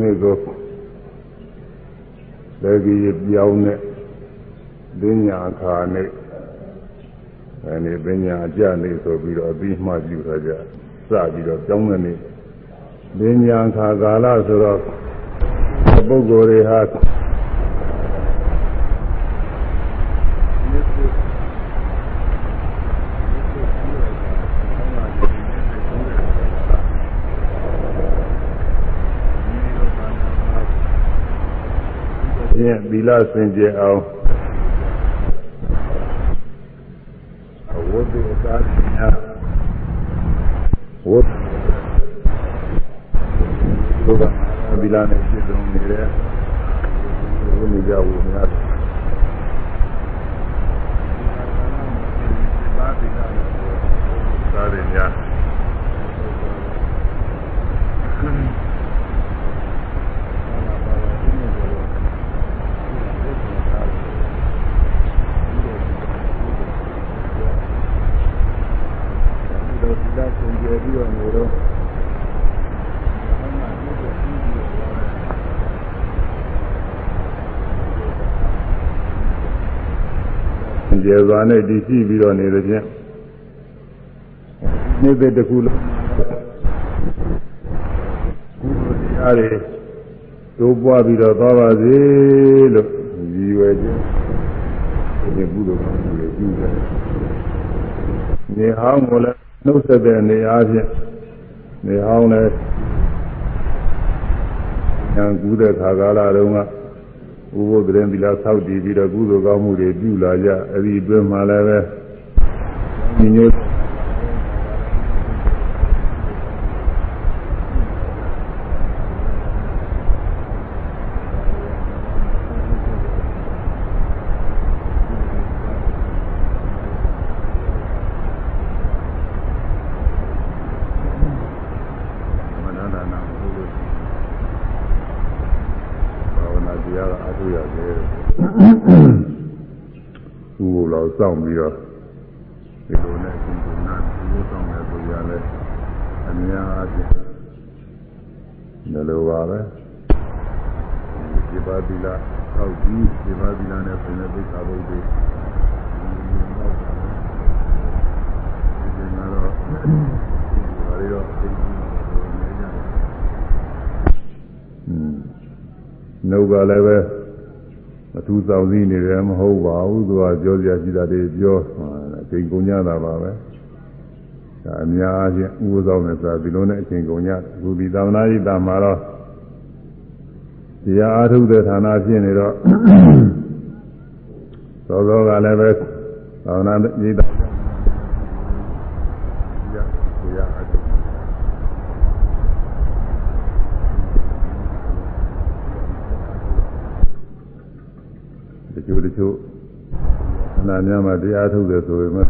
နေ့ကိုလက်ကြီးပြောင်းတဲ့ပညာခါနဲ့အဲဒီပညာအကြနေဆိုပြီးတော့အပြီးမှပြုထားကြစပြီးတော့ပြောင်းတဲ့နေ့ပညာခါကာလဆိုတော့ပုဂ္ဂိုလ်တွေဟာ င့်သီလစင်ကြယ်အောင်အဝတ်တွေအစားများဝတ်ဘုရားသီလနဲ့ပြည့်စုံနေတဲ့ဘုရားဝုများသာသီလနဲ့ သာရများပြီးတော့နေတော့ကျေစွာနဲ့တည်ရှိပြီးတော့နေတဲ့ဖြင့်နေတဲ့တခုလုံးကုသိုလ်တရားတွေတိုးပွားပြီးတော့သွားပါစေလို့ရည်ရွယ်ခြင်းဒီကုသိုလ်ကောင်းမှုတွေပြုတယ်။နေဟောင်းကိုလည်း နှုတ်ဆက်တဲ့နေအားဖြင့်နေဟောင်းလည်းဉာဏ်ကူးတဲ့ခါကာလတုန်းကဥပုသ်ရင်သီလဆောက်တည်ပြီးတော့ကုသိုလ်ကောင်းမှုတွေပြုလာကြအဲဒီအတွင်းမှာလည်းပဲညီညွတ်စောင့် ပြီးတော့ဒီလိုနဲ့ဒီလိုနာဒီလိုစောင့်နေဆိုရလဲအများအားဖြင့်ဒီလိုပါပဲဒီပါတိလာသောက်ကြီးဒီပါတိလာနဲ့ပြင်တဲ့ပိဿာဘုဒ္ဓဒီတော့ဒီမှာတော့ဘာလို့တော့ဒီနေကြတယ်อืมနှုတ်ကလည်းပဲ အထူးဆောင်စည်းနေတယ်မဟုတ်ပါဘူးသူကပြောစရာရှိတာတွေပြောအချိန်ကုန်ကြတာပါပဲဒါအများအားဖြင့်ဥပဒေဆောင်နေဆိုတာဒီလိုနဲ့အချိန်ကုန်ကြအခုဒီသာသနာ့ဤတာမှာတော့တရားအားထုတ်တဲ့ဌာနဖြစ်နေတော့သောသောကလည်းပဲသာသနာ့ဤတာ ချို့တချို့အနာများမှာတရားထုတ်တယ်ဆိုပေမဲ့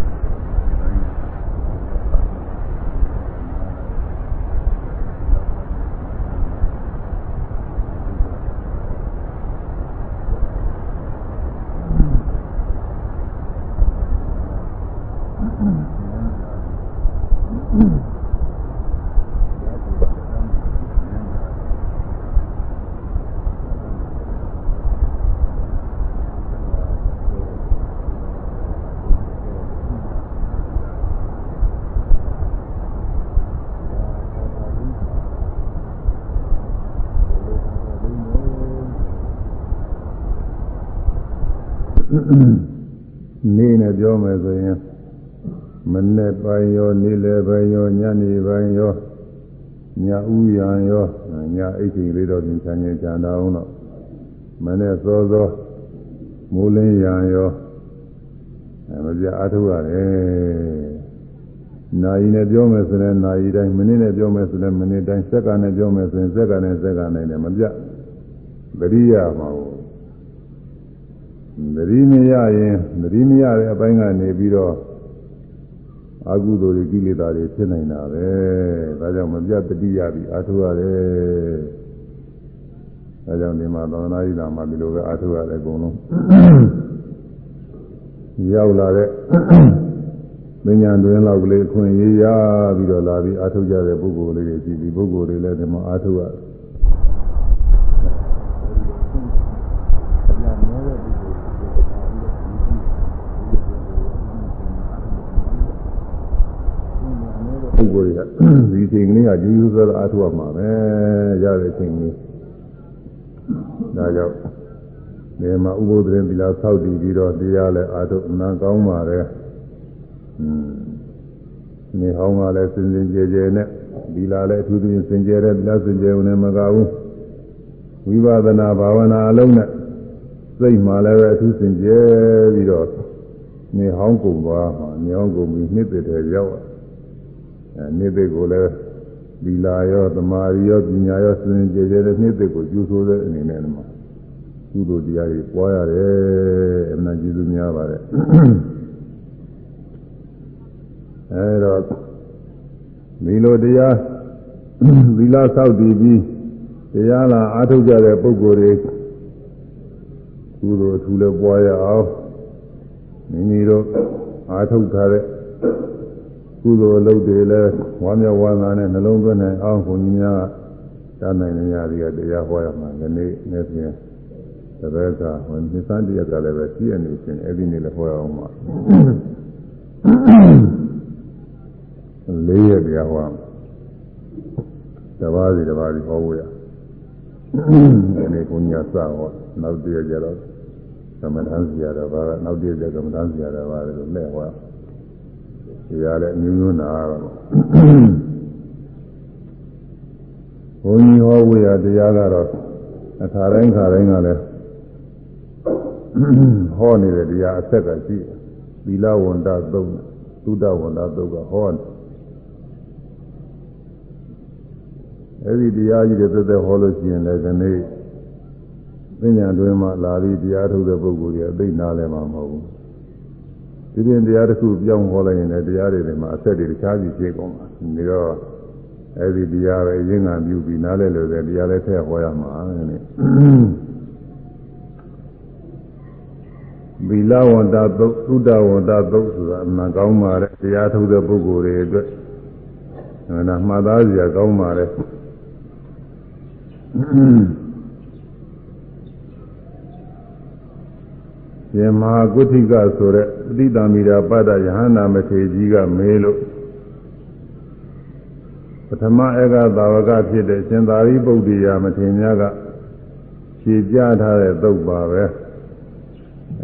နေနဲ့ပြောမယ်ဆိုရင်မနေ့ပိုင်းရောနေ့လယ်ပိုင်းရောညနေပိုင်းရောညဥ်ရံရောညအိတ်ချိန်လေးတော့ပြင်ချင်ချင်ကြံတော့တော့မနေ့စောစောမိုးလင်းရံရောအဲမပြအားထုတ်ရတယ်နာယီနဲ့ပြောမယ်ဆိုရင်နာယီတိုင်းမိနစ်နဲ့ပြောမယ်ဆိုရင်မိနစ်တိုင်းစက္ကန့်နဲ့ပြောမယ်ဆိုရင်စက္ကန့်နဲ့စက္ကန့်နဲ့လည်းမပြပရိယာမှာ သတိမရရင်သတိမရတဲ့အပိုင်းကနေပြီးတော့အကုသိုလ်တွေကိလေသာတွေဖြစ်နေတာပဲဒါကြောင့်မပြတ်တတိယပြီးအာထုရတယ်ဒါကြောင့်ဒီမှာသောနာယိတာမှာဒီလိုပဲအာထုရတယ်အကုန်လုံးရောက်လာတဲ့မညာတွင်လောက်ကလေးခွင့်ရရပြီးတော့လာပြီးအာထုကြတဲ့ပုဂ္ဂိုလ်လေးတွေရှိပြီးပုဂ္ဂိုလ်တွေလည်းဒီမှာအာထုရတယ် ပုဂ္ဂိုလ်တွေကဒီချိန်ကလေးကယူယူဆဆအားထုတ်ရမှာပဲရတဲ့ချိန်လေးဒါကြောင့်ဒီမှာဥပုသ်ရင်ဒီလားဆောက်တည်ပြီးတော့တရားလည်းအားထုတ်အမှန်ကောင်းပါလေอืมနေဟောင်းကလည်းစင်စင်ကြဲကြဲနဲ့ဒီလားလည်းအထူးသဖြင့်စင်ကြဲတဲ့ဒီလားစင်ကြဲဝင်နေမကဘူးဝိပဿနာဘာဝနာအလုံးနဲ့စိတ်မှလည်းပဲအထူးစင်ကြဲပြီးတော့နေဟောင်းကုန်သွားမှာနေဟောင်းကုန်ပြီးနှစ်သက်တယ်ရောက်အဲ နှစ်သက်ကိုလည်းဒီလာရောသမာဓိရောပညာရောစင်ကြဲကြဲတဲ့နှစ်သက်ကိုကျူးဆိုးတဲ့အနေနဲ့မှာကုသိုလ်တရားတွေပွားရတယ်အမှန်ကျေးဇူးများပါတယ်အဲတော့ဒီလိုတရားသီလဆောက်တည်ပြီးတရားလာအားထုတ်ကြတဲ့ပုဂ္ဂိုလ်တွေကုသိုလ်အထူးလည်းပွားရအောင်မိမိတို့အားထုတ်ထားတဲ့ ကုသိုလ်အလုပ်တွေလည်းဝမ်းမြောက်ဝမ်းသာနဲ့နှလုံးသွင်းနိုင်အောင်ဘုန်းကြီးများကတတ်နိုင်နေရတဲ့တရားဟောရမှာဒီနေ့နေ့ပြင်တပည့်ကဝန်ဒီစံတရားကလည်းပဲပြည့်နေရှင်အဲ့ဒီနေ့လည်းဟောရအောင်မှာလေးရတရားဟောတပါးစီတပါးစီဟောဖို့ရဒီနေ့ဘုန်းကြီးကစဟောနောက်တည့်ကြတော့သမထမ်းစီရတာပါကနောက်တည့်ကြသမထမ်းစီရတာပါလို့လက်ဟော တရားလည်းအမျိုးမျိုးနာတော့ဘုန်းကြီးဟောဝေရတရားကတော့အခါတိုင်းခါတိုင်းကလည်းဟောနေတဲ့တရားအဆက်ကရှိတယ်သီလဝန္တသုတ်သုဒ္ဓဝန္တသုတ်ကဟောတယ်အဲ့ဒီတရားကြီးတွေသက်သက်ဟောလို့ရှိရင်လည်းဒီနေ့ပညာတွင်မှလာပြီးတရားထုတ်တဲ့ပုဂ္ဂိုလ်တွေအသိနားလည်မှာမဟုတ်ဘူး ဒီပြင်တရားတစ်ခုပြောင်းဟောလိုက်ရင်လည်းတရားတွေမှာအဆက်တွေတခြားစီဖြစ်ကုန်မှာဒီတော့အဲ့ဒီတရားပဲရင်းငံပြုပြီးနားလည်လို့တဲ့တရားလည်းထည့်ဟောရမှာတဲ့ဗီလဝန္တသုတ်သုဒ္ဓဝန္တသုတ်ဆိုတာအမှန်ကောင်းပါတဲ့တရားထုတ်တဲ့ပုဂ္ဂိုလ်တွေအတွက်နာမှတ်သားစရာကောင်းပါတဲ့ ယမဟာကုဋ္ဌိကဆိုတဲ့ပဋိသမိတာပတ္တယဟနာမထေကြီးကမေးလို့ပထမဧကသာဝကဖြစ်တဲ့ရှင်သာရိပုတ္တရာမထေရများကဖြေပြထားတဲ့သုတ်ပါပဲ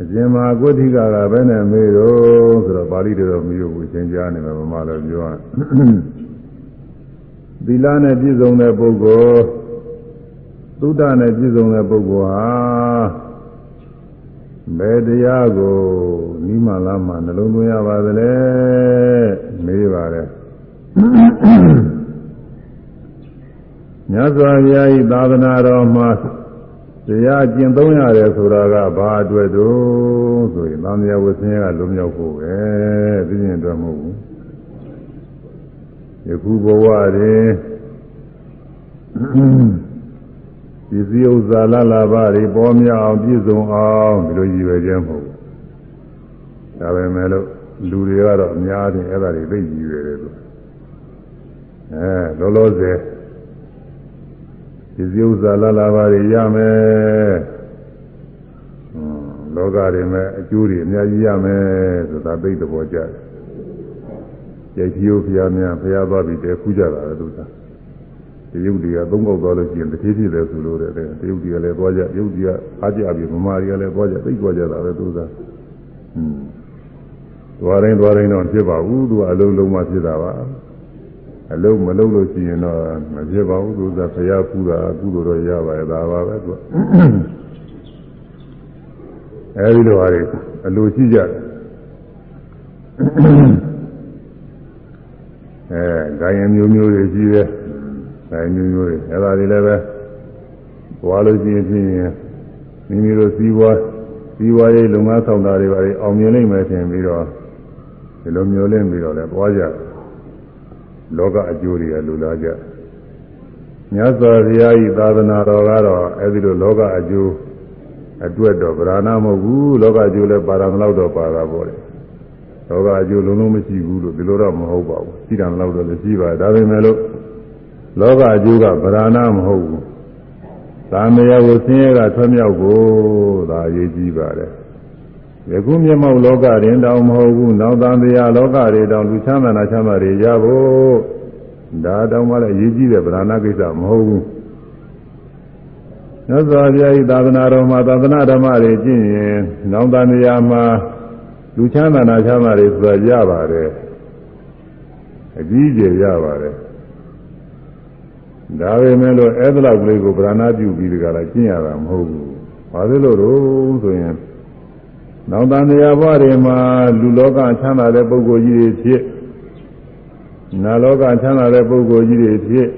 အရှင်မဟာကုဋ္ဌိကကဘယ်နဲ့မေးတော့ဆိုတော့ပါဠိတော်မပြောဘူးသင်ကြားနေမှာဗမာလိုပြောရသီလနဲ့ပြည့်စုံတဲ့ပုဂ္ဂိုလ်သုဒ္ဓနဲ့ပြည့်စုံတဲ့ပုဂ္ဂိုလ်ဟာ ဘယ်တရားကိုနိမလာမှနှလုံးသွင်းရပါသလဲမေးပါတယ်မြတ်စွာဘုရား၏သာသနာတော်မှာတရားကျင့်သုံးရတယ်ဆိုတာကဘာအတွက်တော့ဆိုရင်သံဃာဝဆင်းရဲကလုံးရောက်ဖို့ပဲသိရင်တော့မဟုတ်ဘူးယခုဘဝတွင် ပစ္စည်းဥစ္စာလလာပါတွေပေါ်မြောက်အောင်ပြည့်စုံအောင်ဒီလိုရည်ရွယ်ခြင်းမဟုတ်ဘူးဒါပဲမဲ့လို့လူတွေကတော့အများကြီးအဲ့ဒါတွေသိရည်ရွယ်တယ်လို့အဲလောလောဆယ်ပစ္စည်းဥစ္စာလလာပါတွေရမယ်လောကတွေမဲ့အကျိုးတွေအများကြီးရမယ်ဆိုတာသိတဲ့ဘောကြတယ်ကြိတ်ကြီးဘုရားများဘုရားသွားပြီးတည်းခူးကြတာလေသူက တရုတ်တွေကသုံးပေါက်သွားလို့ရှိရင်တတိဖြစ်တယ်ဆိုလို့တဲ့တရုတ်တွေကလည်းသွားကြရုပ်တွေကအားကြပြီးမမာတွေကလည်းသွားကြသိသွားကြတာပဲသူကဟွန်းသွားတိုင်းသွားတိုင်းတော့ဖြစ်ပါဘူးသူကအလုံးလုံးမှဖြစ်တာပါအလုံးမလုံးလို့ရှိရင်တော့မဖြစ်ပါဘူးသူကဘုရားပူတာကုသိုလ်တော့ရပါရဲ့ဒါပါပဲသူကအဲဒီလိုဟာတွေအလိုရှိကြတယ်အဲဂိုင်းမျိုးမျိုးတွေရှိတယ် အဲမျိုးမျိုးတွေအဲဒါတွေလည်းပဲသွားလို့ရှိရင်ဖြင့်မိမိတို့စီးပွားစီးပွားရေးလုပ်ငန်းဆောင်တာတွေပါလေအောင်မြင်နိုင်မယ်ထင်ပြီးတော့ဒီလိုမျိုးလင်းပြီးတော့လည်းသွားကြလောကအကျိုးတွေကလူလာကြမြတ်စွာဘုရားဤသာသနာတော်ကတော့အဲဒီလိုလောကအကျိုးအတွက်တော့ဗราဏမဟုတ်ဘူးလောကအကျိုးလည်းပါရမလောက်တော့ပါတာပေါ့လေလောကအကျိုးလုံးလုံးမရှိဘူးလို့ဒီလိုတော့မဟုတ်ပါဘူးရှိတယ်လောက်တော့လည်းရှိပါဒါပေမဲ့လို့ လောကအကျိုးကဗราဏမဟုတ်ဘူး။သာမယကိုဆင်းရဲကထွမြောက်ဖို့ဒါအရေးကြီးပါတယ် ယခုမျက်မှောက်လောကရင်တောင်မဟုတ်ဘူးနောက်သံတရားလောကတွေတောင်လူချမ်းသာနာချမ်းသာတွေရဖို့ဒါတောင်မှလည်းအရေးကြီးတဲ့ဗราဏကိစ္စမဟုတ်ဘူးမြတ်စွာဘုရားဤသာသနာတော်မှာသာသနာဓမ္မတွေကျင့်ရင်နောက်သံတရားမှာလူချမ်းသာနာချမ်းသာတွေဆိုတာရပါတယ်အကြီးကျယ်ရပါတယ် ဒါပေမဲ့လို့အဲ့ဒါလောက်ကလေးကိုဗราဏပြုပြီးဒီကလာကျင့်ရတာမဟုတ်ဘူးဘာလို့လို့တော့ဆိုရင်နောက်တန်တရားဘဝတွေမှာလူလောကချမ်းသာတဲ့ပုဂ္ဂိုလ်ကြီးတွေဖြစ်နာလောကချမ်းသာတဲ့ပုဂ္ဂိုလ်ကြီးတွေဖြစ်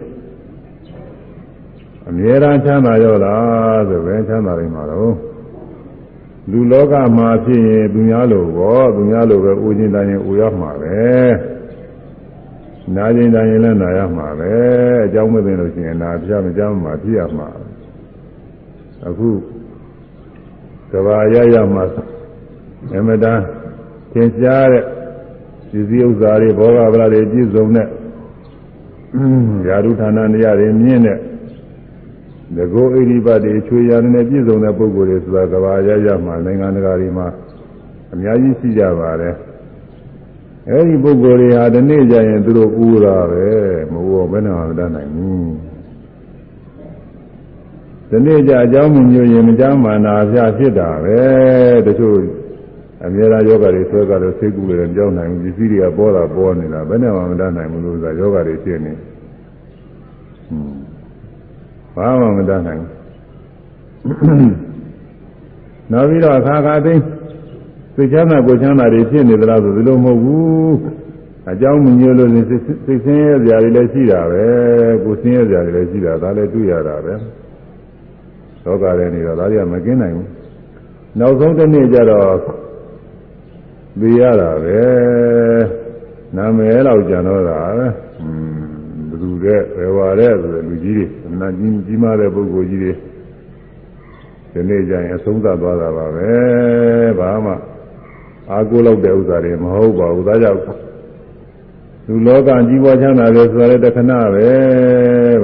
အမြဲတမ်းချမ်းသာရောလားဆိုပဲချမ်းသာနေမှာတော့လူလောကမှာဖြစ်ရင်သူများလိုပေါ့သူများလိုပဲဦးချင်းတိုင်းရင်ဦးရမှာပဲ နာချင်းတိုင်းရင်လည်းနာရမှာပဲအကြောင်းမသိလို့ရှိရင်နာပြမကြမ်းမှာဖြစ်ရမှာအခုကဘာရရမှာအမတန်သင်ကြားတဲ့ဒီစည်းဥစ္စာတွေဘောဂဗလာတွေပြည့်စုံတဲ့ယာရုဌာနတရားတွေမြင့်တဲ့ငကိုဣရိပတ်တွေချွေရတဲ့ပြည့်စုံတဲ့ပုဂ္ဂိုလ်တွေဆိုတာကဘာရရမှာနိုင်ငံတကာတွေမှာအများကြီးရှိကြပါတယ် အဲဒီပုဂ္ဂိုလ်တွေဟာဒီနေ့ကျရင်သူတို့ဥရာပဲမဟုတ်ဘယ်နဲ့မှမတတ်နိုင်ဘူးဒီနေ့ကျအကြောင်းမျိုးရင်မကြမ်းမာနာပြဖြစ်တာပဲတချို့အများအားယောဂတွေဆွဲကြလို့စိတ်ကူးလည်းကြောက်နိုင်ဘူးပစ္စည်းတွေကပေါ်တာပေါ်နေတာဘယ်နဲ့မှမတတ်နိုင်ဘူးလို့ဆိုတာယောဂတွေဖြစ်နေဟွန်းဘာမှမတတ်နိုင်ဘူးနောက်ပြီးတော့အခါခါသိ စိတ်ချမ်းသာကိုယ်ချမ်းသာတွေဖြစ်နေသလားဆိုဒီလိုမဟုတ်ဘူးအကြောင်းမညို့လို့စိတ်ဆင်းရဲကြတွေလည်းရှိတာပဲကိုယ်ဆင်းရဲကြတွေလည်းရှိတာဒါလည်းတွေ့ရတာပဲလောကထဲနေတော့ဒါတွေကမကင်းနိုင်ဘူးနောက်ဆုံးတစ်နေ့ကျတော့သိရတာပဲနာမည်တော့ကြံတော့တာပဲอืมဘယ်သူတဲ့ဘယ်ဝါတဲ့ဆိုတဲ့လူကြီးတွေအနာကြီးကြီးမားတဲ့ပုဂ္ဂိုလ်ကြီးတွေဒီနေ့ကျရင်အဆုံးသတ်သွားတာပါပဲဘာမှ အာကိုလောက်တဲ့ဥစ္စာတွေမဟုတ်ပါဘူးဒါကြောင့်လူလောကကြီးပွားချမ်းသာတယ်ဆိုတဲ့တခဏပဲ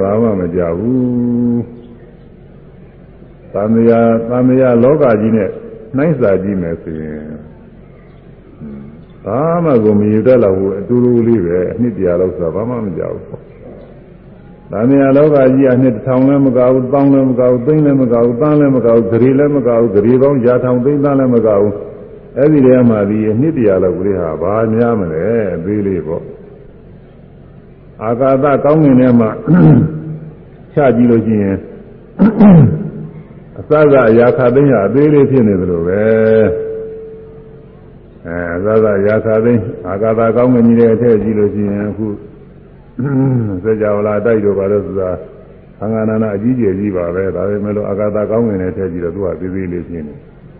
ဘာမှမကြဘူးသံဃာသံဃာလောကကြီးနဲ့နှိုင်းစာကြည့်မယ်ဆိုရင်ဘာမှကိုမရတတ်တော့ဘူးအတူတူလေးပဲအနှစ်တရာလောက်ဆိုတာဘာမှမကြောက်ဘူး။ဒါမြာလောကကြီးအနှစ်တစ်ထောင်လည်းမကောက်ဘူး၊တောင်းလည်းမကောက်ဘူး၊သိန်းလည်းမကောက်ဘူး၊တန်းလည်းမကောက်ဘူး၊ဂရီလည်းမကောက်ဘူး၊ဂရီပေါင်းရာထောင်သိန်းတန်းလည်းမကောက်ဘူး။ အဲ့ဒီတည်းမှာဒီအနှစ်တရာလောက်ကလေးဟာဘာများမလဲအသေးလေးပေါ့။အာကာသကောင်းငင်ထဲမှာချကြည့်လို့ရှိရင်အစကအရာခသိန်းဟာအသေးလေးဖြစ်နေသလိုပဲ။အဲသာသာရာခသိန်းအာကာသကောင်းငင်ကြီးတဲ့အထက်ကြည့်လို့ရှိရင်အခုစကြဝဠာတိုက်တော့ပါလို့ဆိုတာသံဃာနာနာအကြီးကျယ်ကြီးပါပဲဒါပေမဲ့လို့အာကာသကောင်းငင်တဲ့အထက်ကြည့်တော့သူကသေးသေးလေးဖြစ်နေ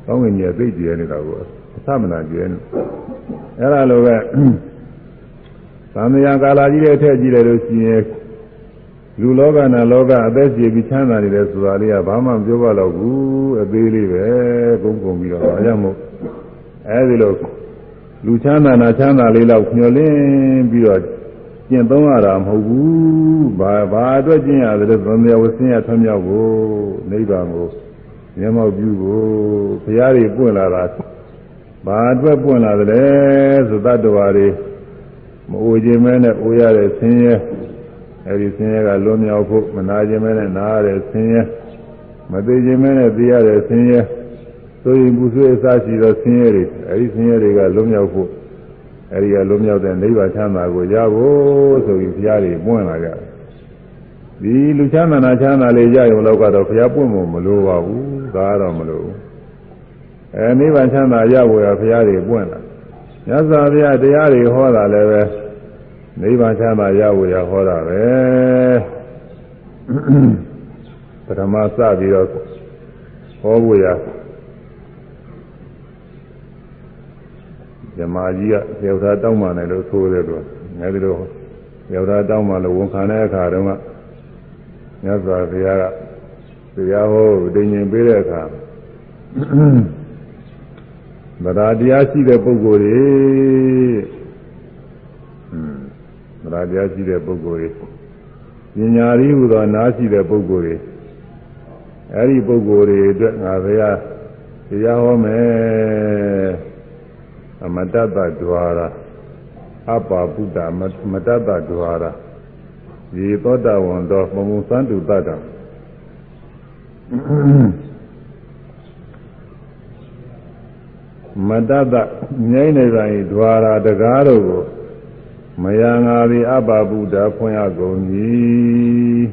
ကောင်းငင်ကြီးကသိကျယ်နေတာကိုအ သမနာကျယ်နေအဲ့ဒါလိုပဲသံဃာကာလာကြီးတဲ့အထက်ကြည့်လိုက်လို့ရှိရင်လူလောကနာလောကအသက်ရှင်ပြီးချမ်းသာနေတယ်ဆိုတာလေးကဘာမှမပြောပါတော့ဘူးအသေးလေးပဲကုန်ကုန်ပြီးတော့အားရမို့အဲဒီလိုလူချမ်းသာနာချမ်းသာလေးလောက်ညှို့လင်းပြီးတော့ကျင့်သုံးရတာမဟုတ်ဘူးဘာဘာအတွက်ကျင့်ရတယ်လဲသမယဝဆင်းရထွံ့မြောက်ဖို့နိဗ္ဗာန်ကိုမျက်မှောက်ပြုဖို့ဘုရားတွေပွင့်လာတာ ဘာအတွက်ပွင့်လာတယ်လဲဆိုတတ္တဝါတွေမအိုခြင်းမဲနဲ့အိုရတဲ့ဆင်းရဲအဲဒီဆင်းရဲကလွန်မြောက်ဖို့မနာခြင်းမဲနဲ့နာရတဲ့ဆင်းရဲမသိခြင်းမဲနဲ့သိရတဲ့ဆင်းရဲဆိုရင်ပူဆွေးအစရှိသောဆင်းရဲတွေအဲဒီဆင်းရဲတွေကလွန်မြောက်ဖို့အဲဒီကလွန်မြောက်တဲ့နိဗ္ဗာန်ချမ်းသာကိုရဖို့ဆိုပြီးဘုရားတွေပွင့်လာကြတယ်ဒီလူချမ်းသာနာချမ်းသာလေးရရုံတော့ကတော့ဘုရားပွင့်ဖို့မလိုပါဘူးဒါကတော့မလိုဘူး အဲနိဗ္ဗာန်ချမ်းသာရဖို့ရဘုရားတွေပွင့်လာမြတ်စွာဘုရားတရားတွေဟောတာလည်းပဲနိဗ္ဗာန်ချမ်းသာရဖို့ရဟောတာပဲပထမစပြီးတော့ဟောဖို့ရဇမာကြီးကယောက်ျားတောင်းမှလည်းလို့ဆိုတယ်လို့ငယ်ဒီလိုယောက်ျားတောင်းမှလို့ဝန်ခံတဲ့အခါတုန်းကမြတ်စွာဘုရားကတရားဟောတင်ញင်ပေးတဲ့အခါ ဗราတရားရှိတဲ့ပုဂ္ဂိုလ်တွေဗราတရားရှိတဲ့ပုဂ္ဂိုလ်တွေပညာရည်ဟူသောနားရှိတဲ့ပုဂ္ဂိုလ်တွေအဲဒီပုဂ္ဂိုလ်တွေအတွက်ငါဘုရား တရားဟောမယ်အမတ္တတ द्वार အပ္ပါပုဒ္ဒမတ္တတ द्वार ဒီသောတာဝန်တော်မမုသန္တုတ္တ မတတငိမ့်နေတိုင်းဓွာရာတကားတို့ကိုမယံငါသည်အပပုဒ္ဓဖွင့်ရကုန်ကြီး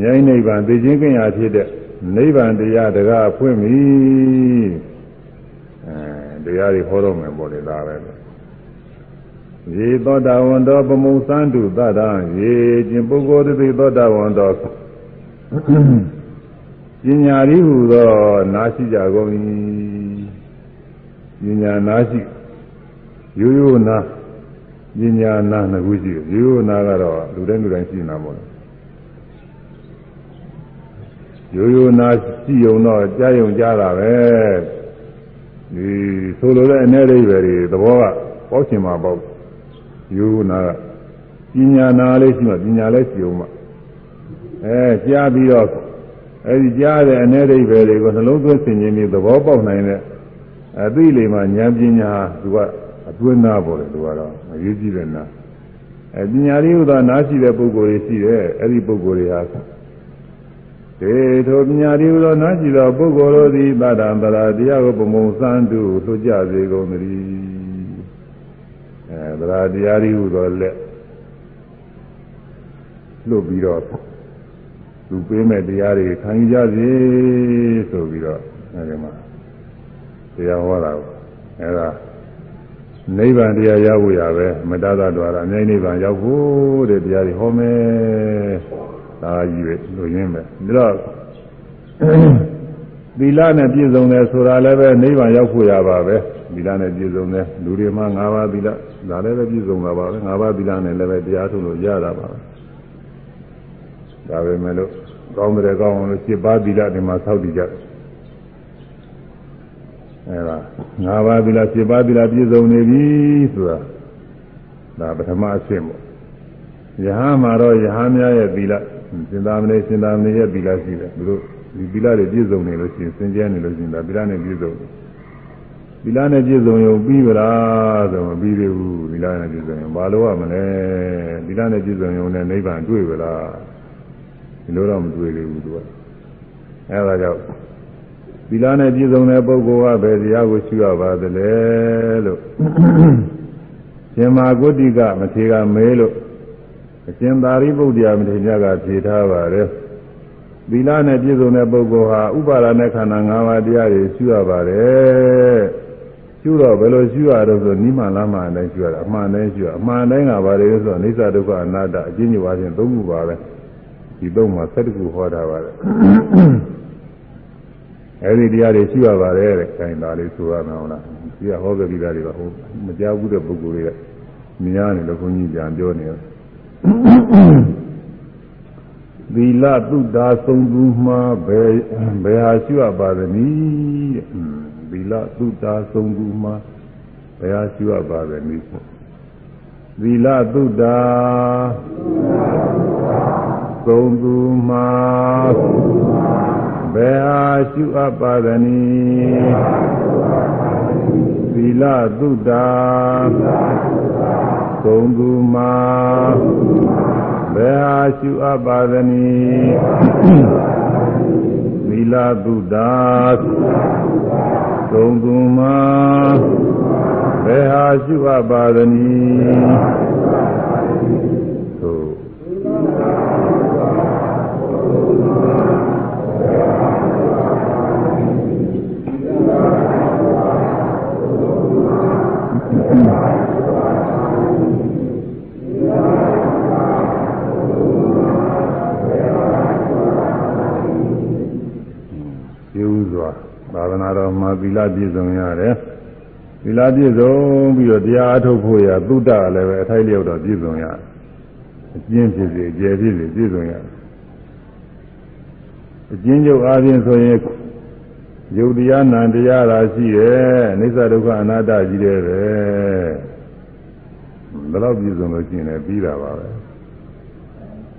ငိမ့်နိဗ္ဗာန်သိချင်းကင်ရာဖြစ်တဲ့နိဗ္ဗာန်တရားတကားဖွင့်ပြီအဲတရားတွေဟောတော့မယ်ပေါ့လေဒါပဲရေသောတာဝန်တော်ပမုံသန္တုသတ္တံရေခြင်းပုဂ္ဂိုလ်တိသောတာဝန်တော်ပညာရည်ဟူသောနာရှိကြကုန်၏ ပညာနာရှိရိုးရိုးနာပညာနာနှစ်ခုရှိတယ်ရိုးရိုးနာကတော့လူတိုင်းလူတိုင်းရှိနေတာပေါ့ရိုးရိုးနာကြည့်ုံတော့ကြားယုံကြားတာပဲဒီဆိုလိုတဲ့အနေအိဗယ်တွေသဘောကပေါက်ချင်မှာပေါက်ရိုးရိုးနာကပညာနာလေးရှိမှပညာလည်းရှိအောင်မှအဲကြားပြီးတော့အဲဒီကြားတဲ့အနေအိဗယ်တွေကိုနှလုံးသွင်းဆင်ခြင်ပြီးသဘောပေါက်နိုင်တဲ့ အသိလေမှဉာဏ်ပညာသူကအတွင်းသားပေါ်တယ်သူကတော့အရေးကြီးတဲ့နာအဲပညာရည်ဥဒ္ဒါနာရှိတဲ့ပုဂ္ဂိုလ်တွေရှိတယ်အဲဒီပုဂ္ဂိုလ်တွေဟာဒေထိုပညာတိသောနာရှိသောပုဂ္ဂိုလ်တို့သည်သတ္တံတရာတရားကိုပမုံစံတုလှကြစေကုန်သတည်းအဲတရာတရားဤဟူသောလက်လှုပ်ပြီးတော့သူပေးမဲ့တရားတွေခံယူကြစေဆိုပြီးတော့အဲဒီမှာ တရားဟောတာကိုအဲဒါနိဗ္ဗာန်တရားရောက်ဖို့ရပဲမတ္တသာတော်ရအမြိုင်နိဗ္ဗာန်ရောက်ဖို့တဲ့တရားတွေဟောမယ်ဒါကြီးပဲလူရင်းပဲဒါတော့သီလနဲ့ပြည့်စုံတယ်ဆိုတာလည်းပဲနိဗ္ဗာန်ရောက်ဖို့ရပါပဲသီလနဲ့ပြည့်စုံတယ်လူတွေမှာ၅ပါးသီလဒါလည်းပဲပြည့်စုံတာပါပဲ၅ပါးသီလနဲ့လည်းပဲတရားထုတ်လို့ရတာပါပဲဒါပဲမဲ့လို့ကောင်းတယ်ကောင်းအောင်လို့7ပါးသီလဒီမှာဆောက်တည်ကြတယ် အဲဒါ၅ပါးသီလ7ပါးသီလပြည့်စုံနေပြီဆိုတာဒါပထမအဆင့်ပေါ့ယဟမှာတော့ယဟများရဲ့သီလစင်သာမဏေစင်သာမဏေရဲ့သီလရှိတယ်သူတို့ဒီသီလတွေပြည့်စုံနေလို့ရှိရင်စင်ကြဲနေလို့ရှိရင်ဒါသီလနဲ့ပြည့်စုံတယ်သီလနဲ့ပြည့်စုံရုံပြီးပါလားဆိုမပြီးသေးဘူးသီလနဲ့ပြည့်စုံရုံဘာလို့ရမလဲသီလနဲ့ပြည့်စုံရုံနဲ့နိဗ္ဗာန်တွေ့ပါလားဒီလိုတော့မတွေ့သေးဘူးသူကအဲဒါကြောင့် သီလနဲ့ပြည့်စုံတဲ့ပုဂ္ဂိုလ်ကပဲတရားကိုရှုရပါသလဲလို့ရှင်မာဂုတိကမထေကမဲလို့အရှင်သာရိပုတ္တရာမထေရကဖြေထားပါတယ်သီလနဲ့ပြည့်စုံတဲ့ပုဂ္ဂိုလ်ဟာဥပါဒနဲ့ခန္ဓာ၅ပါးတရားတွေရှုရပါတယ်ရှုတော့ဘယ်လိုရှုရတော့ဆိုနိမလမ်းမှအတိုင်းရှုရတာအမှန်တိုင်းရှုရအမှန်တိုင်းကဘာတွေလဲဆိုတော့အိစ္ဆဒုက္ခအနာတ္တအကျဉ်းချုပ်ပါခြင်းသုံးခုပါပဲဒီသုံးမှာ၁၁ခုဟောထားပါတယ် အဲဒီတရားတွေရှုရပါတယ်တဲ့ခိုင်းတာလေးဆိုရမှာဟုတ်လားဒီကဟောကြပြီးသားတွေကဟိုမကြားဘူးတဲ့ပုဂ္ဂိုလ်တွေကမြင်ရတယ်လို့ခွန်ကြီးပြန်ပြောနေတယ်သီလသုဒ္ဓဆုံးသူမှာဘယ်ဘယ်ဟာရှိရပါသနည်းတဲ့သီလသုဒ္ဓဆုံးသူမှာဘယ်ဟာရှိရပါသနည်း သီလသုဒ္ဓဆုံးသူမှာဘယ်ဟာရှိအပ်ပါသနည်းသီလသုဒ္ဓကုန်သူမှာဘယ်ဟာရှုအပ်ပါသနည်း သီလသုဒ္ဓကုန်သူမှာဘယ်ဟာရှုအပ်ပါသနည်း သီလပြည့်စုံရတယ်သီလပြည့်စုံပြီးတော့တရားအထုတ်ဖို့ရသုတ္တလည်းပဲအထိုက်လျောက်တော့ပြည့်စုံရတယ်အကျဉ်းဖြစ်စေအကျယ်ဖြစ်စေပြည့်စုံရတယ်အကျဉ်းချုပ်အားဖြင့်ဆိုရင်ယုတ်တရားနံတရားသာရှိတယ်အိစ္ဆဒုက္ခအနာတ္တကြီးတယ်ပဲဒါတော့ပြည့်စုံလို့ရှိရင်လည်းပြီးတာပါပဲ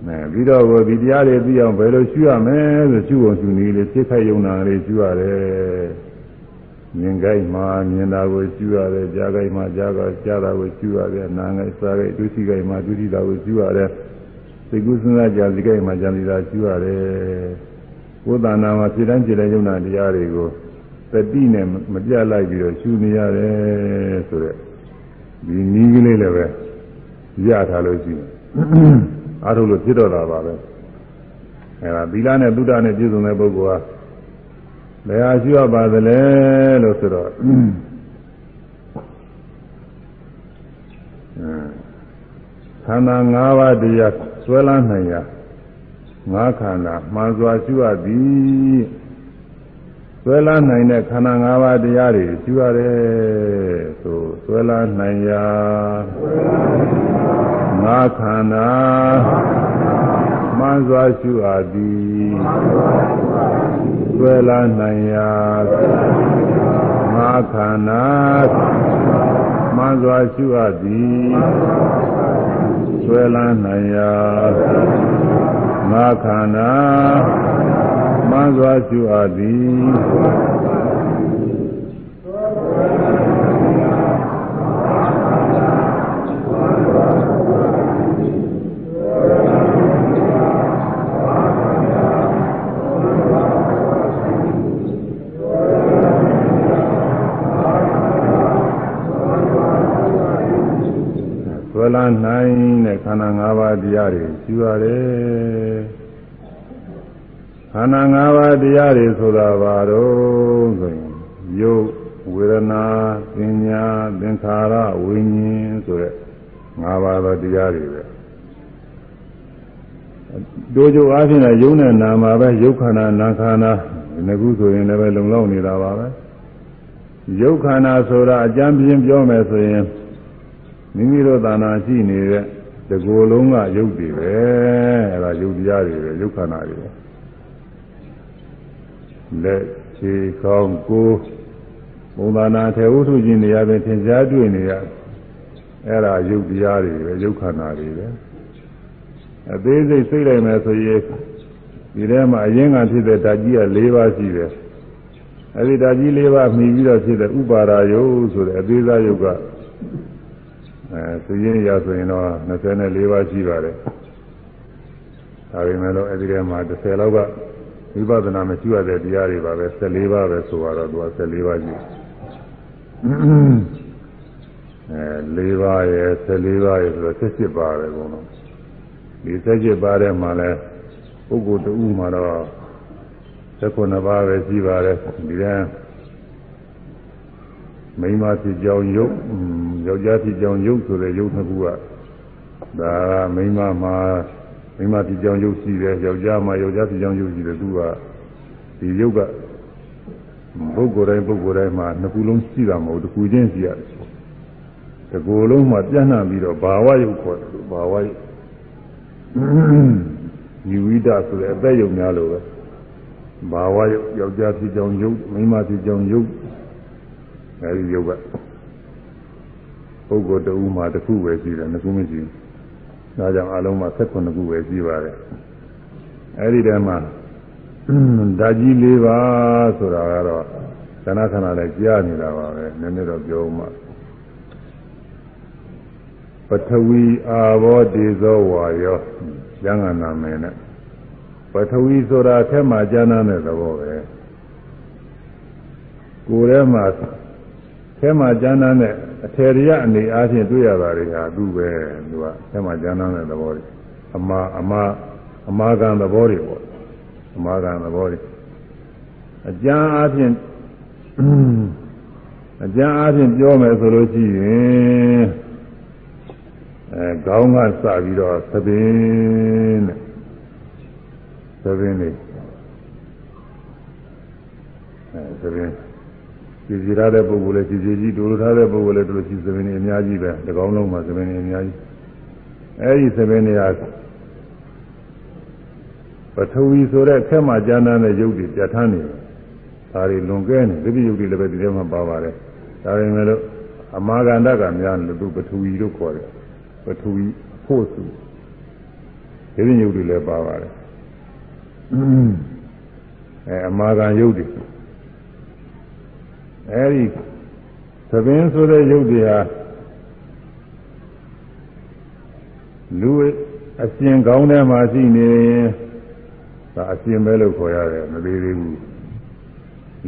အဲပြီးတော့ကိုဒီတရားတွေသိအောင်ဘယ်လိုရှုရမလဲဆိုရှုအောင်ရှုနည်းလေးသိခိုက်ယုံနာလေးရှုရတယ် မြင်ကြိုက်မှာမြင်တာကိုရှုရတယ်ကြားကြိုက်မှာကြားကကြားတာကိုရှုရတယ်နားကြိုက်စားကြိုက်ဒုတိကြိုက်မှာဒုတိတာကိုရှုရတယ်သိကုစဉ်းစားကြစိကြိုက်မှာကြံစီတာရှုရတယ်ကိုယ်တဏ္ဍာမှာဖြစ်တိုင်းဖြစ်တဲ့ယုံနာတရားတွေကိုသတိနဲ့မပြတ်လိုက်ပြီးတော့ရှုနေရတယ်ဆိုတဲ့ဒီနည်းကလေးလည်းပဲရထားလို့ရှိရင်အားထုတ်လို့ဖြစ်တော့တာပါပဲအဲဒါသီလနဲ့သုဒ္ဓနဲ့ပြည့်စုံတဲ့ပုဂ္ဂိုလ်ဟာ ဘယ်ဟာရှိရပါသလဲလို့ဆိုတော့ခန္ဓာ၅ပါးတရားဆွဲလန်းနိုင်ရာငါးခန္ဓာမှန်စွာရှိရသည်ဆွဲလန်းနိုင်တဲ့ခန္ဓာ၅ပါးတရားတွေရှိရတယ်ဆိုဆွဲလန်းနိုင်ရာငါးခန္ဓာမှန်စွာရှိအပ်သည် ဆွဲလန်းနိုင်ရာငါးခန္ဓာမှန်စွာရှိအပ်သည်ဆွဲလန်းနိုင်ရာငါးခန္ဓာမှန်စွာရှိအပ်သည် လန်းနိုင်တဲ့ခန္ဓာ၅ပါးတရားတွေရှိပါတယ်ခန္ဓာ၅ပါးတရားတွေဆိုတာဘာတော့ဆိုရင်ယုတ်ဝေဒနာပညာသင်္ခါရဝိညာဉ်ဆိုတဲ့၅ပါးသောတရားတွေပဲတို့ကြအားဖြင့်ယုံနဲ့နာမှာပဲယုတ်ခန္ဓာနာခန္ဓာဒီနှစ်ခုဆိုရင်လည်းပဲလုံလောက်နေတာပါပဲယုတ်ခန္ဓာဆိုတာအကျမ်းပြင်းပြောမယ်ဆိုရင် မိမိတို့သာနာရှိနေတဲ့တကိုယ်လုံးကယုတ်တွေပဲအဲဒါယုတ်တရားတွေပဲယုတ်ခန္ဓာတွေပဲလက်ခြေကောင်းကိုယ်ဘုံသာနာထေဝုထုချင်းနေရာပင်သင်ကြားတွေ့နေရအဲဒါယုတ်တရားတွေပဲယုတ်ခန္ဓာတွေပဲအသေးစိတ်စိတ်လိုက်မယ်ဆိုရင်ဒီထဲမှာအရင်ကဖြစ်တဲ့ဓာတ်ကြီးက၄ပါးရှိတယ်အဲဒီဓာတ်ကြီး၄ပါးမှီပြီးတော့ဖြစ်တဲ့ဥပါရာယုတ်ဆိုတဲ့အသေးစားယုတ်ကအဲ သူရင်းရဆိုရင်တော့24ပါးရှိပါတယ်ဒါပေမဲ့လို့အဲဒီထဲမှာ10လောက်ကဝိပဿနာမရှိရတဲ့တရားတွေပါပဲ14ပါးပဲဆိုတော့သူက14ပါးရှိအဲ4ပါးရယ်14ပါးရယ်ဆိုတော့17ပါးပဲကုန်တော့ဒီ17ပါးထဲမှာလဲပုဂ္ဂိုလ်တူမှာတော့19ပါးပဲရှိပါတယ်ဒီထဲ မိန်းမဖြစ်ကြောင်းယုတ်ယောက်ျားဖြစ်ကြောင်းယုတ်ဆိုတဲ့ယုတ်နှစ်ခုကဒါကမိန်းမမှာမိန်းမဖြစ်ကြောင်းယုတ်ရှိတယ်ယောက်ျားမှာယောက်ျားဖြစ်ကြောင်းယုတ်ရှိတယ်သူကဒီယုတ်ကပုဂ္ဂိုလ်တိုင်းပုဂ္ဂိုလ်တိုင်းမှာနှစ်ခုလုံးရှိတာမဟုတ်တစ်ခုချင်းရှိရတယ်တကူလုံးမှာပြန့်နှံ့ပြီးတော့ဘာဝယုတ်ခေါ်တယ်ဘာဝယုတ်ယူဝိဒဆိုတဲ့အသက်ယုတ်များလို့ပဲဘာဝယုတ်ယောက်ျားဖြစ်ကြောင်းယုတ်မိန်းမဖြစ်ကြောင်းယုတ် အဲဒီယုတ်ကပုဂ္ဂိုလ်တဦးမှာတစ်ခုပဲရှိတယ်နှစ်ခုမရှိဘူးဒါကြောင့်အလုံးမှာ16ခုပဲရှိပါတယ်အဲဒီတည်းမှာဓာကြီး၄ပါးဆိုတာကတော့ခဏခဏလည်းကြားနေတာပါပဲနည်းနည်းတော့ပြောမှပထဝီအာဘောဒေဇောဝါယောကျမ်းဂန်နာမယ်နဲ့ပထဝီဆိုတာအထက်မှာကျမ်းမ်းတဲ့သဘောပဲကိုယ်ထဲမှာ ထဲမှာကျမ်းမ်းတဲ့အထေရအနေအားဖြင့်တွေ့ရတာတွေဟာသူ့ပဲသူကထဲမှာကျမ်းမ်းတဲ့သဘောတွေအမာအမာအမာကံသဘောတွေပေါ့အမာကံသဘောတွေအကျမ်းအားဖြင့်အကျမ်းအားဖြင့်ပြောမယ်ဆိုလို့ရှိရင်အဲခေါင်းကစပြီးတော့သပင်းတဲ့သပင်းလေးအဲသပင်း ကြည်ကြည်ရတဲ့ပုဂ္ဂိုလ်လည်းကြည်ကြည်ကြီးဒူရထားတဲ့ပုဂ္ဂိုလ်လည်းဒူရကြီးသပင်းလေးအများကြီးပဲဒီကောင်းလုံးမှာသပင်းလေးအများကြီးအဲဒီသပင်းတွေကပထဝီဆိုတဲ့ခက်မှကျမ်းမ်းတဲ့ရုပ်တွေပြဋ္ဌာန်းနေတယ်ဒါတွေလွန်ကဲနေဒီပြရုပ်တွေလည်းပဲဒီထဲမှာပါပါတယ်ဒါပေမဲ့လို့အမာကန္တကများလို့သူပထဝီလို့ခေါ်တယ်ပထဝီဖို့စုဒီရင်ယုတ်တွေလည်းပါပါတယ်အဲအမာခံယုတ်တွေ အဲဒီသဘင်ဆိုတဲ့ယုတ်တွေဟာလူအရှင်ကောင်းထဲမှာရှိနေဒါအရှင်ပဲလို့ခေါ်ရတယ်မသေးသေးဘူး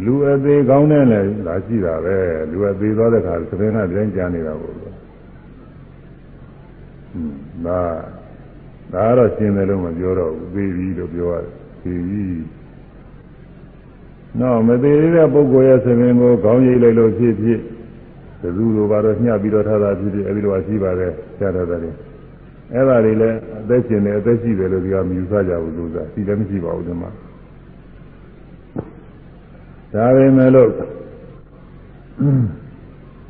လူအသေးကောင်းတဲ့လည်းဒါရှိတာပဲလူအသေးသွားတဲ့ခါသဘင်ကပြန်ကြနေတာပေါ့ဟွန်းဒါဒါကတော့ရှင်းတယ်လို့မပြောတော့ဘူးသေပြီလို့ပြောရတယ်သေပြီ နော်မသေးသေးတဲ့ပုဂ္ဂိုလ်ရဲ့သဘင်ကိုခေါင်းရိပ်လိုက်လို့ဖြစ်ဖြစ်သသူလိုပါတော့ညှပ်ပြီးတော့ထားတာဖြစ်ဖြစ်အဲဒီလိုရှိပါတယ်ဆရာတော်တွေအဲ့ဒါတွေလည်းအသက်ရှင်တယ်အသက်ရှိတယ်လို့ဒီကမြူဆကြဘူးလို့ဆိုတာဒီလည်းမရှိပါဘူးဒီမှာဒါပဲမဲ့လို့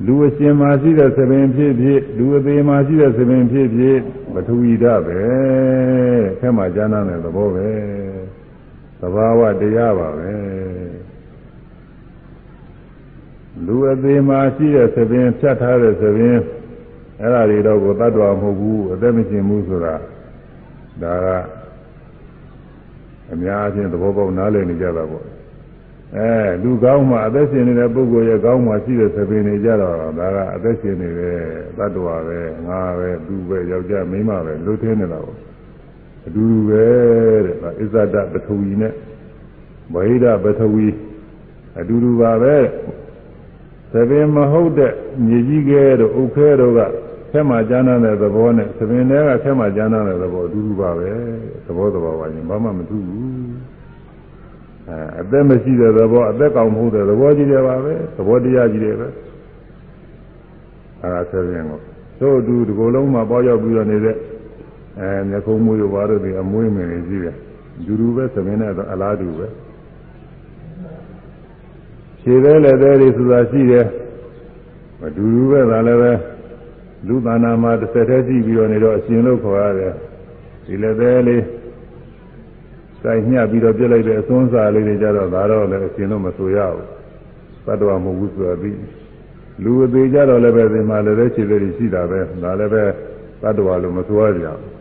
လူအရှင်မှာရှိတဲ့သဘင်ဖြစ်ဖြစ်လူအသေးမှာရှိတဲ့သဘင်ဖြစ်ဖြစ်ပထဝီဓာတ်ပဲအဲမှာကျမ်းတဲ့သဘောပဲသဘာဝတရားပါပဲ လူအသေးမှာရှိတဲ့သဘင်ဖြတ်ထားတဲ့သဘင်အဲ့ဒါတွေတော့ကိုတတ်တော်မဟုတ်ဘူးအသက်မရှင်ဘူးဆိုတာဒါကအများအချင်းသဘောပေါက်နားလည်နေကြတာပေါ့အဲလူကောင်းမှအသက်ရှင်နေတဲ့ပုဂ္ဂိုလ်ရဲ့ကောင်းမှရှိတဲ့သဘင်တွေကြတော့ဒါကအသက်ရှင်နေတဲ့တတ်တော်ပဲငါပဲသူပဲယောက်ျားမိန်းမပဲလူထင်းနေတာပေါ့အတူတူပဲတဲ့ဒါအစ္ဆဒပထဝီနဲ့ဗဟိဒပထဝီအတူတူပါပဲ သဘင်မဟုတ်တဲ့မြေကြီးကဲတို့အုတ်ခဲတို့ကဆက်မှကျမ်းတဲ့သဘောနဲ့သဘင်တွေကဆက်မှကျမ်းတဲ့သဘောအတူတူပါပဲသဘောသဘောပါရင်ဘာမှမထူးဘူးအဲအသက်မရှိတဲ့သဘောအသက်ကောင်မဟုတ်တဲ့သဘောကြီးတွေပါပဲသဘောတရားကြီးတွေပဲအဲဒါဆက်ရင်ကိုတို့အတူဒီကိုယ်လုံးမှာပေါရောက်ပြီးတော့နေတဲ့အဲမျက်ခုံးမွေးရောပါတော့ဒီအမွေးမင်းကြီးကြီးတယ်ဒူဒူပဲသဘင်နဲ့အလားတူပဲ ခြေသေးလည်းသေးတွေဆိုတာရှိတယ်မဒူဒူပဲဒါလည်းပဲလူသဏ္ဍာန်မှာတစ်ဆက်တည်းကြည့်ပြီးတော့နေတော့အရှင်လို့ခေါ်ရတယ်ဒီလည်းသေးလေးစိုက်ညှပ်ပြီးတော့ပြစ်လိုက်တဲ့အစွန်းစားလေးတွေကြတော့ဒါတော့လည်းအရှင်လို့မဆိုရဘူးသတ္တဝါမဟုတ်ဘူးဆိုတာပြီးလူအသေးကြတော့လည်းပဲဒီမှာလည်းပဲခြေသေးတွေရှိတာပဲဒါလည်းပဲသတ္တဝါလို့မဆိုရကြဘူး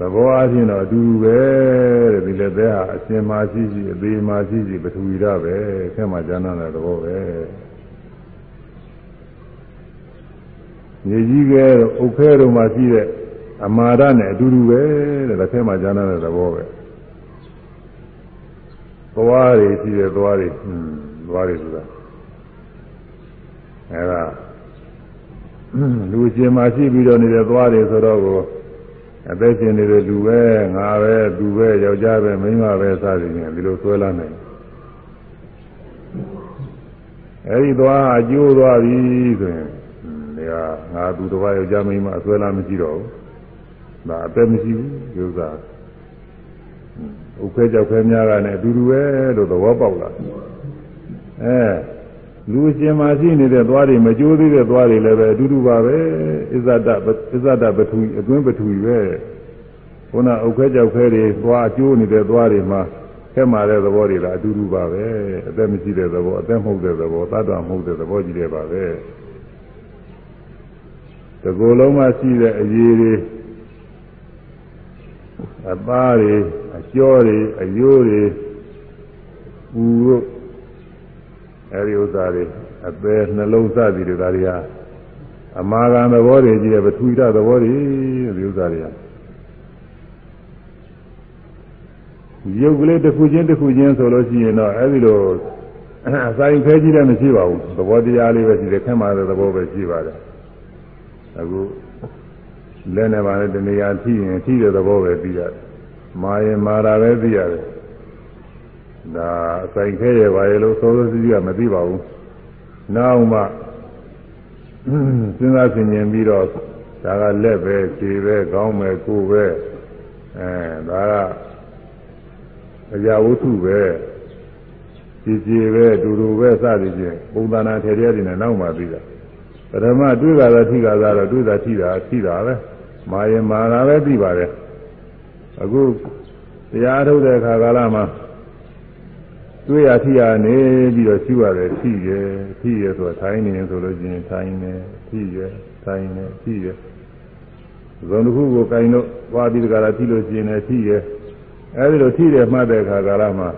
သဘောအချင်းတော့အတူတူပဲတဲ့ဒီလည်းသေးဟာအရှင်မာရှိရှိအသေးမာရှိရှိပထဝီရပဲခဲမှကျမ်းတဲ့သဘောပဲမြေကြီးကဲတော့အုတ်ခဲတို့မှာရှိတဲ့အမာရနဲ့အတူတူပဲတဲ့ဒါခဲမှကျမ်းတဲ့သဘောပဲသွားတွေရှိတယ်သွားတွေဟွန်းသွားတွေဆိုတာအဲဒါလူရှင်မှာရှိပြီးတော့နေတဲ့သွားတွေဆိုတော့ကို အသက်ရှင်နေတဲ့လူပဲငါပဲသူပဲယောက်ျားပဲမိန်းမပဲစသည်ဖြင့်ဒီလိုဆွဲလာနိုင်အဲဒီသွားအကျိုးသွားပြီဆိုရင်ဒီကငါသူတစ်ပါးယောက်ျားမိန်းမအဆွဲလာမရှိတော့ဘူးဒါအသက်မရှိဘူးဒီဥစ္စာဥက္ခဲကြောက်ခဲများကလည်းအတူတူပဲလို့သဘောပေါက်လာအဲ လူရှင်မှာရှိနေတဲ့သွားတွေမကြိုးသေးတဲ့သွားတွေလည်းပဲအတူတူပါပဲအစ္ဆဒအစ္ဆဒပထူအတွင်းပထူပဲခုနဥက္ခဲကြောက်ခဲတွေသွားအကျိုးနေတဲ့သွားတွေမှာခဲမာတဲ့သဘောတွေလားအတူတူပါပဲအသက်မရှိတဲ့သဘောအသက်မဟုတ်တဲ့သဘောသတ္တမဟုတ်တဲ့သဘောကြီးတွေပါပဲတကူလုံးမှရှိတဲ့အရေးတွေအသားတွေအကျော်တွေအယိုးတွေပူတို့ အဲဒီဥစ္စာတွေအသေးနှလုံးစသည်တွေဒါတွေဟာအမာခံသဘောတွေကြီးတယ်ပထဝီဓာတ်သဘောတွေဒီဥစ္စာတွေဟာရုပ်ကလေးတစ်ခုချင်းတစ်ခုချင်းဆိုလို့ရှိရင်တော့အဲဒီလိုအစာရင်ခဲကြီးလည်းမရှိပါဘူးသဘောတရားလေးပဲရှိတယ်ခက်မှတဲ့သဘောပဲရှိပါတယ်အခုလက်နဲ့ပါတဲ့တနေရာထိရင်ထိတဲ့သဘောပဲသိရတယ်မာရင်မာတာပဲသိရတယ် ဒါအဆိုင်ခဲရပါရဲ့လို့သောသောစီးစီးကမသိပါဘူးနောက်မှစဉ်းစားဆင်ခြင်ပြီးတော့ဒါကလက်ပဲခြေပဲခေါင်းပဲကိုယ်ပဲအဲဒါကအရာဝတ္ထုပဲကြည်ကြည်ပဲဒူဒူပဲစသည်ဖြင့်ပုံသဏ္ဍာန်ထေရတွေနဲ့နောက်မှသိတာပထမတွေ့တာတော့ထိတာတော့တွေ့တာထိတာထိတာပဲမာရင်မာတာပဲသိပါတယ်အခုတရားထုတ်တဲ့အခါကာလမှာ တွေ့ရထိရနေပြီးတော့ရှိရတယ်ထိရထိရဆိုထိုင်းနေဆိုလို့ချင်းထိုင်းနေထိရထိုင်းနေထိရဇုံတစ်ခုကိုကင်လို့သွားပြီးတကလားထိလို့ရှိရင်လည်းထိရဲအဲဒီလိုထိတယ်မှတ်တဲ့အခါကာလမှာ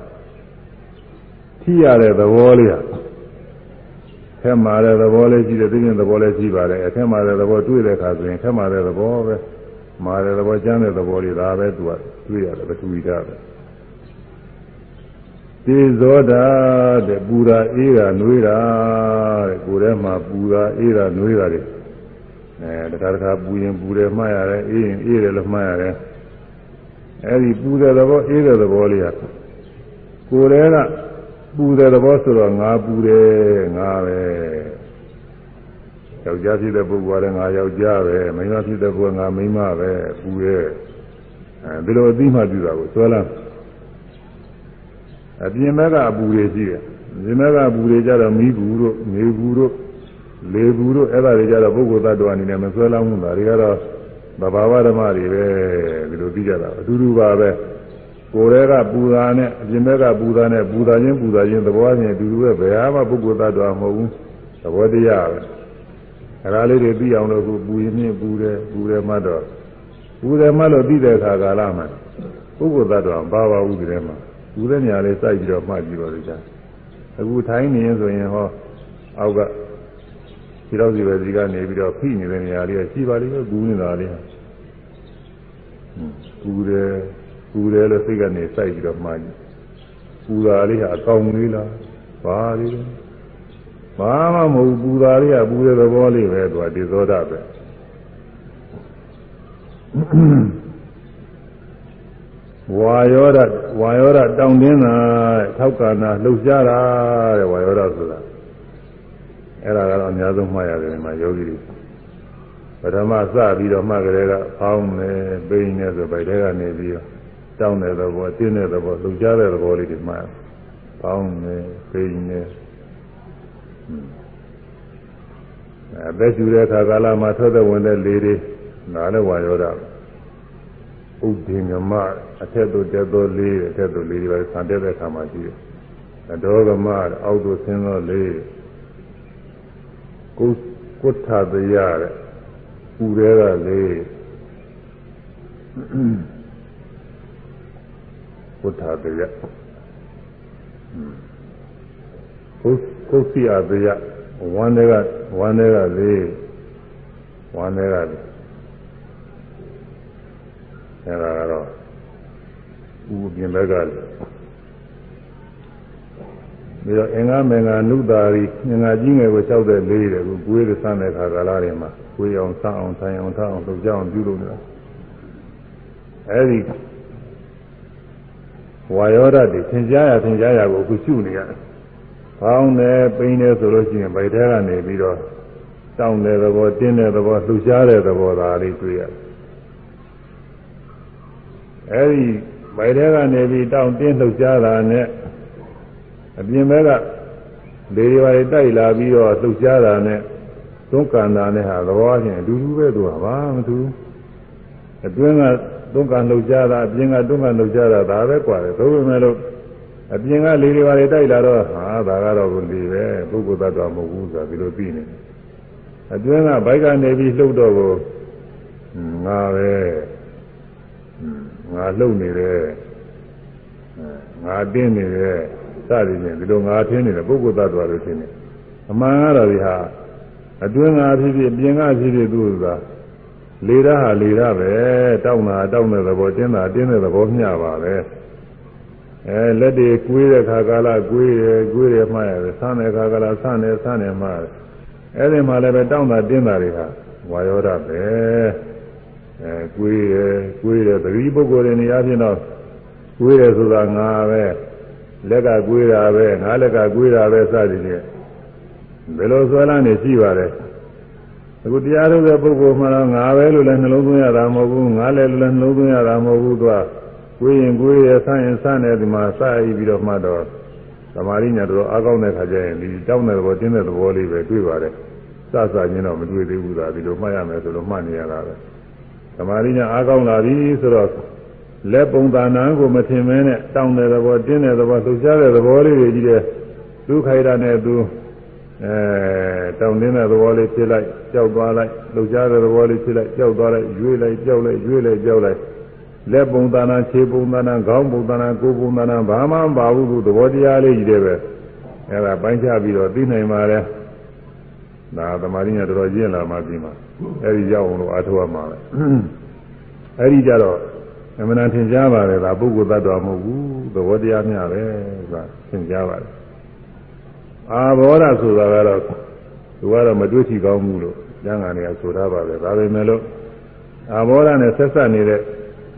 ထိရတဲ့သဘောလေးဟာထဲမှာတဲ့သဘောလေးရှိတယ်သိရင်သဘောလေးရှိပါတယ်အထက်မှာတဲ့သဘောတွေ့တဲ့အခါဆိုရင်ထဲမှာတဲ့သဘောပဲမာတဲ့သဘောကျမ်းတဲ့သဘောလေးဒါပဲသူကတွေ့ရတယ်ပထဝီဓာတ်ပဲ သေဇောတာတဲ့ပူရာအေးတာနှွေးတာတဲ့ကိုယ်ထဲမှာပူရာအေးတာနှွေးတာတွေအဲတခါတခါပူရင်ပူတယ်မှတ်ရတယ်အေးရင်အေးတယ်လို့မှတ်ရတယ်အဲဒီပူတဲ့သဘောအေးတဲ့သဘောလေးကကိုယ်ထဲကပူတဲ့သဘောဆိုတော့ငါပူတယ်ငါပဲယောက်ျားဖြစ်တဲ့ပုဂ္ဂိုလ်ကလည်းငါယောက်ျားပဲမိန်းမဖြစ်တဲ့ပုဂ္ဂိုလ်ကငါမိန်းမပဲပူရဲ့အဲဒီလိုအသိမှပြုတာကိုဆွဲလာ အပြင်ဘက်ကအပူတွေရှိတယ်အပြင်ဘက်ကအပူတွေကြတော့မိဘူးတို့နေဘူးတို့လေဘူးတို့အဲ့ဒါတွေကြတော့ပုဂ္ဂိုလ်သတ္တဝါအနေနဲ့မဆွဲလောင်းဘူးဒါတွေကတော့သဘာဝဓမ္မတွေပဲဒီလိုသိကြတာအတူတူပါပဲကိုယ်တည်းကပူတာနဲ့အပြင်ဘက်ကပူတာနဲ့ပူတာချင်းပူတာချင်းသဘောချင်းအတူတူပဲဘယ်ဟာမှပုဂ္ဂိုလ်သတ္တဝါမဟုတ်ဘူးသဘောတရားပဲအဲ့ဒါလေးတွေသိအောင်လို့ကိုပူရင်မြင့်ပူတယ်ပူတယ်မှတော့ပူတယ်မှလို့သိတဲ့အခါကာလမှာပုဂ္ဂိုလ်သတ္တဝါဘာပါဘူးဒီထဲမှာ ပူတဲ့နေရာလေးစိုက်ပြီးတော့မှတ်ကြည့်ပါလိမ့်မယ်အခုထိုင်းနေရင်ဆိုရင်ဟောအောက်ကဒီတော့ဒီပဲဒီကနေပြီးတော့ဖိနေတဲ့နေရာလေးကရှိပါလိမ့်မယ်ပူနေတာလေးဟာပူတယ်ပူတယ်လို့စိတ်ကနေစိုက်ပြီးတော့မှန်းပူတာလေးကအကောင်လေးလားဘာလေးလဲဘာမှမဟုတ်ပူတာလေးကပူတဲ့သဘောလေးပဲသူကဒီသောတာပဲ ဝါယောဒဝါယောဒတောင်းတင်းတာထောက်ကနာလှုပ်ရှားတာတဲ့ဝါယောဒဆိုတာအဲ့ဒါကတော့အများဆုံးမှတ်ရတယ်ဒီမှာယောဂီတွေပထမစပြီးတော့မှတ်ကြတဲ့ကဖောင်းနေပိန်းနေဆိုဗိုက်ထဲကနေပြီးတော့တောင်းတဲ့သဘောတင်းတဲ့သဘောလှုပ်ရှားတဲ့သဘောလေးတွေမှတ်ဖောင်းနေပိန်းနေအသက်ရှူတဲ့အခါကာလမှာထွက်တဲ့ဝင်တဲ့လေတွေနားလည်းဝါရောတာ ဥဒိငမအထက်သို့တက်သောလေးအထက်သို့လေးတွေဆံတက်တဲ့အခါမှာရှိတယ်အဒေါကမအောက်သို့ဆင်းသောလေးကုကုဋ္ဌတရတဲ့ပူရဲကလေးကုဋ္ဌတရကုကုသိယတရဝမ်းတွေကဝမ်းတွေကလေးဝမ်းတွေကလေး အဲဒါကတော့ဥပပြင်ဘက်ကလေးပြီးတော့အင်္ဂါမင်္ဂနုတာရီအင်္ဂါကြီးငယ်ကိုလျှောက်တဲ့လေးတွေကိုကိုယ်ရစတဲ့ခါကာလတွေမှာကိုယ်အောင်ဆအောင်ဆိုင်အောင်ထားအောင်လုပ်ကြအောင်ပြုလုပ်နေတာအဲဒီဝါယောဓာတ်တွေသင်ကြားရသင်ကြားရကိုအခုရှုနေရတယ်။ဖောင်းတယ်ပိန်းတယ်ဆိုလို့ရှိရင်ဗိုက်ထဲကနေပြီးတော့တောင်းတဲ့သဘောတင်းတဲ့သဘောလှူရှားတဲ့သဘောဒါလေးတွေ့ရတယ်။ အဲဒီမိုက်တဲကနေပြီးတောင်းတင်းလှုပ်ရှားတာနဲ့အပြင်ဘက်ကလေတွေပါတွေတိုက်လာပြီးတော့လှုပ်ရှားတာနဲ့သွန်းကန်တာနဲ့ဟာသဘောချင်းအတူတူပဲသူကပါမသူအတွင်းကသွန်းကန်လှုပ်ရှားတာအပြင်ကသွန်းကန်လှုပ်ရှားတာဒါပဲကွာတယ်သို့ပေမဲ့လို့အပြင်ကလေတွေပါတွေတိုက်လာတော့ဟာဒါကတော့ဘုံဒီပဲပုဂ္ဂိုလ်သတ္တဝါမဟုတ်ဘူးဆိုတာဒီလိုသိနေတယ်အတွင်းကဘိုက်ကနေပြီးလှုပ်တော့ကိုငါပဲ ငါလှုပ်နေတယ်ငါတင်းနေတယ်စသည်ဖြင့်ဒီလိုငါထင်းနေတဲ့ပုဂ္ဂိုလ်သတ္တဝါလို့ထင်တယ်အမှန်ကတော့ဒီဟာအတွင်းငါဖြစ်ဖြစ်ပြင်ငါဖြစ်ဖြစ်သူ့သာလေရဟာလေရပဲတောင်းတာတောင်းတဲ့သဘောတင်းတာတင်းတဲ့သဘောမျှပါပဲအဲလက်တွေကွေးတဲ့ခါကာလကွေးရကွေးရမှရတယ်ဆန်းတဲ့ခါကာလဆန်းတယ်ဆန်းတယ်မှရတယ်အဲဒီမှာလည်းပဲတောင်းတာတင်းတာတွေဟာဝါယောဓပဲ အဲကွေးရကွေးရသတိပုဂ္ဂိုလ်တွေနေရာချင်းတော့ကွေးရဆိုတာငါပဲလက်ကကွေးတာပဲငါလက်ကကွေးတာပဲစသည်ဖြင့်ဘယ်လိုဆွဲလန်းနေရှိပါလဲအခုတရားထုတ်တဲ့ပုဂ္ဂိုလ်မှတော့ငါပဲလို့လည်းနှလုံးသွင်းရတာမဟုတ်ဘူးငါလည်းလည်းနှလုံးသွင်းရတာမဟုတ်ဘူးသူကကွေးရင်ကွေးရဆန်းရင်ဆန်းတယ်ဒီမှာစပြီးပြီးတော့မှတော့သမာဓိညာတော်အားကောင်းတဲ့ခါကျရင်ဒီတောင်းတဲ့သဘောတင်းတဲ့သဘောလေးပဲတွေ့ပါတယ်စစချင်းတော့မတွေ့သေးဘူးသာဒီလိုမှတ်ရမယ်ဆိုလို့မှတ်နေရတာပဲ သမာဓိညာအားကောင်းလာပြီဆိုတော့လက်ပုံသဏ္ဍာန်ကိုမထင်မဲနဲ့တောင်းတဲ့သဘောတင်းတဲ့သဘောလှူရှားတဲ့သဘောလေးတွေကြီးတဲ့သူခိုက်တာနဲ့သူအဲတောင်းတင်းတဲ့သဘောလေးဖြစ်လိုက်ကြောက်သွားလိုက်လှုပ်ရှားတဲ့သဘောလေးဖြစ်လိုက်ကြောက်သွားလိုက်ရွေးလိုက်ကြောက်လိုက်ရွေးလိုက်ကြောက်လိုက်လက်ပုံသဏ္ဍာန်ခြေပုံသဏ္ဍာန်ခေါင်းပုံသဏ္ဍာန်ကိုယ်ပုံသဏ္ဍာန်ဘာမှမပါဘူးသူသဘောတရားလေးကြီးတယ်ပဲအဲဒါပိုင်းခြားပြီးတော့သိနိုင်ပါတယ် ဒါသမာဓိညာတော်တော်ရင့်လာမှပြီးမှအဲဒီရောက်အောင်လို့အားထုတ်ရမှာပဲအဲဒီကြတော့အမှန်တန်ထင်ရှားပါတယ်ဒါပုဂ္ဂိုလ်သတ္တဝါမဟုတ်ဘူးသဘောတရားများပဲဆိုတာသင်ကြားပါတယ်အာဘောဓဆိုတာကတော့သူကတော့မတွေ့ချကောင်းဘူးလို့ကျမ်းဂန်တွေကဆိုထားပါတယ်ဒါပေမဲ့လို့အာဘောဓနဲ့ဆက်ဆက်နေတဲ့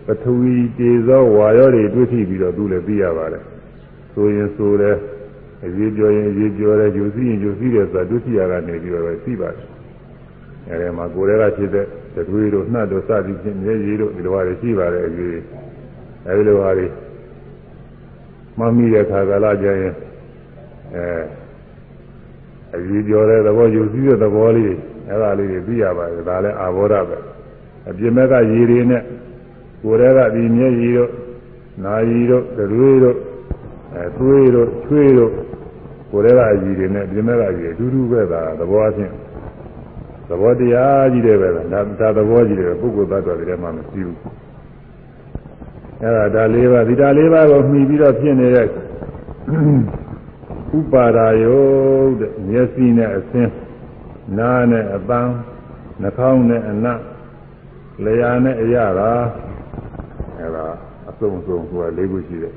ပထဝီတေဇောဝါရောတွေတွေ့ထိပြီးတော့သူလည်းသိရပါတယ်ဆိုရင်ဆိုတယ် အရေးပြောရင်အရေးပြောတယ်ယူစီရင်ယူစီတယ်ဆိုတာတွေ့ထိရကနေပြီးတော့သိပါတယ်အဲဒီမှာကိုယ်တည်းကဖြစ်တဲ့တတွေးတို့နှတ်တို့စသည်ဖြင့်မျက်ရည်တို့ဒီလိုဟာတွေရှိပါတယ်အရေးအဲဒီလိုဟာတွေမမိတဲ့ခါကလာကြရင်အဲအရေးပြောတဲ့သဘောယူစည်းတဲ့သဘောလေးအဲ့ဒါလေးတွေသိရပါတယ်ဒါလည်းအာဘောဓပဲအပြင်ဘက်ကရည်တွေနဲ့ကိုယ်တည်းကဒီမျက်ရည်တို့နာရည်တို့တွေးတို့အဲသွေးတို့ချွေးတို့ ကိုယ်တည်းကအရည်တွေနဲ့ပြင်ဘက်ကရည်အတူတူပဲဒါသဘောအချင်းသဘောတရားကြီးတယ်ပဲဒါဒါသဘောကြီးတယ်ပုဂ္ဂိုလ်သတ္တဝါတွေထဲမှာမရှိဘူးအဲ့ဒါဒါလေးပါဒီဒါလေးပါကိုမှီပြီးတော့ဖြစ်နေတဲ့ဥပါဒါယုတ်တဲ့မျက်စိနဲ့အဆင်းနားနဲ့အပန်းနှာခေါင်းနဲ့အနံ့လျှာနဲ့အရသာအဲဒါအစုံစုံဆိုတာ၄ခုရှိတယ်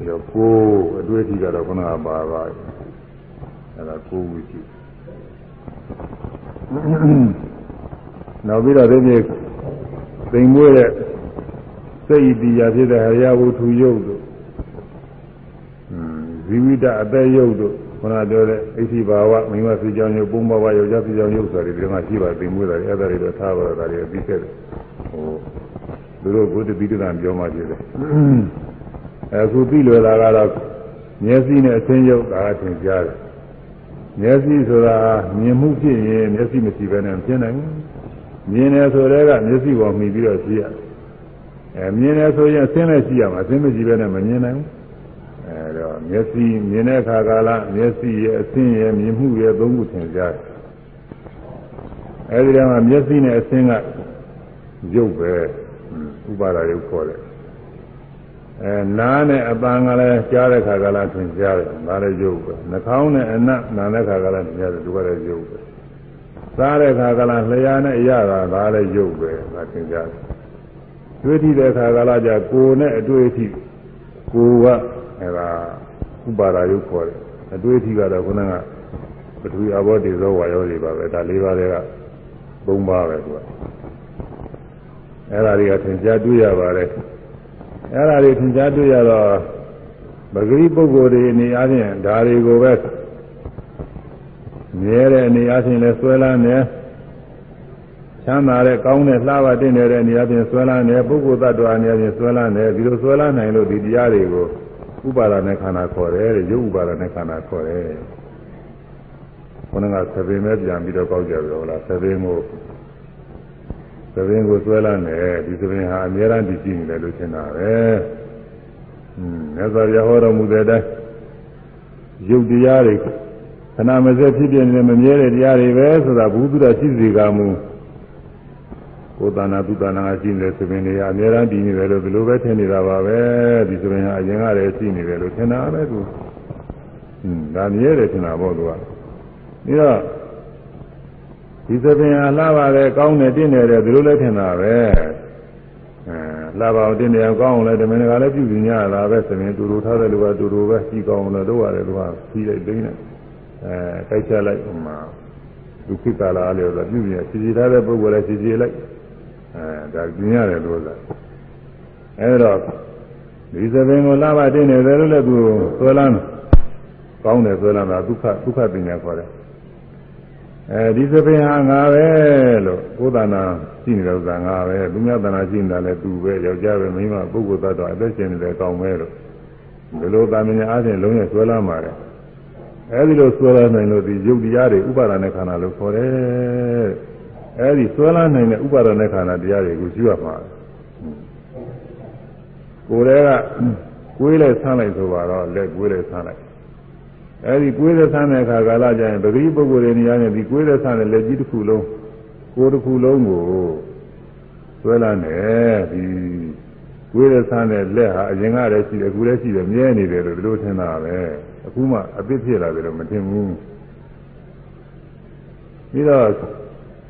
ပြီးတော့ကိုယ်အတွေ့အထိကတော့ခုနကပါပါအဲဒါကိုယ်ဝိရှိနောက်ပြီးတော့ဒီနေ့သိမ်မွေးတဲ့စိတ်ဤတရားဖြစ်တဲ့ဟရဝုထုယုတ်တို့ဇီဝိတအသက်ယုတ်တို့ခန္ဓာပြောတဲ့အိသိဘာဝမိမဖြစ်ကြောင်းယုတ်ပုံဘဝယောက်ျားဖြစ်ကြောင်းယုတ်ဆိုတဲ့ဒီမှာရှိပါသိမွေးတာအဲ့ဒါတွေတော့ထားပါတော့ဒါတွေပြီးခဲ့တယ်ဟိုသူတို့ဘုဒ္ဓတိတ္တံပြောမှဖြစ်တယ် အခုပြီးလွယ်တာကတော့မျက်စိနဲ့အသင်းယုတ်ဒါကသင်ကြားတယ်မျက်စိဆိုတာမြင်မှုဖြစ်ရင်မျက်စိမရှိဘဲနဲ့ဖြစ်နိုင်ဘူးမြင်တယ်ဆိုတဲ့ကမျက်စိပေါ်မှီပြီးတော့ရှိရတယ်အဲမြင်တယ်ဆိုရင်အသင်းနဲ့ရှိရမှာအသင်းမရှိဘဲနဲ့မမြင်နိုင်ဘူးအဲတော့မျက်စိမြင်တဲ့အခါကာလမျက်စိရဲ့အဆင်းရဲ့မြင်မှုရဲ့သုံးခုသင်ကြားတယ်အဲဒီတော့မျက်စိနဲ့အဆင်းကရုပ်ပဲဥပါဒရုပ်ခေါ်တယ် အဲနားနဲ့အပန်းကလည်းကြားတဲ့ခါကလည်းသင်ကြားတယ်ဒါလည်းရုပ်ပဲနှာခေါင်းနဲ့အနံ့နာတဲ့ခါကလည်းသင်ကြားတယ်ဒီကလည်းရုပ်ပဲစားတဲ့ခါကလည်းလျှာနဲ့အရတာဒါလည်းရုပ်ပဲဒါသင်ကြားတယ်တွေ့ထိတဲ့ခါကလည်းじゃကိုယ်နဲ့အတွေ့အထိကိုယ်ကအဲဒါဥပါဒါယုတ်ခေါ်တယ်အတွေ့အထိကတော့ခုနကပထဝီအဘောတေဇောဝါယောတွေပါပဲဒါလေးပါးတွေကသုံးပါးပဲသူကအဲဒါတွေကသင်ကြားတွေ့ရပါတယ် အဲဒါတွေသင်ကြားတွေ့ရတော့ပဂရိပုဂ္ဂိုလ်တွေအနေအချင်းဒါတွေကိုပဲမြဲတဲ့အနေအချင်းလဲဆွဲလန်းနေချမ်းသာတဲ့ကောင်းတဲ့လှပတဲ့နေတဲ့နေရာချင်းဆွဲလန်းနေပုဂ္ဂိုလ်တ attva အနေချင်းဆွဲလန်းနေဒီလိုဆွဲလန်းနိုင်လို့ဒီတရားတွေကိုဥပါဒနဲ့ခန္ဓာခေါ်တယ်တဲ့ရုပ်ဥပါဒနဲ့ခန္ဓာခေါ်တယ်ခொနကသဘင်ပဲပြန်ပြီးတော့ကောက်ကြပြီဟုတ်လားသဘင်ကို သဘင်ကိုဆွဲလာတယ်ဒီသဘင်ဟာအများအားတည်ရှိနေတယ်လို့ထင်တာပဲอืมမြတ်စွာဘုရားဟောတော်မူတဲ့အတိုင်းရုပ်တရားတွေခဏမစက်ဖြစ်ပြနေမမြဲတဲ့တရားတွေပဲဆိုတာဘုသူတော်ရှိစေကမူကိုယ်တဏ္ဍသူတဏ္ဍကရှိနေတဲ့သဘင်တွေကအများအားတည်နေတယ်လို့ဒီလိုပဲထင်နေတာပါပဲဒီသဘင်ဟာအရင်ကတည်းရှိနေတယ်လို့ထင်တာပဲသူอืมဒါမြဲတယ်ထင်တာပေါ့သူကပြီးတော့ ဒီသဘင်ဟာလှပါတယ်ကောင်းတယ်တင့်တယ်တယ်ဒီလိုလဲထင်တာပဲအဲလှပါအောင်တင့်တယ်အောင်ကောင်းအောင်လဲဓမ္မကလည်းပြုပြညာတာပဲသဘင်တူတူထားတဲ့လူကတူတူပဲကြီးကောင်းအောင်လဲတို့ရတယ်လူကပြီးလိုက်သိနေအဲတိုက်ချလိုက်ဟိုမှာဒုက္ခကာလအားလျော်ဆိုပြုပြညာစီစီထားတဲ့ပုဂ္ဂိုလ်လည်းစီစီလိုက်အဲဒါပြညာတယ်လို့ဆိုတာအဲဒါဒီသဘင်ကိုလှပါတင့်တယ်တယ်လို့လည်းသူဆွဲလန်းကောင်းတယ်ဆွဲလန်းတာဒုက္ခဒုက္ခပညာခေါ်တယ် အဲဒီသဖြင့်ဟာငါပဲလို့ကိုယ်တဏ္ဍာရှိနေတဲ့ဥစ္စာငါပဲသူများတဏ္ဍာရှိနေတာလည်းသူပဲယောက်ျားပဲမိန်းမပုဂ္ဂိုလ်သတ္တဝါအသက်ရှင်နေတယ်ကောင်းပဲလို့ဒီလိုတာမညာအားဖြင့်လုံးဝဆွဲလာမှာတယ်အဲဒီလိုဆွဲလာနိုင်လို့ဒီယုတ်တရားတွေဥပါဒณะခန္ဓာလို့ခေါ်တယ်အဲဒီဆွဲလာနိုင်တဲ့ဥပါဒณะခန္ဓာတရားတွေကိုရှိရမှာကိုယ်တည်းကကိုယ်လိုက်ဆန်းလိုက်ဆိုပါတော့လက်ကိုယ်လိုက်ဆန်းလိုက် အဲဒီကိုယ်သက်ဆန်းတဲ့အခါကာလကျရင်ပဂရိပုဂ္ဂိုလ်တွေနေရာနဲ့ဒီကိုယ်သက်ဆန်းတဲ့လက်ကြီးတစ်ခုလုံးကိုယ်တစ်ခုလုံးကိုဆွဲလာတယ်ဒီကိုယ်သက်ဆန်းတဲ့လက်ဟာအရင်ကတည်းရှိတယ်အခုလည်းရှိတယ်မြဲနေတယ်လို့ဒီလိုထင်တာပဲအခုမှအသစ်ဖြစ်လာတယ်လို့မထင်ဘူးပြီးတော့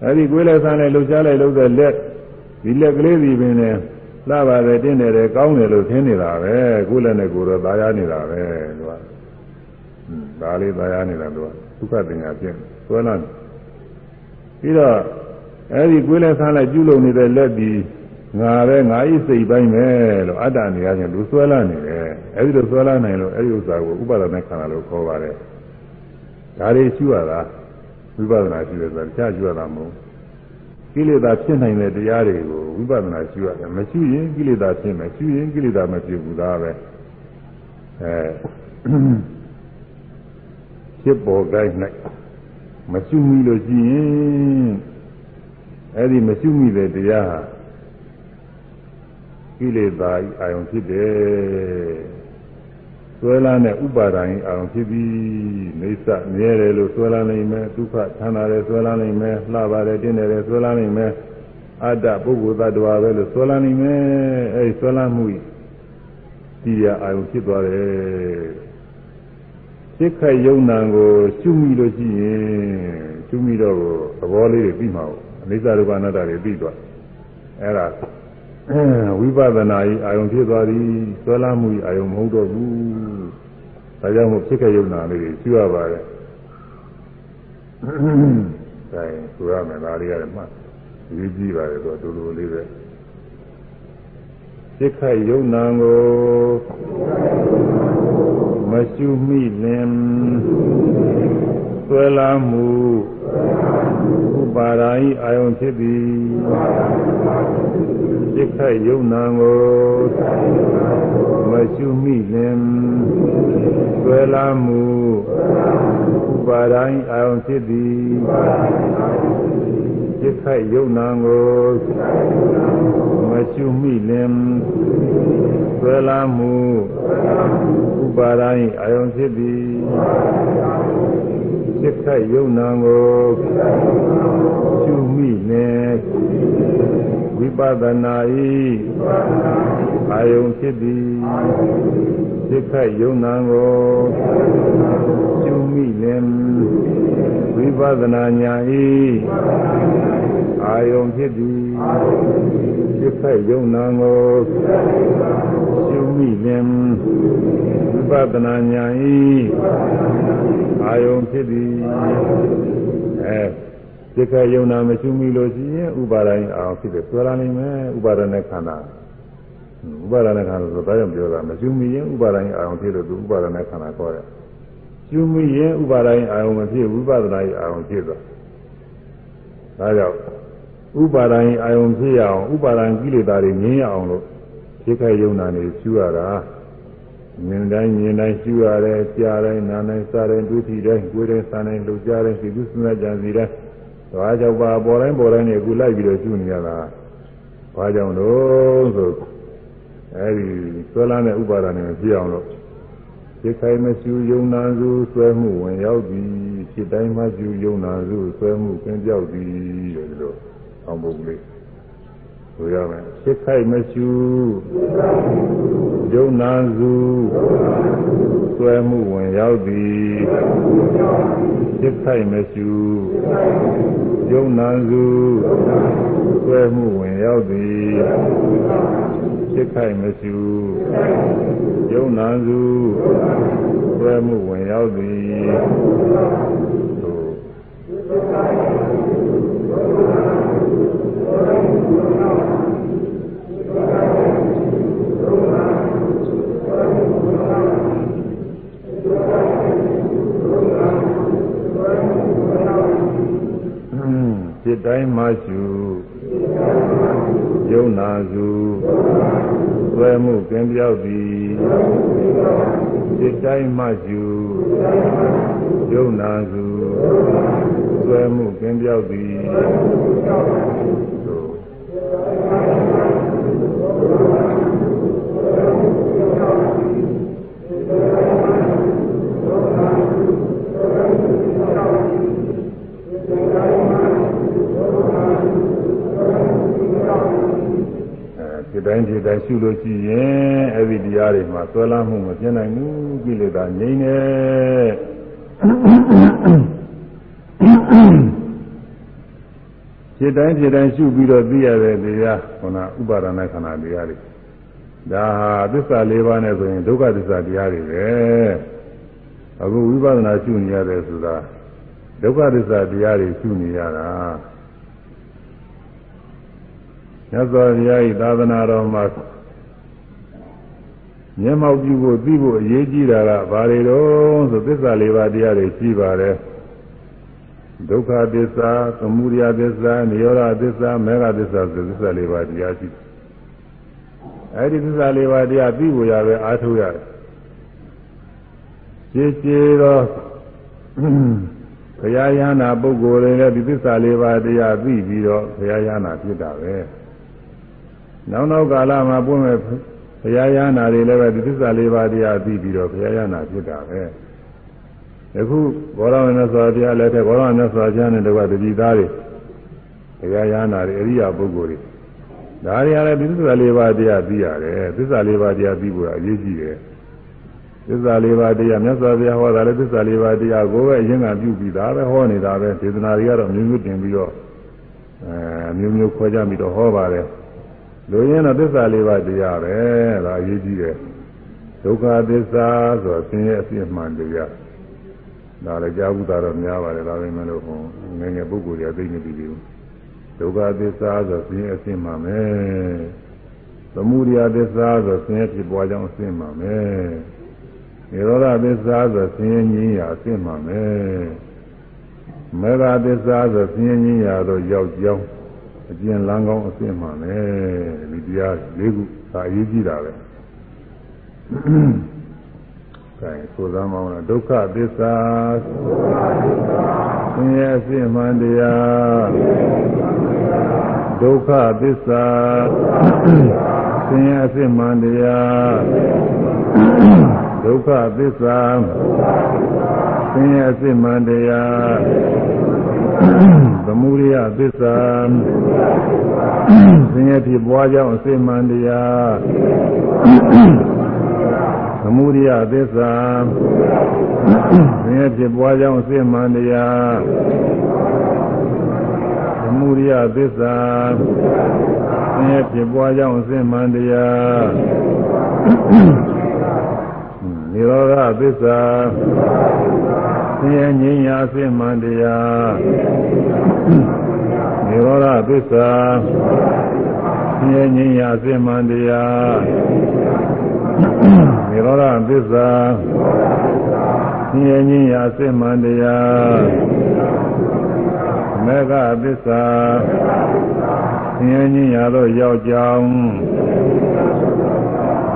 အဲဒီကိုယ်လက်ဆန်းတဲ့လှုပ်ရှားလိုက်လို့တဲ့လက်ဒီလက်ကလေးဒီပင်နဲ့လှပါတယ်တင်းတယ်တယ်ကောင်းတယ်လို့ထင်နေတာပဲကိုယ်လက်နဲ့ကိုယ်တော့သာယာနေတာပဲသူက ဒါလေးသာယာနေတာသူကဒုက္ခတင်ညာဖြစ်ဆွဲလာပြီးတော့အဲဒီကိုယ်လက်ဆန်းလိုက်ပြုလုပ်နေတဲ့လက်ဒီငါပဲငါဤစိတ်ပိုင်းပဲလို့အတ္တနေရခြင်းလူဆွဲလာနေတယ်အဲဒီလိုဆွဲလာနိုင်လို့အဲဒီဥစ္စာကိုဥပါဒနာခန္ဓာလို့ခေါ်ပါတယ်ဒါတွေရှိရတာဝိပဿနာရှိတယ်ဆိုတာကြားရှိရတာမဟုတ်ကိလေသာဖြစ်နိုင်တဲ့တရားတွေကိုဝိပဿနာရှိရတယ်မရှိရင်ကိလေသာဖြစ်မယ်ရှိရင်ကိလေသာမဖြစ်ဘူးဒါပဲအဲ ဖြစ်ပေါ်ကိုင်း၌မရှိမိလို့ရှိရင်အဲဒီမရှိမိတဲ့တရားဟာကိလေသာဤအာယုံဖြစ်တယ်ဆွဲလာတဲ့ဥပါဒာဤအာယုံဖြစ်ပြီးနေသမြဲတယ်လို့ဆွဲလာနိုင်မယ်ဒုက္ခထမ်းလာတယ်ဆွဲလာနိုင်မယ်လှပါတယ်တင်းတယ်ဆွဲလာနိုင်မယ်အတ္တပုဂ္ဂိုလ်သတ္တဝါပဲလို့ဆွဲလာနိုင်မယ်အဲဒီဆွဲလာမှုဒီရအာယုံဖြစ်သွားတယ် စိတ်ခတ်ယုံနာကိုရှုမိလို့ရှိရင်ရှုမိတော့သဘောလေးတွေပြီးမှာပေါ့အနိစ္စဒုက္ခအနတ္တတွေပြီးသွားအဲ့ဒါဝိပဿနာဤအာယုံဖြစ်သွားသည်ဆွဲလာမှုဤအာယုံမဟုတ်တော့ဘူးဒါကြောင့်မို့ဖြစ်ခဲ့ယုံနာလေးတွေကျွရပါတယ်ဒါရင်ဆိုရမယ်ဒါလေးရတယ်မှရေးကြည့်ပါတယ်တော့တူတူလေးပဲဖြစ်ခဲ့ယုံနာကို မရှုမိလင်ဆွဲလာမှုဥပါဒာဤအာယုံဖြစ်သည်စိတ်ခတ်ယုံနာကိုမရှုမိလင်ဆွဲလာမှုဥပါဒာဤအာယုံဖြစ်သည် စိတ်ခတ်ယုံနာကိုမရှုမိလင်ဆွဲလာမှုဥပါဒာဤအာယုံဖြစ်သည်စိတ်ခတ်ယုံနာကိုရှုမိနေဝိပဿနာဤအာယုံဖြစ်သည်စိတ်ခတ်ယုံနာကိုရှုမိနေ ဝိပဿနာညာဤအာယုံဖြစ်သည်စိတ်ခတ်ယုံနာကိုရှုမိနေဝိပဿနာညာဤအာယုံဖြစ်သည်အဲစိတ်ခယုံနာမရှိမိလို့ရှိရင်ဥပါဒိုင်းအောင်ဖြစ်တယ်ဆွဲလာနိုင်မယ်ဥပါဒနဲ့ခန္ဓာဥပါဒနဲ့ခန္ဓာဆိုတော့ဒါကြောင့်ပြောတာမရှိမိရင်ဥပါဒိုင်းအောင်ဖြစ်လို့သူဥပါဒနဲ့ခန္ဓာခေါ်တယ် ရှုမိရင်ဥပါဒိုင်းအောင်မဖြစ်ဝိပဿနာအောင်ဖြစ်သွားဒါကြောင့်ဥပါဒိုင်းအာယုံဖြစ်ရအောင်ဥပါဒံကိလေသာတွေငြင်းရအောင်လို့စိတ်ခယုံနာနေရှုရတာမြင်တိုင်းမြင်တိုင်းရှုရတယ်ကြားတိုင်းနားတိုင်းစားတိုင်းဒုတိတိုင်းကိုယ်တိုင်းစားတိုင်းလှုပ်ရှားတိုင်းဒီကုသနာကြံစီတိုင်းဘာကြောင့်ပါပေါ်တိုင်းပေါ်တိုင်းနေအခုလိုက်ပြီးတော့ရှုနေရတာဘာကြောင့်လို့ဆိုအဲဒီဆွဲလန်းတဲ့ဥပါဒဏ်နဲ့ဖြစ်အောင်လို့ စိတ်ခိုင်မရှုယုံနာစုဆွဲမှုဝင်ရောက်ပြီးစိတ်တိုင်းမှရှုယုံနာစုဆွဲမှုကင်းပြောက်ပြီးလို့ဒီလိုအောင်ပုံလေးဆိုရမယ်စိတ်ခိုက်မရှုယုံနာစုဆွဲမှုဝင်ရောက်သည်စိတ်ခိုက်မရှုယုံနာစုဆွဲမှုဝင်ရောက်သည် စိတ်ခိုက်မရှုယုံနာစုဆွဲမှုဝင်ရောက်သည်စိတ်တိုင်းမှရှု ယုံနာစုသွဲမှုကင်းပြောက်သည်စိတ်တိုင်းမှရှုယုံနာစုသွဲမှုကင်းပြောက်သည် တိုင်းဖြစ်တိုင်းရှုလို့ရှိရင်အဲ့ဒီတရားတွေမှာဆွဲလမ်းမှုမပြနိုင်ဘူးကိလေသာငြိမ့်နေဖြစ်တိုင်းဖြစ်တိုင်းရှုပြီးတော့သိရတဲ့တရားခုနဥပါဒနာခန္ဓာတရားတွေဒါဟာသစ္စာ၄ပါးနဲ့ဆိုရင်ဒုက္ခသစ္စာတရားတွေပဲအခုဝိပဿနာရှုနေရတယ်ဆိုတာဒုက္ခသစ္စာတရားတွေရှုနေရတာ မြတ်စွာဘုရားဤသာသနာတော်မှာမျက်မှောက်ပြုဖို့သိဖို့အရေးကြီးတာကဘာတွေတော့ဆိုသစ္စာလေးပါးတရားတွေရှိပါတယ်ဒုက္ခသစ္စာသမုဒယသစ္စာនិရောဓသစ္စာမေဃသစ္စာဆိုသစ္စာလေးပါးတရားရှိတယ်အဲဒီသစ္စာလေးပါးတရားသိဖို့ရပဲအားထုတ်ရတယ်ရှင်းရှင်းတော့ဘုရားယန္တာပုဂ္ဂိုလ်တွေလည်းဒီသစ္စာလေးပါးတရားသိပြီးတော့ဘုရားယန္တာဖြစ်တာပဲ နောက်နောက်ကာလမှာပွင့်မဲ့ဘုရားယန္တာတွေလည်းပဲဒီသစ္စာလေးပါးတရားသိပြီးတော့ဘုရားယန္တာဖြစ်တာပဲအခုဘောရမနဲ့ဆိုတရားလည်းတဲ့ဘောရမနဲ့ဆိုတရားနဲ့တကွတတိသားတွေဘုရားယန္တာတွေအရိယာပုဂ္ဂိုလ်တွေဒါတွေလည်းဒီသစ္စာလေးပါးတရားသိရတယ်သစ္စာလေးပါးတရားသိဖို့အရေးကြီးတယ်သစ္စာလေးပါးတရားမြတ်စွာဘုရားဟောတာလည်းသစ္စာလေးပါးတရားကိုပဲအရင်ကပြုပြီးသားပဲဟောနေတာပဲဒေသနာတွေကတော့မျိုးမျိုးတင်ပြီးတော့အဲမျိုးမျိုးခွဲကြပြီးတော့ဟောပါတယ် လူရင်းတော့သစ္စာလေးပါးတရားပဲဒါအရေးကြီးတယ်ဒုက္ခသစ္စာဆိုဆင်းရဲအပြစ်မှန်တရားဒါလည်းကြားဘူးတာတော့များပါတယ်ဒါပေမဲ့လို့ဟိုငယ်ငယ်ပုဂ္ဂိုလ်တွေသိနေပြီဘူးဒုက္ခသစ္စာဆိုဆင်းရဲအပြစ်မှန်မယ်သမုဒယသစ္စာဆိုဆင်းရဲဖြစ်ပွားကြောင်းအပြစ်မှန်မယ်နိရောဓသစ္စာဆိုဆင်းရဲငြိမ်းရာအပြစ်မှန်မယ်မေဃသစ္စာဆိုဆင်းရဲငြိမ်းရာတော့ရောက်ကြောင်း အကျဉ်းလန်းကောင်းအပြစ်မှန်မယ်ဒီတရား၄ခုဒါအရေးကြီးတာပဲကဲဆိုသမ်းအောင်လားဒုက္ခသစ္စာဆင်းရဲအပြစ်မှန်တရားဒုက္ခသစ္စာဆင်းရဲအပြစ်မှန်တရားဒုက္ခသစ္စာဆင်းရဲအပြစ်မှန်တရား သမုဒိယသစ္စာဆင်းရဲဖြစ်ပွားကြောင်းအစစ်မှန်တရားသမုဒိယသစ္စာဆင်းရဲဖြစ်ပွားကြောင်းအစစ်မှန်တရားသမုဒိယသစ္စာဆင်းရဲဖြစ်ပွားကြောင်းအစစ်မှန်တရားနိရောဓသစ္စာ ဆင်းရဲငြိမ်းရာအစစ်မှန်တရားနိရောဓသစ္စာဆင်းရဲငြိမ်းရာအစစ်မှန်တရားနိရောဓသစ္စာဆင်းရဲငြိမ်းရာအစစ်မှန်တရားမေဃသစ္စာဆင်းရဲငြိမ်းရာသို့ရောက်ကြောင်း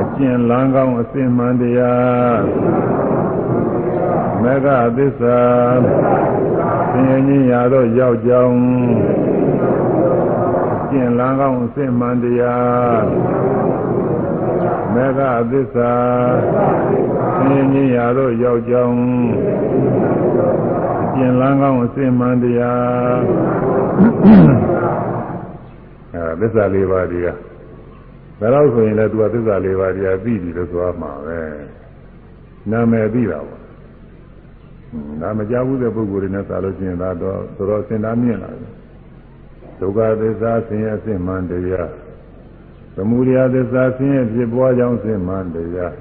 အကျင့်လန်းကောင်းအစစ်မှန်တရား မေဃသစ္စာဆင်းရဲငြိမ်းရာသို့ရောက်ကြောင်းအကျင့်လန်းကောင်းအစစ်မှန်တရားမေဃသစ္စာဆင်းရဲငြိမ်းရာသို့ရောက်ကြောင်းအကျင့်လန်းကောင်းအစစ်မှန်တရားအဲသစ္စာလေးပါးတရားဒါတော့ဆိုရင်လည်းသူကသစ္စာလေးပါးတရားသိပြီလို့ဆိုရမှာပဲနာမည်သိတာပေါ့ ဒါမကြဘူးတဲ့ပုဂ္ဂိုလ်တွေနဲ့သာလို့ရှိရင်ဒါတော့တော်တော်စင်သားမြင့်လာတယ်ဒုက္ခသစ္စာဆင်းရဲအစစ်မှန်တရားသမုဒယသစ္စာဆင်းရဲဖြစ်ပွားကြောင်းအစစ်မှန်တရား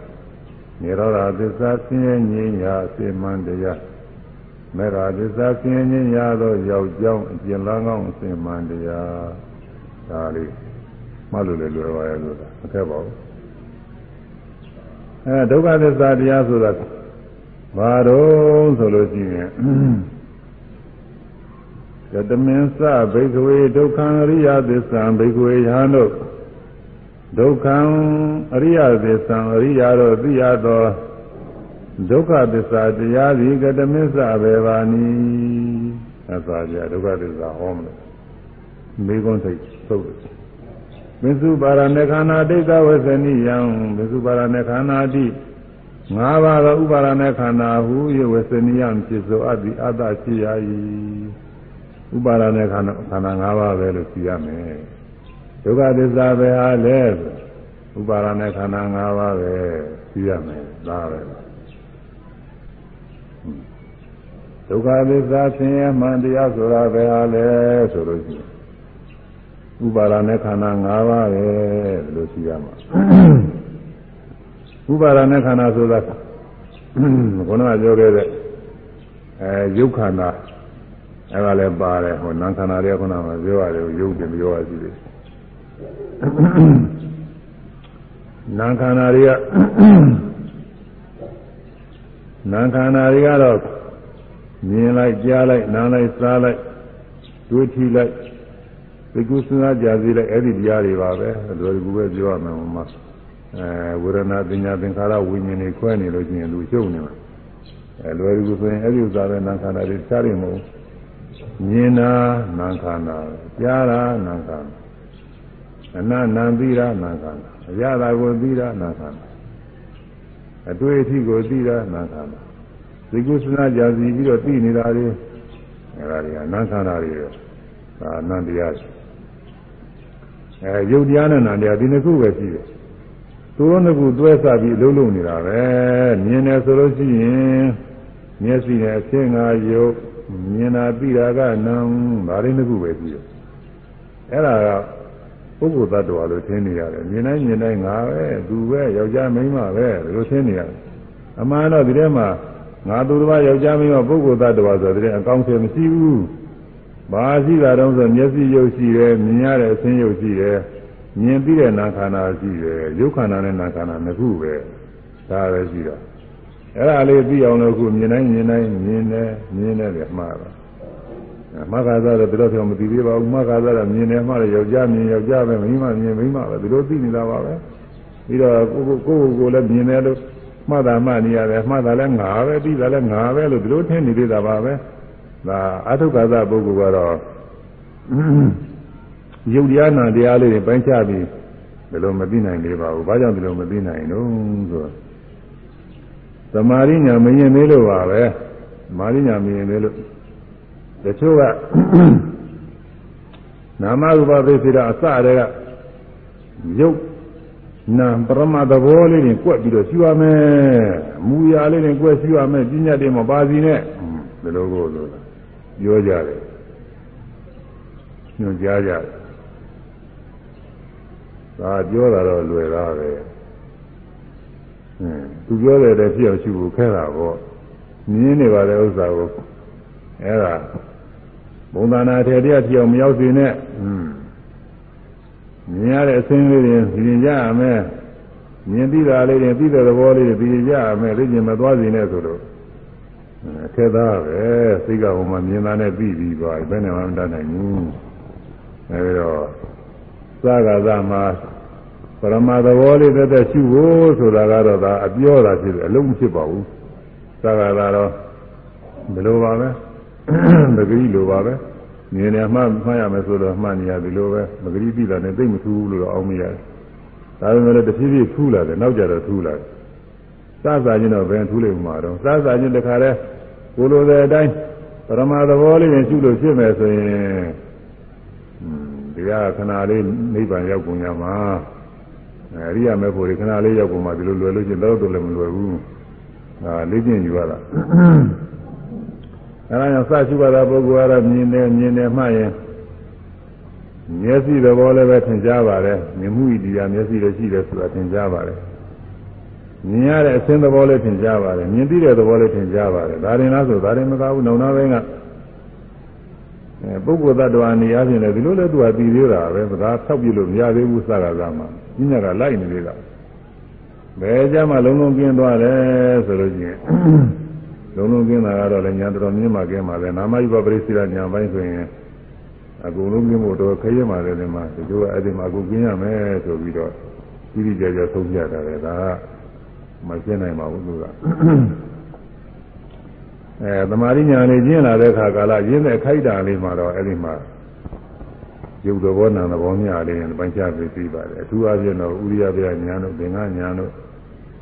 နိရောဓသစ္စာဆင်းရဲငြိမ်းရာအစစ်မှန်တရားမေဃသစ္စာဆင်းရဲငြိမ်းရာသောရောက်ကြောင်းအကျဉ်းလန်းကောင်းအစစ်မှန်တရားဒါလေးမှတ်လို့လည်းလွယ်ပါရဲ့လို့မထက်ပါဘူးအဲဒုက္ခသစ္စာတရားဆိုတာ ဘာတော့ဆိုလို့ရှိရင်ယတမင်းစဘိကဝေဒုက္ခံအရိယသစ္စာဘိကဝေယဟန်တို့ဒုက္ခံအရိယသစ္စာအရိယတို့သိရသောဒုက္ခသစ္စာတရားသည်ကတမင်းစဘေဘာနီအသာပြဒုက္ခသစ္စာဟောမလို့မိဂုံးထိတ်သုတ်မစ္စုပါရဏခန္ဓာဒိဋ္ဌဝဇ္ဇနိယံမစ္စုပါရဏခန္ဓာတိ ငါးပါးသောဥပါရณะခန္ဓာဟုယဝစနိယံဖြစ်သောအတ္တိအတ္တရှိရ၏ဥပါရณะခန္ဓာခန္ဓာ၅ပါးပဲလို့သိရမယ်ဒုက္ခသစ္စာပဲဟာလဲ ဥပါဒနဲ့ခန္ဓာ၅ပါးပဲသိရမယ်ဒါပဲဒုက္ခသစ္စာဆင်းရဲမှန်တရားဆိုတာပဲဟာလဲဆိုလို့ရှိရင်ဥပါဒနဲ့ခန္ဓာ၅ပါးပဲလို့ရှိရမှာ ဥပါဒနဲ့ခန္ဓာဆိုတာခုနကပြောခဲ့တဲ့အဲယုတ်ခန္ဓာအဲဒါလည်းပါတယ်ဟိုနာမ်ခန္ဓာတွေကခုနကပြောရတယ်ယုတ်တယ်ပြောရစီတယ်နာမ်ခန္ဓာတွေကနာမ်ခန္ဓာတွေကတော့မြင်လိုက်ကြားလိုက်နားလိုက်စားလိုက်တွေးထီလိုက်သိကုစဉ်းစားကြစီလိုက်အဲ့ဒီတရားတွေပါပဲလွယ်ကူပဲပြောရမယ်ဟိုမှာ အဲဝေဒနာပညာသင်္ခါရဝိညာဉ်တွေခွဲနေလို့ရှိရင်လူရှုပ်နေမှာအဲလွယ်ကူဆိုရင်အဲ့ဒီဥစ္စာပဲနာမ်ခန္ဓာတွေစားရမဟုတ်မြင်တာနာမ်ခန္ဓာကြားတာနာမ်ခန္ဓာအနနံသိတာနာမ်ခန္ဓာအရသာကိုသိတာနာမ်ခန္ဓာအတွေ့အထိကိုသိတာနာမ်ခန္ဓာဒီကုသနာကြာစီပြီးတော့သိနေတာတွေအဲဒါတွေကနာမ်ခန္ဓာတွေဒါအနန္တရားအဲယုတ်တရားနဲ့နာမ်တရားဒီနှစ်ခုပဲရှိတယ် သူတို့နှစ်ခုတွဲစားပြီးအလုံးလုံးနေတာပဲမြင်တယ်ဆိုလို့ရှိရင်မျက်စိနဲ့အရှင်းငါယုတ်မြင်တာသိတာကနံဒါလေးနှစ်ခုပဲရှိတယ်အဲ့ဒါကပုဂ္ဂိုလ်သတ္တဝါလို့ထင်နေရတယ်မြင်တိုင်းမြင်တိုင်းငါပဲသူပဲယောက်ျားမိန်းမပဲလို့ထင်နေရတယ်အမှန်တော့ဒီထဲမှာငါသူတစ်ပါးယောက်ျားမိန်းမပုဂ္ဂိုလ်သတ္တဝါဆိုတဲ့အကောင်းဆုံးမရှိဘူးဘာရှိတာတော့ဆိုမျက်စိရုပ်ရှိတယ်မြင်ရတဲ့အဆင်းရုပ်ရှိတယ် မြင်ပြီးတဲ့နာခန္ဓာရှိတယ်ရုပ်ခန္ဓာနဲ့နာခန္ဓာနှစ်ခုပဲဒါပဲရှိတာအဲ့ဒါလေးသိအောင်လို့ခုမြင်တိုင်းမြင်တိုင်းမြင်တယ်မြင်တယ်ပြမှားတာမဂ္ဂသာတော့ဒီလိုပြောမသိသေးပါဘူးမဂ္ဂသာတော့မြင်တယ်မှလည်းယောက်ျားမြင်ယောက်ျားပဲမိန်းမမြင်မိန်းမပဲဒီလိုသိနေတာပါပဲပြီးတော့ကိုကိုကိုကိုလည်းမြင်တယ်လို့မှတ်တာမှတ်နေရတယ်မှတ်တာလည်းငါပဲသိတာလည်းငါပဲလို့ဒီလိုထင်နေသေးတာပါပဲဒါအထုက္ခသပုဂ္ဂိုလ်ကတော့ ယုတ်တရားနာတရားလေးတွေပိုင်းခြားပြီးဘယ်လိုမသိနိုင်သေးပါဘူး။ဘာကြောင့်ဒီလိုမသိနိုင်လို့ဆိုသမာရိညာမရင်သေးလို့ပါပဲ။သမာရိညာမရင်သေးလို့တချို့ကနာမရူပသိစိတာအစတည်းကယုတ်နာပရမသဘောလေးတွေကွက်ပြီးတော့ရှိရမယ်။မူရာလေးတွေကွက်ရှိရမယ်ပညာတွေမပါစီနဲ့ဘယ်လိုကိုလို့ပြောကြတယ်။ညွှန်ကြားကြတယ် ဒါပြောတာတော့လွယ်တာပဲအင်းသူပြောတဲ့တည်းဖြစ်အောင်ရှိဖို့ခဲတာပေါ့မြင်းနေပါတဲ့ဥစ္စာကိုအဲ့ဒါဘုံသာနာထေတရားဖြစ်အောင်မရောက်စေနဲ့อืมမြင်ရတဲ့အစင်းလေးတွေပြင်ကြရမယ်မြင်ပြီးတာလေးတွေပြီးတဲ့သဘောလေးတွေပြင်ကြရမယ်လေ့ကျင့်မသွားစေနဲ့ဆိုတော့အထက်သားပဲစိတ်ကဟိုမှာမြင်တာနဲ့ပြီးပြီးသွားဘယ်နဲ့မှမတတ်နိုင်ဘူးအဲဒီတော့သာဂသမှာပ ရမသဘောလေးတက်တက်ရှိဖို့ဆိုတာကတော့ဒါအပြောတာဖြစ်တယ်အလုံးမဖြစ်ပါဘူးသာဂသတော့ဘယ်လိုပါပဲပဂရိလိုပါပဲမြင်တယ်မှမှတ်ရမယ်ဆိုတော့မှတ်နေရပြီလို့ပဲပဂရိပြီလာနဲ့သိမထူးဘူးလို့တော့အောင်းမရတယ်ဒါပေမဲ့လည်းတဖြည်းဖြည်းထူးလာတယ်နောက်ကြတော့ထူးလာတယ်စစာချင်းတော့ဘယ်ထူးလိမ့်မှာတော့စစာချင်းတခါလဲကိုလိုတဲ့အတိုင်းပရမသဘောလေးရင်ရှုလို့ဖြစ်မယ်ဆိုရင်ဒီကခဏလေးနိဗ္ဗာန်ရောက်ကုန်ကြမှာ အရိယာမေဖို့ဒီခဏလေးရောက်ကုန်မှာဒီလိုလွယ်လို့ချင်းတော့တော့လည်းမလွယ်ဘူးဒါလေ့ကျင့်ယူရတာအဲဒါကြောင့်စရှိပါတာပုဂ္ဂိုလ်ကတော့မြင်တယ်မြင်တယ်မှရင်မျက်စိသဘောလည်းပဲသင်ကြားပါတယ်မြင်မှုဤတရားမျက်စိလည်းရှိတယ်ဆိုတာသင်ကြားပါတယ်မြင်ရတဲ့အစင်းသဘောလည်းသင်ကြားပါတယ်မြင်သိတဲ့သဘောလည်းသင်ကြားပါတယ်ဒါရင်လားဆိုဒါရင်မကဘူးနောင်နာဘင်းကပုဂ္ဂိုလ်သတ္တဝါနေရာချင်းလည်းဒီလိုလဲသူကပြီးသေးတာပဲစကားဆောက်ပြလို့မရသေးဘူးစကားကမှ ညညကလိုက်နေသေးတာဘယ်ကြမှာလုံးလုံးကျင်းသွားတယ်ဆိုလို့ချင်းလုံးလုံးကျင်းတာကတော့လည်းညာတော်မြင့်မှကျင်းပါလေနာမယုပပရိစ္ဆေရညာပိုင်းဆိုရင်အကုန်လုံးကျင်းဖို့တော့ခရဲမှလည်းဒီမှာဒီလိုအဲ့ဒီမှာအခုကျင်းရမယ်ဆိုပြီးတော့ကြီးကြီးကျယ်ကျယ်သုံးပြတာလေဒါကမကျင်းနိုင်ပါဘူးသူကအဲသမာဓိညာလေးကျင်းလာတဲ့အခါကာလရင်းတဲ့ခိုက်တာလေးမှာတော့အဲ့ဒီမှာ ရုပ်သဘောနာသဘောမြလေးနဲ့ပိုင်းခြားပြီးပြီးပါတယ်အထူးအဖြင့်တော့ဥရိယပြညာတို့သင်္ကညာတို့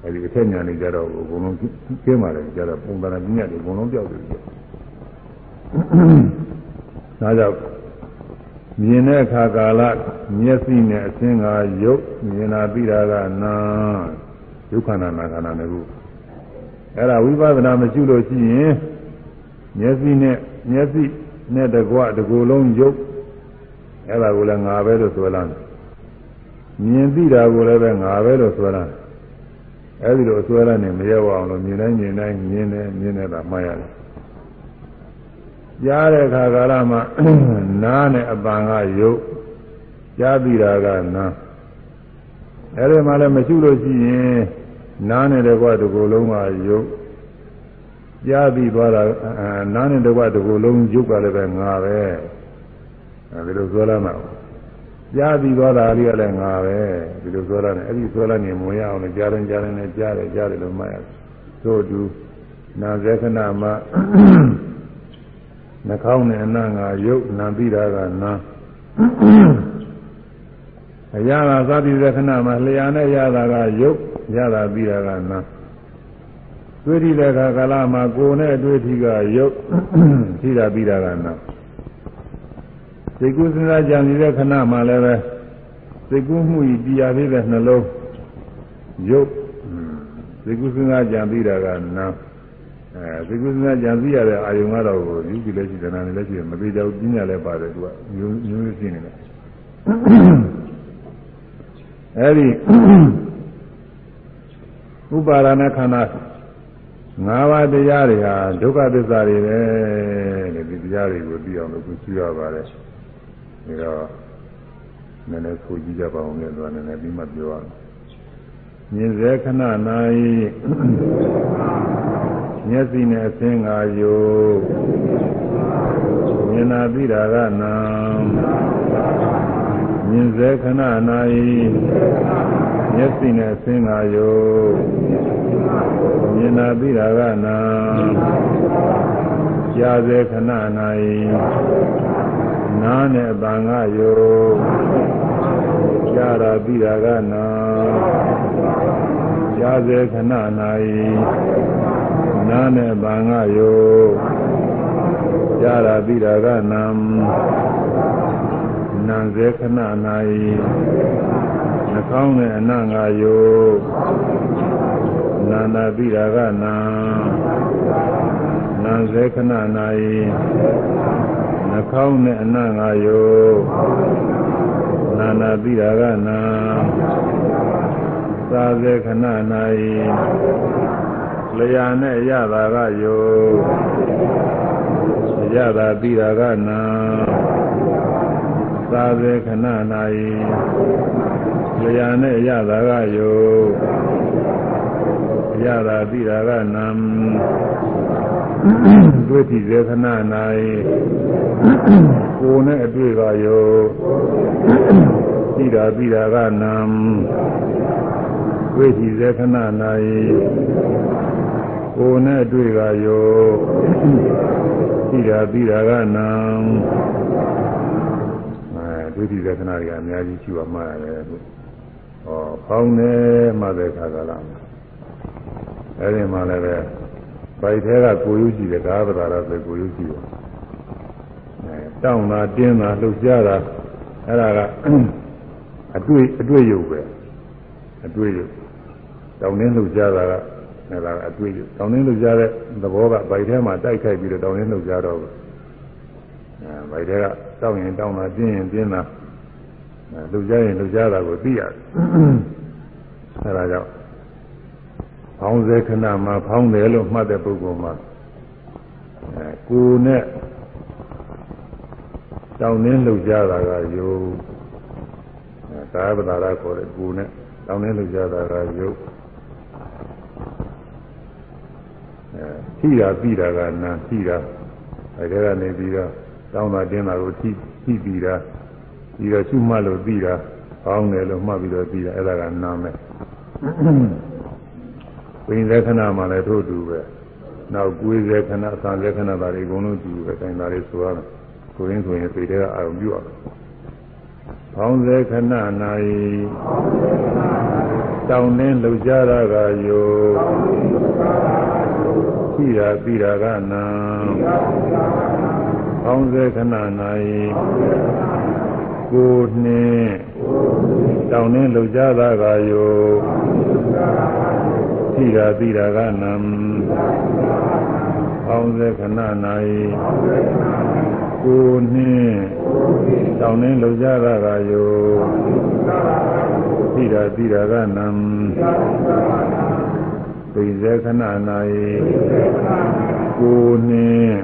အဲ့ဒီအထက်ညာလေးကြတော့အကုန်လုံးကျင်းပါတယ်ကြတော့ပုံသဏ္ဍာန်ပညာတွေအကုန်လုံးပြောက်တယ်ဒါကြောင့်မြင်တဲ့အခါကာလမျက်စိနဲ့အသင်္ကာယုတ်မြင်တာပြီးတာကနာဒုက္ခနာနာခန္ဓာနှစ်ခုအဲ့ဒါဝိပဿနာမရှိလို့ရှိရင်မျက်စိနဲ့မျက်စိနဲ့တကွတကူလုံးယုတ် အဲ့ဒါကိုလည်းငါပဲလို့ဆိုလာတယ်မြင်ပြီးတာကိုလည်းပဲငါပဲလို့ဆိုလာအဲ့ဒီလိုအစွဲရနေမရောက်အောင်လို့မြင်တိုင်းမြင်တိုင်းမြင်တယ်မြင်တယ်ကမှားရတယ်ကြားတဲ့အခါကာလမှာနားနဲ့အပံကယုတ်ကြားပြီးတာကနားအဲ့ဒီမှာလည်းမရှိလို့ရှိရင်နားနဲ့တကွတကူလုံးကယုတ်ကြားပြီးသွားတာနားနဲ့တကွတကူလုံးယုတ်ကလည်းပဲငါပဲ အဲဒီလိုဆိုလာမှာကြားပြီးသွားတာလေးကလည်းငါပဲဒီလိုဆိုလာတယ်အဲ့ဒီဆိုလာနေမဝင်ရအောင်လည်းကြားရင်ကြားရင်လည်းကြားတယ်ကြားတယ်လို့မှတ်ရသို့တူနာဇေခဏမှာနှာခေါင်းနဲ့အနံ့ကယုတ်နာပြီးတာကနာအရာကသာတိဇေခဏမှာလျှာနဲ့ရတာကယုတ်ရတာပြီးတာကနာတွေ့ထိတဲ့အခါကာလမှာကိုယ်နဲ့တွေ့ထိကယုတ်ထိတာပြီးတာကနာ စိတ်ကူးစဉ်းစားကြံနေတဲ့ခဏမှလည်းပဲစိတ်ကူးမှုဤတရားသေးတဲ့နှလုံးယုတ်စိတ်ကူးစဉ်းစားကြံပြီးတာကနာအဲစိတ်ကူးစဉ်းစားကြံပြီးရတဲ့အာယုံကတော့ယူကြည့်လည်းရှိတယ်နားလည်းရှိတယ်မသေးကြဘူးပြညာလည်းပါတယ်သူကမျိုးမျိုးရှိနေတယ်အဲဒီဥပါဒနာခန္ဓာ၅ပါးတရားတွေဟာဒုက္ခသစ္စာတွေပဲတဲ့ဒီတရားတွေကိုသိအောင်လို့သူရှိရပါတယ် ဒါတော့နည်းနည်းဆိုကြည့်ကြပါဦးလေသူကနည်းနည်းပြီးမှပြောရအောင်မြင်စေခဏ၌မျက်စိနဲ့အသင်္ကာယုမြင်နာပြီးတာကနာမြင်စေခဏ၌မျက်စိနဲ့အသင်္ကာယုမြင်နာပြီးတာကနာကြားစေခဏ၌ နားနဲ့ဗံငါယောကြားတာပြီးတာကနာကြားစေခဏ၌နားနဲ့ဗံငါယောကြားတာပြီးတာကနာနာစေခဏ၌နှာခေါင်းနဲ့အနံ့ငါယောနာနာပြီးတာကနာနာစေခဏ၌ နှာခေါင်းနဲ့အနံ့ငါယောနာနာပြီးတာကနာသာစေခဏ၌လျာနဲ့ရတာကယောရတာပြီးတာကနာသာစေခဏ၌လျာနဲ့ရတာကယောရတာပြီးတာကနာ တွေ့တိဇေခဏ၌ကိုယ်နဲ့အတွေ့ကရောသိတာပြီးတာကနံတွေ့တိဇေခဏ၌ကိုယ်နဲ့အတွေ့ကရောသိတာပြီးတာကနံအဲတွေ့တိဇေခဏတွေကအများကြီးရှိပါမှာရတယ်ဟောဖောင်းနေမှတဲ့ခါကလာအဲဒီမှာလည်းပဲ ဗိုက်ထဲကကိုရုပ်ကြည့်တယ်ကာသဘာရဆိုကိုရုပ်ကြည့်တယ်အဲတောင်းတာတင်းတာလှုပ်ရှားတာအဲ့ဒါကအတွေ့အတွေ့ရုပ်ပဲအတွေ့ရုပ်တောင်းတင်းလှုပ်ရှားတာကအဲ့ဒါကအတွေ့ရုပ်တောင်းတင်းလှုပ်ရှားတဲ့သဘောကဗိုက်ထဲမှာတိုက်ခိုက်ပြီးတော့တောင်းတင်းလှုပ်ရှားတော့ဘူးအဲဗိုက်ထဲကတောင်းရင်တောင်းတာတင်းရင်တင်းတာလှုပ်ရှားရင်လှုပ်ရှားတာကိုသိရတယ်အဲ့ဒါကြောင့် ဖောင်းစေခဏမှာဖောင်းတယ်လို့မှတ်တဲ့ပုဂ္ဂိုလ်မှာအဲကိုယ်နဲ့တောင်းနှင်းလှုပ်ရှားတာကယုတ်အဲကာယပဒါရခေါ်တဲ့ကိုယ်နဲ့တောင်းနှင်းလှုပ်ရှားတာကယုတ်အဲထိတာပြီးတာကနာထိတာအဲဒီကနေပြီးတော့တောင်းတာတင်းတာကိုထိထိပြီးတာပြီးတော့ရှုမှတ်လို့ပြီးတာဖောင်းတယ်လို့မှတ်ပြီးတော့ပြီးတာအဲ့ဒါကနာမယ် ပိန်လက္ခဏာမှလည်းထို့တူပဲနောက်ကိုယ်လက္ခဏာသံလက္ခဏာဒါတွေအကုန်လုံးတူပဲတိုင်တာလေးဆိုရမယ်ကိုရင်းဆိုရင်စိတ်ထဲကအာရုံပြုရမယ်ဖောင်းလက္ခဏာ၌တောင်းနှင်းလှုပ်ရှားတာကယောရှိတာပြီးတာကနာဖောင်းလက္ခဏာ၌ကိုနှင်းတောင်းနှင်းလှုပ်ကြတာကယော သိတာသိတာကနံပေါင်းစေခဏ၌ကိုနှင်းတောင်းနှင်းလှုပ်ကြတာကယောသိတာသိတာကနံသိစေခဏ၌ကိုနှင်း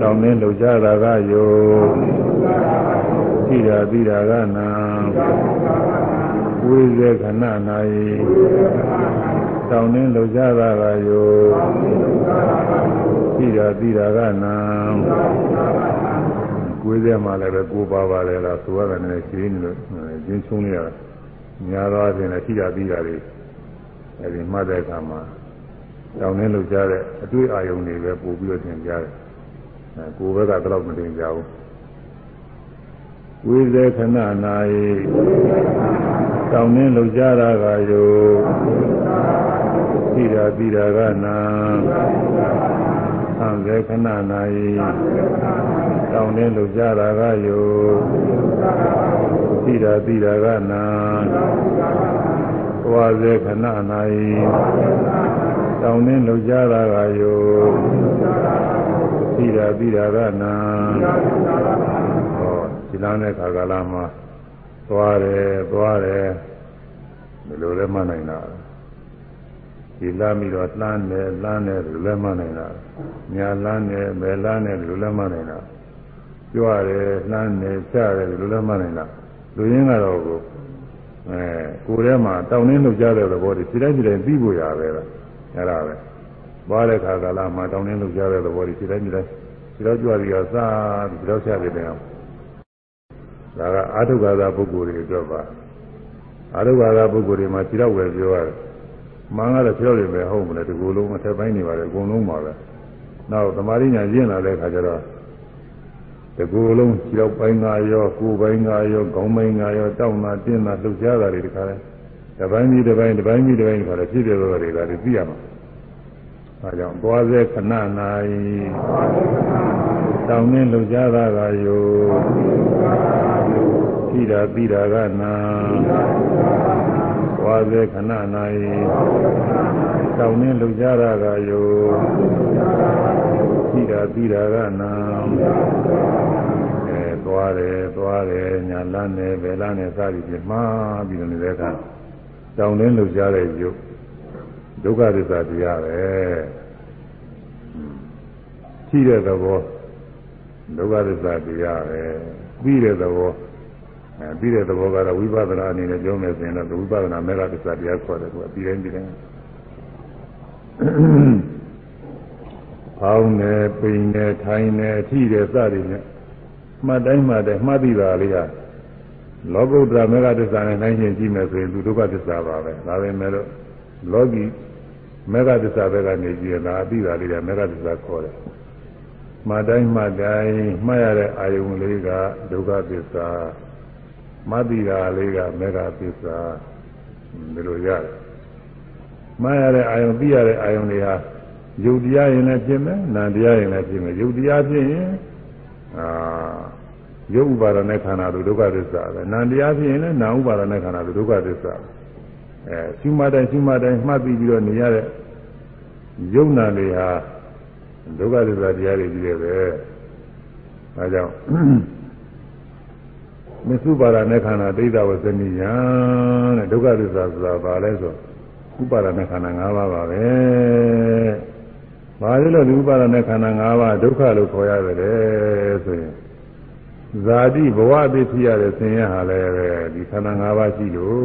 တောင်းနှင်းလှုပ်ကြတာကယောသိတာသိတာကနံ ဝိဇေခဏ၌တောင်းနှင်းလှုပ်ကြတာကယောသိတာသိတာကနံကိုယ်စဲမှာလည်းပဲကိုပါပါလေလားဆိုရတယ်လည်းရှင်းနေလို့ကျင်းချုံးရညာတော့အပြင်လည်းသိတာသိတာတွေအဲဒီမှတ်တဲ့အခါမှာတောင်းနှင်းလှုပ်ကြတဲ့အတွေ့အာယုံတွေပဲပို့ပြီးတော့သင်ကြားတယ်အဲကိုယ်ဘက်ကတော့မတင်ကြဘူး ဝိဇေခဏ၌တောင်းနှင်းလှုပ်ကြတာကယောသိတာသိတာကနာသံဃေခဏ၌တောင်းနှင်းလှုပ်ကြတာကယောသိတာသိတာကနာဝါဇေခဏ၌တောင်းနှင်းလှုပ်ကြတာကယောသိတာသိတာကနာဟော ဒီလားတဲ့ခါကာလမှာသွားတယ်သွားတယ်ဒီလိုလည်းမနိုင်တာဒီလာပြီးတော့လှမ်းတယ်လှမ်းတယ်ဒီလိုလည်းမနိုင်တာညာလှမ်းတယ်ဘယ်လှမ်းတယ်ဒီလိုလည်းမနိုင်တာကြွတယ်လှမ်းတယ်ချတယ်ဒီလိုလည်းမနိုင်တာလူရင်းကတော့ကိုအဲကိုယ်ထဲမှာတောင်းနှင်းလှုပ်ကြတဲ့သဘောတွေခြေတိုင်းခြေတိုင်းပြီးဖို့ရပဲလားအဲ့ဒါပဲသွားတဲ့ခါကာလမှာတောင်းနှင်းလှုပ်ကြတဲ့သဘောတွေခြေတိုင်းခြေတိုင်းခြေတော့ကြွပြီးတော့စားပြီးတော့ချတယ်တဲ့ ဒါကအာထုဘာသာပုဂ္ဂိုလ်တွေအတွက်ပါအာထုဘာသာပုဂ္ဂိုလ်တွေမှာခြေတော့ဝယ်ပြောရတယ်။မှန်ကတော့ခြေတော့တွေပဲဟုတ်မလဲဒီကိုယ်လုံးအထက်ပိုင်းနေပါလေအကုန်လုံးပါပဲ။နောက်သမာဓိညာရင့်လာတဲ့အခါကျတော့ဒီကိုယ်လုံးခြေတော့ပိုင်းကရောကိုယ်ပိုင်းကရောခေါင်းပိုင်းကရောတောင်းတာတင်းတာလှုပ်ရှားတာတွေဒီခါလဲတပိုင်းပြီးတပိုင်းတပိုင်းပြီးတပိုင်းဒီခါလဲဖြစ်ပြတော့တွေကလည်းသိရမှာ။ အဲကြောင့်သွားစေခဏ၌တောင်းနှင်းလှုပ်ရှားတာကယောသိတာသိတာကနာဝါစေခဏ၌တောင်းနှင်းလှုပ်ရှားတာကယောသိတာသိတာကနာအဲသွားတယ်သွားတယ်ညာလန်းတယ်ဘယ်လန်းတယ်စသည်ဖြင့်မှားပြီးတော့နေတဲ့အခါတောင်းနှင်းလှုပ်ရှားတဲ့ယုတ် ဒုက္ခသစ္စာတရားပဲရှိတဲ့သဘောဒုက္ခသစ္စာတရားပဲပြီးတဲ့သဘောအဲပြီးတဲ့သဘောကတော့ဝိပဿနာအနေနဲ့ပြောမယ်ဆိုရင်တော့ဝိပဿနာမေဃသစ္စာတရားခေါ်တယ်သူကပြီးတိုင်းပြီးတိုင်းဖောင်းနေပိန်နေထိုင်နေအထိတဲ့စသည်နဲ့မှတ်တိုင်းမှတ်တယ်မှတ်သိတာလေးကလောကုတ္တရာမေဃသစ္စာနဲ့နိုင်ချင်းကြည့်မယ်ဆိုရင်သူဒုက္ခသစ္စာပါပဲဒါပဲမဲ့လို့လောကီ မေဃသစ္စာဘက်ကနေကြည့်ရင်ဒါအသိတာလေးကမေဃသစ္စာခေါ်တယ်မှတ်တိုင်းမှတ်တိုင်းမှတ်ရတဲ့အာယုံလေးကဒုက္ခသစ္စာမှတ်တိတာလေးကမေဃသစ္စာဒီလိုရတယ်မှတ်ရတဲ့အာယုံသိရတဲ့အာယုံတွေဟာယုတ်တရားရင်လည်းဖြစ်မယ်နာတရားရင်လည်းဖြစ်မယ်ယုတ်တရားဖြစ်ရင်အာယုတ်ဥပါဒနဲ့ခန္ဓာတို့ဒုက္ခသစ္စာပဲနာတရားဖြစ်ရင်လည်းနာဥပါဒနဲ့ခန္ဓာတို့ဒုက္ခသစ္စာ အဲရှုမှတ်တိုင်းရှုမှတ်တိုင်းမှတ်ပြီးပြီးတော့နေရတဲ့ယုတ်နာတွေဟာဒုက္ခသစ္စာတရားတွေကြီးတယ်ပဲအဲကြောင့်မစ္စုပါဒနဲ့ခန္ဓာဒိဋ္ဌဝဇ္ဇနိယတဲ့ဒုက္ခသစ္စာဆိုတာဘာလဲဆိုဥပါဒနဲ့ခန္ဓာ၅ပါးပါပဲဘာလို့လဲဒီဥပါဒနဲ့ခန္ဓာ၅ပါးဒုက္ခလို့ခေါ်ရတယ်ဆိုရင် ဇာတိဘဝအဖြစ်ဖြစ်ရတဲ့ဆင်းရဲဟာလည်းပဲဒီခန္ဓာ၅ပါးရှိလို့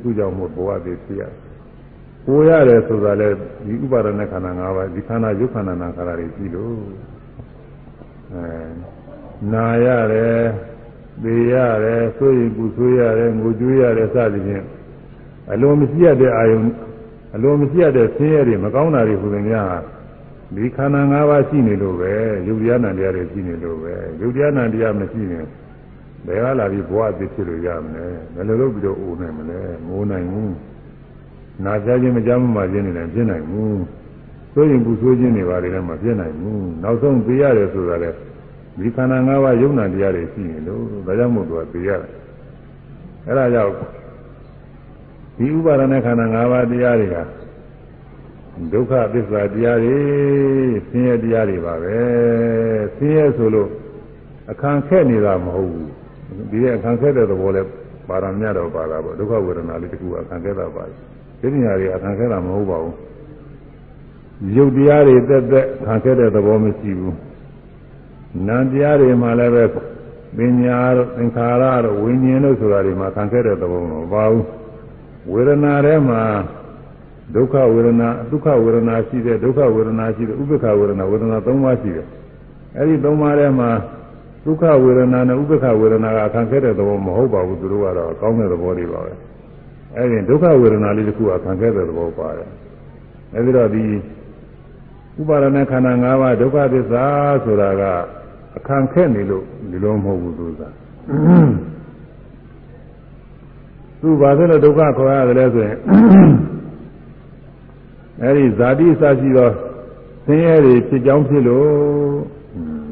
သူ့ကြောင့်မို့ဘဝအဖြစ်ဖြစ်ရတယ်။ကိုရတယ်ဆိုတာလည်းဒီဥပါဒနဲ့ခန္ဓာ၅ပါးဒီခန္ဓာယုတ်ခန္ဓာနာခန္ဓာတွေရှိလို့အဲနာရတယ်သေရတယ်ဆိုရင်ကုဆိုးရတယ်ငိုကြွေးရတယ်စသည်ဖြင့်အလိုမရှိရတဲ့အာယုံအလိုမရှိရတဲ့ဆင်းရဲတွေမကောင်းတာတွေဟူသည်များ ဒီခန္ဓာ၅ပါးရှိနေလို့ပဲယုတ်တရားနာတရားတွေရှိနေလို့ပဲယုတ်တရားနာတရားမရှိရင်ဘယ်ကလာပြီးဘဝအဖြစ်ဖြစ်လို့ရမလဲဘယ်လိုလုပ်ပြီးတော့အိုနိုင်မလဲငိုနိုင်ဘူးနာကြခြင်းမကြမ်းမှခြင်းနေတယ်ပြင်းနိုင်ဘူးဆိုရင်ပူဆိုးခြင်းတွေပါလေလည်းမပြင်းနိုင်ဘူးနောက်ဆုံးသိရတယ်ဆိုတာလေဒီခန္ဓာ၅ပါးယုံနာတရားတွေရှိနေလို့ဒါကြောင့်မို့သူကသိရတယ်အဲဒါကြောင့်ဒီဥပါဒณะခန္ဓာ၅ပါးတရားတွေက ဒုက္ခသစ္စာတရားတွေဆင်းရဲတရားတွေပါပဲဆင်းရဲဆိုလို့အခန့်ခက်နေတာမဟုတ်ဘူးဒီရဲ့အခန့်ခက်တဲ့သဘောလဲပါရမရတော့ပါတာပေါ့ဒုက္ခဝေဒနာလေးတခုအခန့်ခက်တာပါတယ်ဒီညာတွေအခန့်ခက်တာမဟုတ်ပါဘူးရုပ်တရားတွေတက်တက်အခန့်ခက်တဲ့သဘောမရှိဘူးနာတရားတွေမှာလည်းပဲပညာတို့သင်္ခါရတို့ဝိညာဉ်တို့ဆိုတာတွေမှာခံခဲ့တဲ့သဘောမပါဘူးဝေဒနာထဲမှာ ဒုက္ခဝေဒနာဒုက္ခဝေဒနာရှိတဲ့ဒုက္ခဝေဒနာရှိတဲ့ဥပ္ပခဝေဒနာဝေဒနာ၃ပါးရှိတယ်အဲဒီ၃ပါးထဲမှာဒုက္ခဝေဒနာနဲ့ဥပ္ပခဝေဒနာကခံခဲ့တဲ့သဘောမဟုတ်ပါဘူးသူတို့ကတော့ကောင်းတဲ့သဘောတွေပါပဲအဲဒီဒုက္ခဝေဒနာလေးတစ်ခုကခံခဲ့တဲ့သဘောပါတယ်အဲဒီတော့ဒီဥပါဒณะခန္ဓာ၅ပါးဒုက္ခသစ္စာဆိုတာကအခန့်ခက်နေလို့ဒီလိုမဟုတ်ဘူးသူကသူဘာဖြစ်လို့ဒုက္ခခေါ်ရတယ်လဲဆိုရင် အဲဒီဇာတိစရှိသောဆင်းရဲတွေဖြစ်ကြောင်းဖြစ်လို့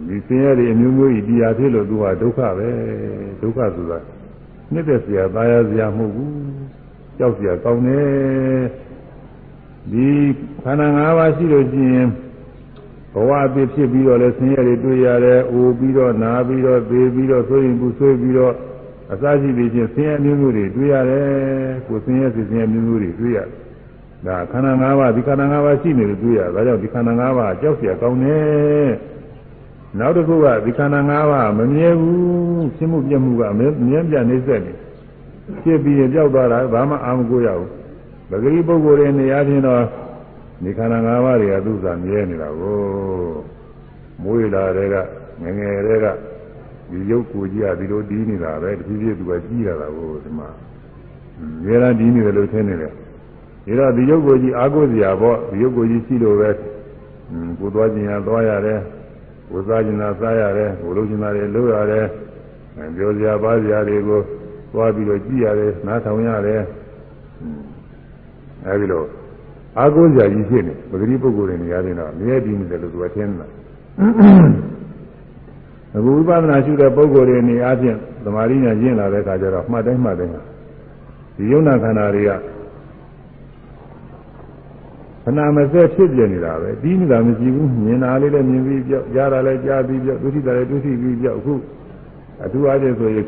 ဒီဆင်းရဲတွေအမျိုးမျိုးဤတရားဖြစ်လို့သူဟာဒုက္ခပဲဒုက္ခဆိုတာနှစ်သက်စရာသာယာစရာမဟုတ်ဘူးကြောက်စရာကောင်းတယ်ဒီခန္ဓာ၅ပါးရှိလို့ရှိရင်ဘဝအဖြစ်ဖြစ်ပြီးတော့လဲဆင်းရဲတွေတွေ့ရတယ်။အိုပြီးတော့နာပြီးတော့သေပြီးတော့ဆိုရင်ဘူးဆွေးပြီးတော့အစရှိပြီးချင်းဆင်းရဲမျိုးမျိုးတွေတွေ့ရတယ်။ကိုယ်ဆင်းရဲဆင်းရဲမျိုးမျိုးတွေတွေ့ရတယ်။ ဒါခန္ဓာ၅ပါးဒီခန္ဓာ၅ပါးရှိနေလို့တွေ့ရ။ဒါကြောင့်ဒီခန္ဓာ၅ပါးကြောက်เสียကောင်းတယ်။နောက်တစ်ခုကဒီခန္ဓာ၅ပါးမမြဲဘူး။ရှင်းမှုပြမှုကမြဲပြနေဆက်နေ။ဖြစ်ပြီးရင်ကြောက်သွားတာဘာမှအာမကိုရဘူး။ပဂရိပုဂ္ဂိုလ်တွေနေရာချင်းတော့ဒီခန္ဓာ၅ပါးတွေကသူ့သာမြဲနေတာကိုမွေးလာတဲ့ကငငယ်တဲ့ကဒီရုပ်ကိုကြီးကဒီလိုတီးနေတာပဲတဖြည်းဖြည်းသူကကြီးလာတာကိုဒီမှာမြဲတမ်းတီးနေတယ်လို့ထင်နေတယ် ဒါတော့ဒီရုပ်ကိုကြီးအာကိုစရာပေါ့ဒီရုပ်ကိုကြီးရှိလို့ပဲကိုသွားခြင်းရသွားရတယ်ကိုစားခြင်းသာစားရတယ်ကိုလုပ်ခြင်းသာတွေလုပ်ရတယ်ပြောစရာပါစရာတွေကိုသွားပြီးတော့ကြည့်ရတယ်နားထောင်ရတယ်အဲဒီလိုအာကိုးကြကြီးဖြစ်နေပဂတိပုဂ္ဂိုလ်တွေနေရာချင်းတော့မြဲတည်နေတယ်လို့သူကထင်တာအခုဝိပဿနာရှုတဲ့ပုဂ္ဂိုလ်တွေနေအားဖြင့်သမာဓိညာကျင့်လာတဲ့အခါကျတော့မှတ်တိုင်းမှတ်တိုင်းဒီယုံနာခန္ဓာတွေက ခဏမစဲဖြစ်ပြနေတာပဲတီးနေတာမရှိဘူးမြင်တာလေးလည်းမြင်ပြီးပြောက်ကြားတာလည်းကြားပြီးပြောက်ဒုတိယလည်းဒုတိယပြီးပြောက်အခုအထူးအားဖြင့်ဆိုရင်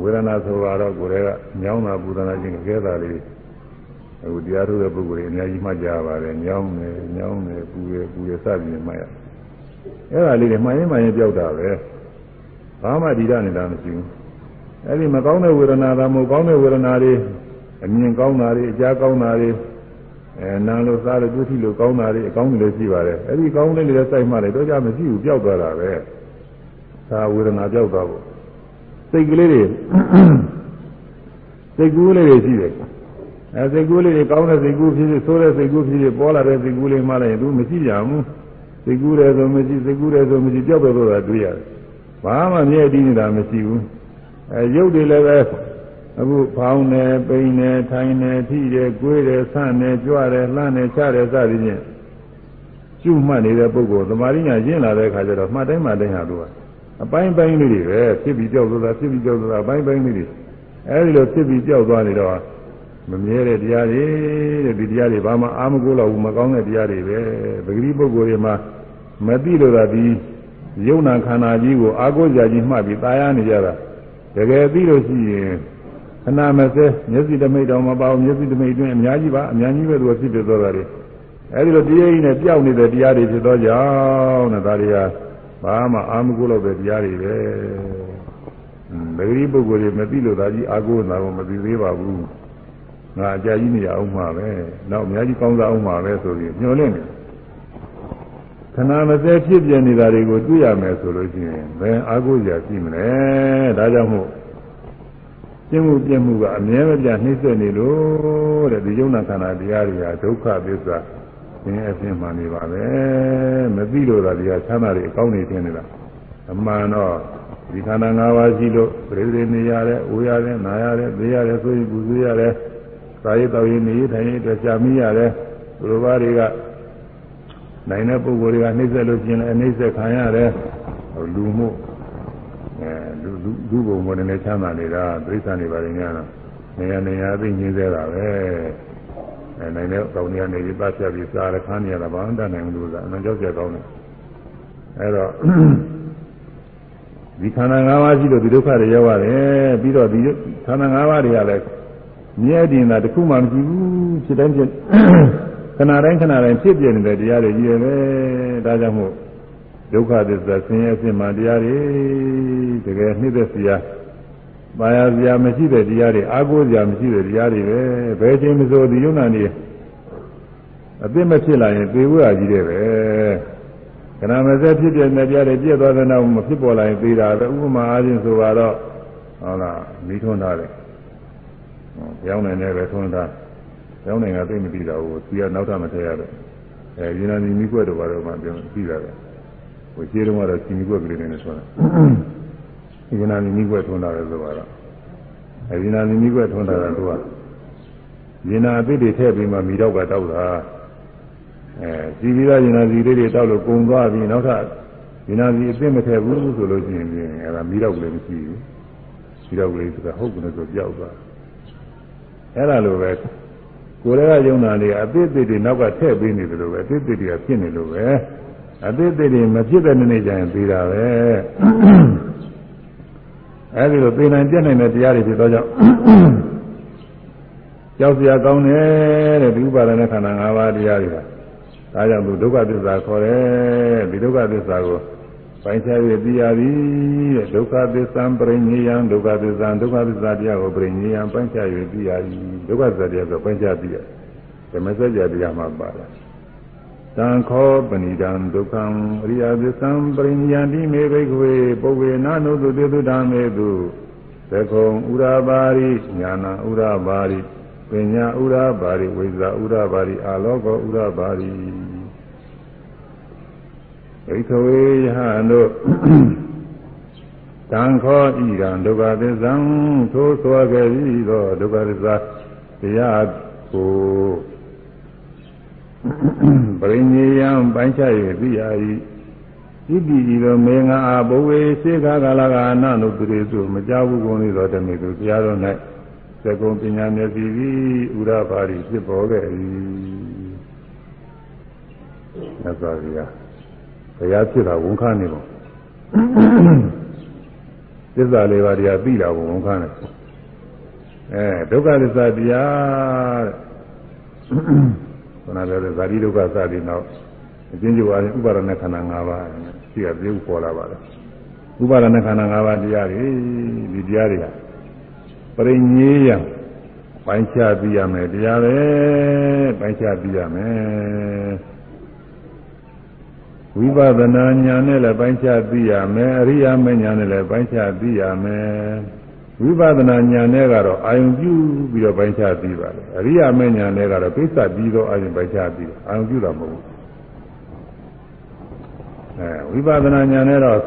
ဝေဒနာဆိုတော့ကိုယ်ကညောင်းတာပူဒနာခြင်းကဲတာလေးအခုတရားထုတ်တဲ့ပုဂ္ဂိုလ်တွေအများကြီးမှတ်ကြပါတယ်ညောင်းတယ်ညောင်းတယ်ပူရပူရစသည်မှတ်ရအဲ့ဒါလေးတွေမှန်ရင်မှန်ရင်ပြောက်တာပဲဘာမှဒီရနေတာမရှိဘူးအဲ့ဒီမကောင်းတဲ့ဝေဒနာသာမဟုတ်ကောင်းတဲ့ဝေဒနာတွေအမြင်ကောင်းတာတွေအကြားကောင်းတာတွေ အဲနာလို့စားလို့ဒုတိလို့ကောင်းတာတွေအကောင်းတွေလည်းရှိပါတယ်အဲ့ဒီကောင်းတဲ့တွေလည်းစိုက်မှလည်းတော့ကြမရှိဘူးပြောက်သွားတာပဲသာဝေဒနာပြောက်သွားဖို့စိတ်ကလေးတွေစိတ်ကူးလေးတွေရှိတယ်အဲစိတ်ကူးလေးတွေကောင်းတဲ့စိတ်ကူးဖြစ်ဖြစ်ဆိုးတဲ့စိတ်ကူးဖြစ်ဖြစ်ပေါ်လာတဲ့စိတ်ကူးလေးမှလည်းသူမရှိကြဘူးစိတ်ကူးတယ်ဆိုမရှိစိတ်ကူးတယ်ဆိုမရှိကြောက်ပဲလို့သာတွေ့ရတယ်ဘာမှမြဲတည်နေတာမရှိဘူးအဲရုပ်တွေလည်းပဲ အခုဖောင်းတယ်ပိန်တယ်ထိုင်တယ်ထိတယ်ကိုွေးတယ်ဆန့်တယ်ကြွတယ်လှမ်းတယ်ချတယ်စသည်ဖြင့်ကျุမှတ်နေတဲ့ပုဂ္ဂိုလ်သမာဓိညာကျင့်လာတဲ့အခါကျတော့မှတ်တိုင်းမှတ်တိုင်းဟာသူကအပိုင်းပိုင်းလေးတွေပဲဖြစ်ပြီးကြောက်သွားတာဖြစ်ပြီးကြောက်သွားတာအပိုင်းပိုင်းလေးတွေအဲဒီလိုဖြစ်ပြီးကြောက်သွားနေတော့မမြဲတဲ့တရားတွေတဲ့ဒီတရားတွေဘာမှအာမကိုလောက်ဘူးမကောင်းတဲ့တရားတွေပဲပဂတိပုဂ္ဂိုလ်တွေမှာမသိလို့သာဒီယုံနာခန္ဓာကြီးကိုအာကိုကြာကြီးမှတ်ပြီးตายရနေကြတာတကယ်သိလို့ရှိရင် ခဏမစဲမျက်စိတမိတ်တော်မပေါမျက်စိတမိတ်တွင်အများကြီးပါအများကြီးပဲသူကဖြစ်ဖြစ်သွားတာတွေအဲဒီလိုတရားကြီးနဲ့ပြောက်နေတဲ့တရားတွေဖြစ်သောကြောင့်တဲ့ဒါတွေကဘာမှအာမကိုလောက်တဲ့တရားတွေပဲပဂတိပုဂ္ဂိုလ်တွေမသိလို့သာကြီးအာကိုနာကိုမသိသေးပါဘူးငါအကြာကြီးနေရအောင်မှာပဲနောက်အများကြီးကောင်းစားအောင်မှာပဲဆိုပြီးညှော်လင့်တယ်ခဏမစဲဖြစ်ပြနေတာတွေကိုတွေ့ရမယ်ဆိုလို့ရှိရင်ဘယ်အာဟုရာရှိမလဲဒါကြောင့်မို့ ပြင်းမှုပြင်းမှုကအမြဲမပြတ်နှိမ့်ဆက်နေလို့တဲ့ဒီယုံနာခန္ဓာတရားတွေဟာဒုက္ခသစ္စာသင်အဖြစ်မှန်နေပါပဲမသိလို့သာဒီဟာချမ်းသာတွေအကောင်းနေတင်နေတာအမှန်တော့ဒီခန္ဓာ၅ပါးရှိလို့ပြိတိနေရတယ်၊အိုးရတယ်၊နာရတယ်၊သိရတယ်ဆိုရင်ပူဆွေးရတယ်သာရေးတော်ရင်နေထိုင်ရေးအတွက်ကြာမိရတယ်သူတို့ဘာတွေကနိုင်တဲ့ပုဂ္ဂိုလ်တွေကနှိမ့်ဆက်လို့ကျင်လည်းနှိမ့်ဆက်ခံရတယ်လူမှု အဲလူလူလူဘုံဘုံနဲ့ချမ်းသာနေတာသိစ္စာနေပါလိမ့်များတော့နေရာနေရာသိညင်းသေးတာပဲအဲနိုင်တဲ့ကောင်းနေနေပြီးပတ်ပြပြီးစားရခန်းနေရတာဘာမှတတ်နိုင်ဘူးလို့ဆိုတာအမှန်ကြောက်ကြကောင်းတယ်အဲတော့ဒီခန္ဓာ၅ပါးရှိလို့ဒီဒုက္ခတွေရောက်ရတယ်ပြီးတော့ဒီခန္ဓာ၅ပါးတွေကလည်းမြဲတည်တာတခုမှမရှိဘူးဖြစ်တိုင်းဖြစ်ခဏတိုင်းခဏတိုင်းဖြစ်ပြနေတဲ့တရားတွေကြီးရယ်ဒါကြောင့်မို့ ဒုက္ခသစ္စာဆင်းရဲဖြစ်မှတရားတွေတကယ်နှိမ့်သက်စရာပါရစရာမရှိတဲ့တရားတွေအာကိုးစရာမရှိတဲ့တရားတွေပဲဘယ်ချိန်မဆိုဒီယုံနာနေအသိမဖြစ်လာရင်သေဝရကြီးတဲ့ပဲခဏမစဲဖြစ်ပြနေတရားတွေပြည့်သွားတဲ့နောက်မဖြစ်ပေါ်လာရင်သေတာပဲဥပမာအားဖြင့်ဆိုတော့ဟုတ်လားမိထွန်းထားတယ်ပြောင်းနေတယ်ပဲထွန်းထားကျောင်းနိုင်ငံသိမသိတာကိုသူကနောက်ထပ်မထည့်ရတော့အဲယူနာနီမိကွက်တို့ဘာလို့မှပြောပြီးတာပဲ ဟိုခြေတုံးကတော့စီမိကွက်ကလေးနဲ့ဆိုတာယူနာနီမိကွက်ထွန်းတာလေဆိုတော့အဲယူနာနီမိကွက်ထွန်းတာကသူကယူနာအသစ်တွေထည့်ပြီးမှမိတော့ကတောက်တာအဲစီပြီးတော့ယူနာစီလေးတွေတောက်လို့ကုံသွားပြီးနောက်ထပ်ယူနာစီအသစ်မထည့်ဘူးဆိုလို့ရှိရင်အဲဒါမိတော့ကလေးမရှိဘူးမိတော့ကလေးဆိုတာဟုတ်ကလေးဆိုပြောက်သွားအဲ့ဒါလိုပဲကိုယ်လည်းကယုံနာနေအသေးသေးတွေနောက်ကထည့်ပေးနေတယ်လို့ပဲအသေးသေးတွေကဖြစ်နေလို့ပဲ အသေးသေးတွေမဖြစ်တဲ့နေ့ကျရင်ပြီးတာပဲအဲဒီလိုသိနိုင်ပြည့်နိုင်တဲ့တရားတွေဖြစ်တော့ကြောင့်ကြောက်စရာကောင်းတယ်တဲ့ဒီဥပါဒณะခန္ဓာ၅ပါးတရားတွေကဒါကြောင့်သူဒုက္ခသစ္စာခေါ်တယ်ဒီဒုက္ခသစ္စာကိုပိုင်းခြား၍သိရသည်တဲ့ဒုက္ခသစ္စာပရိညေယံဒုက္ခသစ္စာဒုက္ခသစ္စာတရားကိုပရိညေယံပိုင်းခြား၍သိရသည်ဒုက္ခသစ္စာတရားဆိုပိုင်းခြားသိရဓမ္မစကြာတရားမှာပါတယ် သံခောပဏိတံဒုက္ခံအရိယသစ္စာပရိညေယံတိမေဘိကဝေပုဗ္ဗေနာနုတုတေတုဓမ္မေတုသကုံဥရာပါရိညာနာဥရာပါရိပညာဥရာပါရိဝိဇာဥရာပါရိအာလောကောဥရာပါရိဣခဝေယဟန်တို့တံခောဤကံဒုက္ခသစ္စာသိုးဆွာခဲ့ပြီးသောဒုက္ခသစ္စာတရားကို ပရိညေယံပိုင်းခြား၍သိရ၏ဤတိဤသောမေငါအာဘဝေစေခါကာလကအနနုပရိစုမကြဘူးကုန်သောတမေသူတရားတော်၌သကုံပညာမျက်စီသည်ဥရပါရိဖြစ်ပေါ်ခဲ့၏သစ္စာရိယာတရားဖြစ်တာဝန်ခံနေပေါ့သစ္စာလေးပါးတရားသိတာကိုဝန်ခံတယ်အဲဒုက္ခသစ္စာတရားတဲ့ ခုနပြောတဲ့ဇာတိဒုက္ခစသည်နောက်အချင်းချင်းဝါရင်ဥပါဒနာခန္ဓာ၅ပါးရှိရသေးကိုပေါ်လာပါတယ်ဥပါဒနာခန္ဓာ၅ပါးတရားတွေဒီတရားတွေကပရိညေယပိုင်းခြားပြီးရမယ်တရားပဲပိုင်းခြားပြီးရမယ်ဝိပဿနာဉာဏ်နဲ့လည်းပိုင်းခြားပြီးရမယ်အရိယာမဉာဏ်နဲ့လည်းပိုင်းခြားပြီးရမယ် ဝိပဿနာဉာဏ်နဲ့ကတော့အာယုံပြုပြီးတော့ပိုင်းခြားသိပါလေအရိယာမဉာဏ်နဲ့ကတော့ပိဿပြီးတော့အာယုံပိုင်းခြားသိတယ်အာယုံပြုတာမဟုတ်ဘူးအဲဝိပဿနာဉာဏ်နဲ့တော့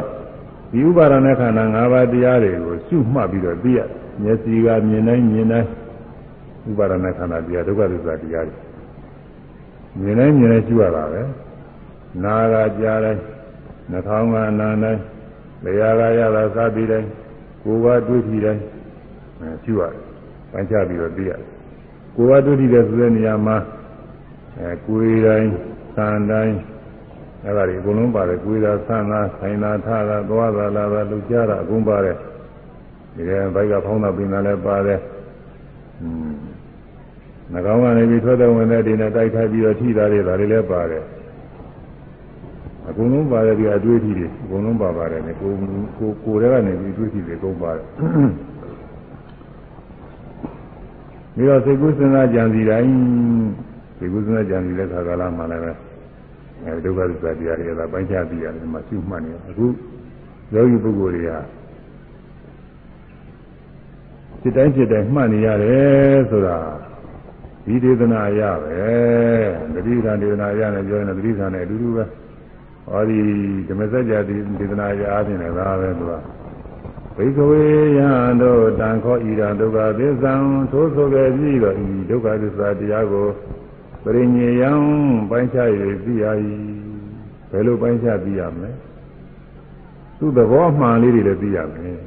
ဒီဥပါဒณะခန္ဓာ၅ပါးတရားတွေကိုရှုမှတ်ပြီးတော့သိရတယ်မျက်စိကမြင်တိုင်းမြင်တိုင်းဥပါဒณะခန္ဓာတရားဒုက္ခသစ္စာတရားတွေမြင်တိုင်းမြင်တိုင်းရှုရတာပဲနာကကြားတိုင်းနှာခေါင်းကနာတိုင်းလျှာကရတာစသည်တိုင်း ကိုယ်ကတွေးကြည့်တိုင်းအဲကျူရတယ်။ပိုင်းခြားပြီးတော့သိရတယ်။ကိုယ်ကတွေးကြည့်တဲ့ဆိုတဲ့နေရာမှာအဲကိုယ်တိုင်းသံတိုင်းအဲဒါတွေအကုန်လုံးပါတယ်ကိုယ်သာသံသာဆိုင်သာထတာသွားတာလာတာလူကြတာအကုန်ပါတယ်။ဒီကဘိုက်ကဖောင်းတာပင်တာလည်းပါတယ်။อืมနှာခေါင်းကနေပြီးထွက်တဲ့ဝင်တဲ့ဒီနဲ့တိုက်ခိုက်ပြီးတော့ထိတာတွေဒါတွေလည်းပါတယ်။ အကုန်လုံးပါတယ်ဒီအတွေ့အထိတွေအကုန်လုံးပါပါတယ်လေကိုကိုကိုယ်ထဲကနေဒီအတွေ့အထိတွေအကုန်ပါတယ်ပြီးတော့စိတ်ကူးစဉ်းစားကြံစီတိုင်းစိတ်ကူးစဉ်းစားကြံစီတဲ့ခါကာလမှာလည်းပဲအဲဒုက္ခသစ္စာတရားတွေကပိုင်းခြားပြီးရတယ်မှာရှုမှတ်နေအခုယောဂီပုဂ္ဂိုလ်တွေကစိတ်တိုင်းစိတ်တိုင်းမှတ်နေရတယ်ဆိုတာဒီဒေသနာရပဲတတိယဒေသနာရနဲ့ပြောရင်တတိယနဲ့အတူတူပဲ ဟောဒီဓမ္မစကြာဒီဒေသနာရာအပြင်လည်းဒါပဲသူကဘိကဝေယံတို့တန်ခောဤရန်ဒုက္ခသစ္စာသို့ဆိုခဲ့ပြီးတော့ဤဒုက္ခသစ္စာတရားကိုပရိညေယံပိုင်းခြား၍သိရ၏ဘယ်လိုပိုင်းခြားသိရမလဲသူ့သဘောမှန်လေးတွေလည်းသိရမယ်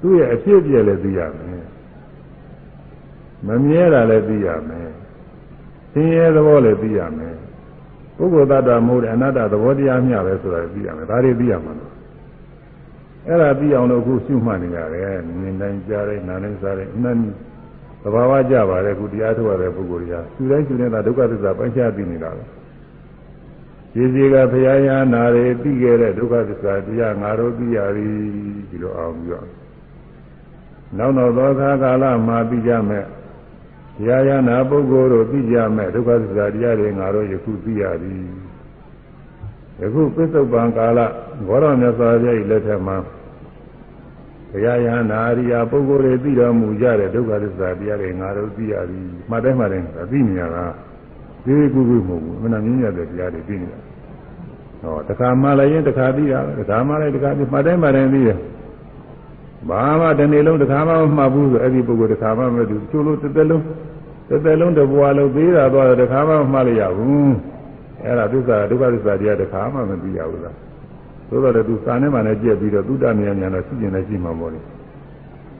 သူ့ရဲ့အဖြစ်အပျက်လည်းသိရမယ်မမြဲတာလည်းသိရမယ်ဆင်းရဲသဘောလည်းသိရမယ် ပုဂ္ဂိုလ်တ attva မဟုတ်တဲ့အနတ္တသဘောတရားမျှပဲဆိုတာသိရမယ်ဒါတွေသိရမှာလို့အဲ့ဒါသိအောင်လို့အခုရှုမှတ်နေရတယ်မြင်တိုင်းကြားတိုင်းနားတိုင်းစားတိုင်းအမှန်သဘာဝကြပါတယ်အခုတရားထုတ်ရတဲ့ပုဂ္ဂိုလ်တွေကရှုတိုင်းရှုနေတာဒုက္ခသစ္စာပိုင်းခြားသိနေတာပဲခြေစီကဘုရားရဟနာတွေသိခဲ့တဲ့ဒုက္ခသစ္စာတရားငါတို့သိရပြီဒီလိုအောင်ပြီးတော့နောက်တော့သောခါကာလမှာသိကြမယ် ဘုရားရဟနာပုဂ္ဂိုလ်တို့သိကြမယ်ဒုက္ခသစ္စာတရားတွေငါတို့ယခုသိရပြီယခုပစ္စုပန်ကာလဘောရမြတ်စွာဘုရား၏လက်ထက်မှာဘုရားယဟနာအရိယာပုဂ္ဂိုလ်တွေသိတော်မူကြတဲ့ဒုက္ခသစ္စာတရားတွေငါတို့သိရပြီမှတ်တိုင်းမှတ်တိုင်းသိနေရတာဒီကုကုမဟုတ်ဘူးမနာမြင်ရတဲ့တရားတွေသိနေတာဟောတခါမှလည်းရင်တခါသိတာတခါမှလည်းတခါသိမှတ်တိုင်းမှတ်တိုင်းသိတယ်ဘာမှတစ်နေ့လုံးတခါမှမမှတ်ဘူးဆိုအဲ့ဒီပုဂ္ဂိုလ်တခါမှမသိဘူးချို့လို့တစ်သက်လုံး တစ်သက်လုံးတဘွားလုံးသေးတာသွားတယ်တခါမှမမှတ်လိုက်ရဘူးအဲ့ဒါသစ္စာဒုက္ခသစ္စာတရားတခါမှမသိရဘူးလားသို့တော်လည်းသူစာနဲ့မှလည်းကြက်ပြီးတော့သုတ္တမြင်မြန်တော့ရှိကျင်လည်းရှိမှာပေါ့လေ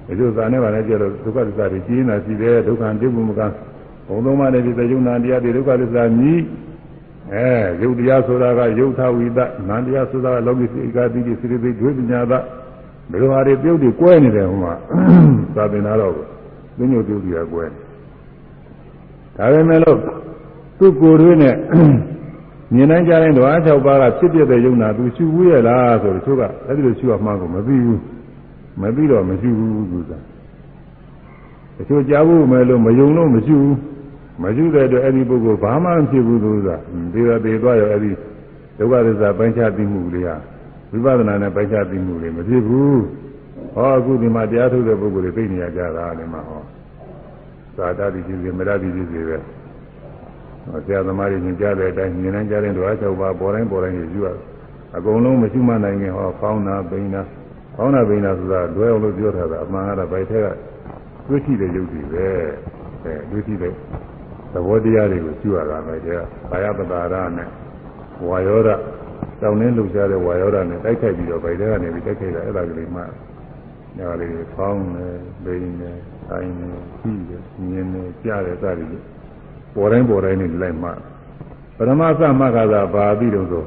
ဒီလိုစာနဲ့မှလည်းကြက်လို့ဒုက္ခသစ္စာတွေကြီးနေတာရှိတယ်ဒုက္ခတိပုမကဘုံသုံးပါးနဲ့ဒီသယုံနာတရားတွေဒုက္ခသစ္စာမြည်အဲယုတ်တရားဆိုတာကယုတ်ထဝိဒနန္တရားဆိုတာကလောကိစိကာတိတိစိရိသိဒွေပညာသဘယ်လိုဟာတွေပြုတ်တွေကွဲနေတယ်ဟိုမှာသာသနာတော်ကိုသင်္ညုတ်ပြုတ်တွေကကွဲ ဒါပေမဲ့လို့သူ့ကိုယ်တွေနဲ့မြင်နိုင်ကြတဲ့ဓဝါ၆ပါးကဖြစ်ပြတဲ့ယုံနာသူရှုဘူးရဲ့လားဆိုတော့သူကအဲ့ဒီလိုရှုရမှန်းကိုမသိဘူးမသိတော့မရှုဘူးသူကတချို့ကြားဖို့မယ်လို့မယုံလို့မရှုဘူးမရှုတဲ့အတွက်အဲ့ဒီပုဂ္ဂိုလ်ဘာမှမဖြစ်ဘူးသူကဒီတော့ဒီသွားရောအဲ့ဒီဒုက္ခသစ္စာပိုင်းခြားသိမှုတွေဟာဝိပဿနာနဲ့ပိုင်းခြားသိမှုတွေမဖြစ်ဘူးဟောအခုဒီမှာတရားထုတ်တဲ့ပုဂ္ဂိုလ်တွေသိနေရကြတာလည်းမဟော သာတတိဖြစ်စေမရတိဖြစ်စေပဲဆရာသမားတွေညင်ကြတဲ့အတိုင်းမြင်နိုင်ကြတဲ့ဓဝါ၆ပါးပေါ်တိုင်းပေါ်တိုင်းယူရအကုန်လုံးမရှိမှနိုင်ခင်ဟောဖောင်းတာပိန်တာဖောင်းတာပိန်တာဆိုတာလွယ်အောင်လို့ပြောထားတာအမှန်ကတော့ဗိုက်ထက်ကတွေ့ထိတဲ့ယုတ်ကြီးပဲအဲတွေ့ထိတဲ့သဘောတရားတွေကိုယူရတာပဲတဲ့ဘာယပတာရနဲ့ဝါယောဒတောင်းနှင်းလှူရှားတဲ့ဝါယောဒနဲ့တိုက်ခိုက်ပြီးတော့ဗိုက်ထက်ကနေပြီးတိုက်ခိုက်တာအဲ့ဒါကလေးမှညာလေးဖောင်းတယ်ပိန်တယ် တိုင်းတယ်ပြီးတယ်မြင်တယ်ကြားတယ်စသည်ဖြင့်ပေါ်တိုင်းပေါ်တိုင်းနဲ့လိုက်မှပရမသမဂ္ဂသာဘာပြီးတော့ဆို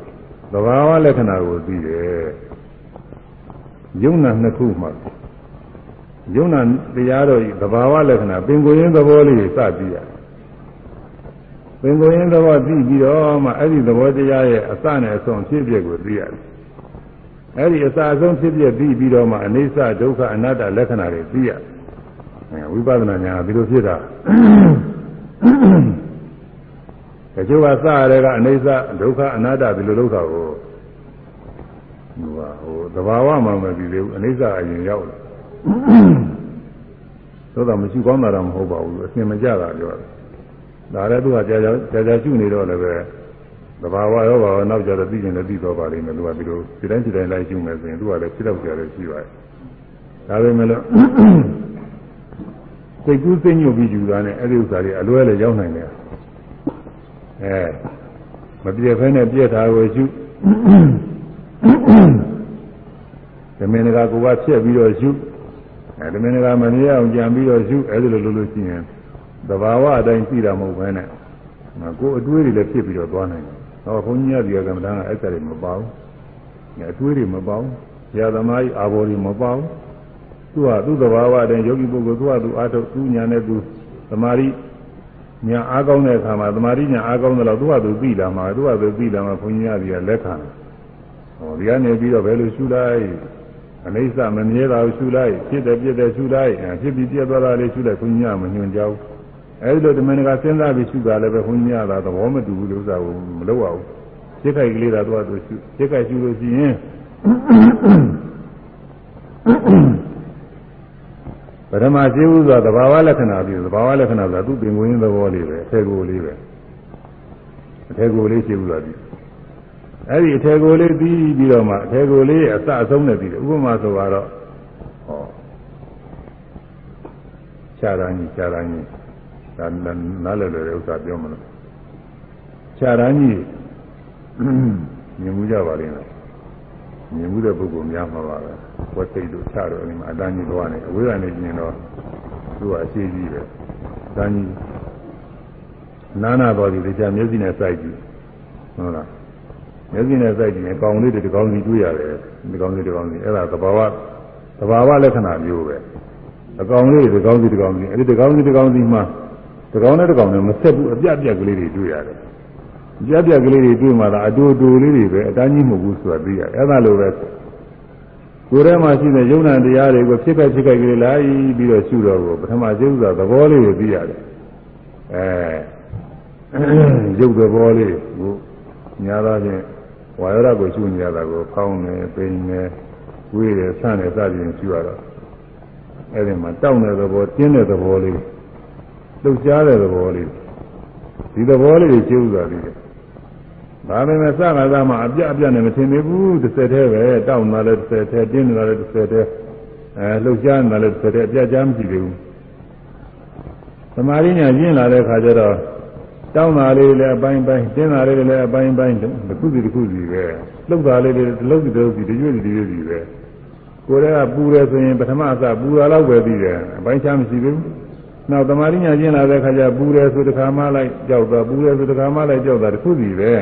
သဘာဝလက္ခဏာကိုသိတယ်ယုံနာနှစ်ခုမှယုံနာတရားတော်ဤသဘာဝလက္ခဏာပင်ကိုယ်ရင်းသဘောလေးစသိရပင်ကိုယ်ရင်းသဘောသိပြီးတော့မှအဲ့ဒီသဘောတရားရဲ့အစနဲ့အဆုံးဖြစ်ပျက်ကိုသိရတယ်အဲ့ဒီအစအဆုံးဖြစ်ပျက်ပြီးပြီးတော့မှအနိစ္စဒုက္ခအနတ္တလက္ခဏာတွေသိရတယ် ဝိပဿနာညာဒီလိုဖြစ်တာတချို့ကစရတဲ့ကအနိစ္စဒုက္ခအနတ္တဒီလိုလောက်တာကိုဟိုဟိုသဘာဝမှမသိသေးဘူးအနိစ္စအရင်ရောက်လာသို့တော့မရှိကောင်းတာတော့မဟုတ်ပါဘူးအစင်မကြတာပြောတယ်ဒါလည်းသူကကြာကြာကြာကြာကျွနေတော့လည်းပဲသဘာဝရောပါနောက်ကြတော့သိကျင်လည်းသိတော့ပါလိမ့်မယ်သူကဒီလိုဒီတိုင်းဒီတိုင်းလိုက်ကျွမယ်ဆိုရင်သူကလည်းဖြစ်တော့ကြတယ်ရှိပါတယ်ဒါပေမဲ့လို့ စိတ်ကူးစိတ်ညွတ်ပြီးယူတာနဲ့အဲ့ဒီဥစ္စာတွေအလွဲလည်းရောက်နိုင်တယ်အဲမပြည့်ဖဲနဲ့ပြည့်တာကိုယူဓမင်းကကိုကဖြစ်ပြီးတော့ယူအဲဓမင်းကမမြင်အောင်ကြံပြီးတော့ယူအဲ့ဒီလိုလုပ်လို့ရှိရင်သဘာဝအတိုင်းသိတာမဟုတ်ဘဲနဲ့ကိုယ်အတွေးတွေလည်းဖြစ်ပြီးတော့သွားနိုင်တယ်ဟောဘုန်းကြီးရဒီကမ္မဋ္ဌာန်းကအဲ့ဒါတွေမပေါဘူးအတွေးတွေမပေါဘူးဆရာသမားကြီးအာဘော်တွေမပေါဘူး သူကသူ့သဘာဝတည်းယောဂီပုဂ္ဂိုလ်သူကသူအားထုတ်သူညာနဲ့သူသမာဓိညာအားကောင်းတဲ့အခါမှာသမာဓိညာအားကောင်းတယ်လို့သူကသူသိလာမှာသူကသူသိလာမှာဘုန်းကြီးရဒီကလက်ခံဟောဒီကနေပြီးတော့ဘယ်လိုရှုလိုက်အနိစ္စမမြဲတာကိုရှုလိုက်ဖြစ်တယ်ပြည့်တယ်ရှုလိုက်ဖြစ်ပြီးပြည့်သွားတာလေးရှုလိုက်ဘုန်းကြီးကမညွန်ကြောက်အဲဒီလိုတမန်ကစဉ်းစားပြီးရှုတာလည်းပဲဘုန်းကြီးကသာသဘောမတူဘူးလို့ဥစ္စာကိုမလုပ်ရဘူးဖြစ်ခိုက်ကလေးသာသူကသူရှုဖြစ်ခိုက်ရှုလို့ရှိရင် ပထမရှိဘူးဆိုတာသဘာဝလက္ခဏာပြီးသဘာဝလက္ခဏာဆိုတာသူ့ပင်ကိုရင်းသဘောလေးပဲအထေကိုလေးပဲအထေကိုလေးရှိဘူးလားဒီအဲ့ဒီအထေကိုလေးပြီးပြီးတော့မှအထေကိုလေးအစအဆုံးနဲ့ပြီးတယ်ဥပမာဆိုတော့ဟောခြားတာကြီးခြားတာကြီးဒါနားလည်တယ်ဥစ္စာပြောမလို့ခြားတာကြီးမြင်မှုကြပါလိမ့်မယ်မြင်မှုတဲ့ပုဂ္ဂိုလ်များမှာပါပဲ ဝက်စိတ်တို့ချတော့ဒီမှာအတန်းကြီးသွားနေအဝေးကနေမြင်တော့သူကအရှိကြီးပဲအတန်းကြီးနာနာတော်ဒီတရားမျက်စိနဲ့စိုက်ကြည့်ဟုတ်လားမျက်စိနဲ့စိုက်ကြည့်ရင်ကောင်းလေးတွေဒီကောင်းစီတွေ့ရတယ်ဒီကောင်းလေးဒီကောင်းစီအဲ့ဒါသဘာဝသဘာဝလက္ခဏာမျိုးပဲအကောင်လေးဒီကောင်းစီဒီကောင်းစီအဲ့ဒီဒီကောင်းစီဒီကောင်းစီမှာဒီကောင်းနဲ့ဒီကောင်းနဲ့မဆက်ဘူးအပြတ်ပြက်ကလေးတွေတွေ့ရတယ်ပြက်ပြက်ကလေးတွေတွေ့မှသာအတူတူလေးတွေပဲအတန်းကြီးမဟုတ်ဘူးဆိုတာသိရတယ်အဲ့ဒါလိုပဲ ကိုယ်ထဲမှာရှိတဲ့ယုံနာတရားတွေကိုဖြစ်ခဲ့ဖြစ်ခဲ့ကလေးလိုက်ပြီးတော့ရှုတော့ကိုပထမကျုပ်သာသဘောလေးကိုသိရတယ်အဲရုပ်သဘောလေးကိုညာတော့ဖြင့်ဝါရကိုရှုနေရတာကိုဖောင်းနေပိန်နေဝေးတယ်ဆန့်နေစသည်ဖြင့်ရှုရတော့အဲ့ဒီမှာတောက်တဲ့သဘောတင်းတဲ့သဘောလေးလှုပ်ရှားတဲ့သဘောလေးဒီသဘောလေးကိုရှုဥစွာသိတယ် ဒါပေမဲ့စကားသားမှာအပြအပြနဲ့မထင်သေးဘူးတစ်ဆက်တည်းပဲတောက်နေတာလည်းတစ်ဆက်တည်းတင်းနေတာလည်းတစ်ဆက်တည်းအဲလှုပ်ရှားနေတာလည်းတစ်ဆက်တည်းအပြကြမ်းမရှိသေးဘူးသမာဓိညာကျင့်လာတဲ့ခါကျတော့တောင်းတာလေးလည်းအပိုင်းပိုင်းတင်းတာလေးလည်းအပိုင်းပိုင်းတစ်ခုစီတစ်ခုစီပဲလှုပ်တာလေးတွေတစ်လုံးစီတစ်လုံးစီတရွေ့စီတရွေ့စီပဲကိုယ်ကပူတယ်ဆိုရင်ပထမအစပူတာတော့ပဲပြီးတယ်အပိုင်းချမ်းမရှိသေးဘူးနောက်သမာဓိညာကျင့်လာတဲ့ခါကျပူတယ်ဆိုတခါမှလိုက်ကြောက်တာပူတယ်ဆိုတခါမှလိုက်ကြောက်တာတစ်ခုစီပဲ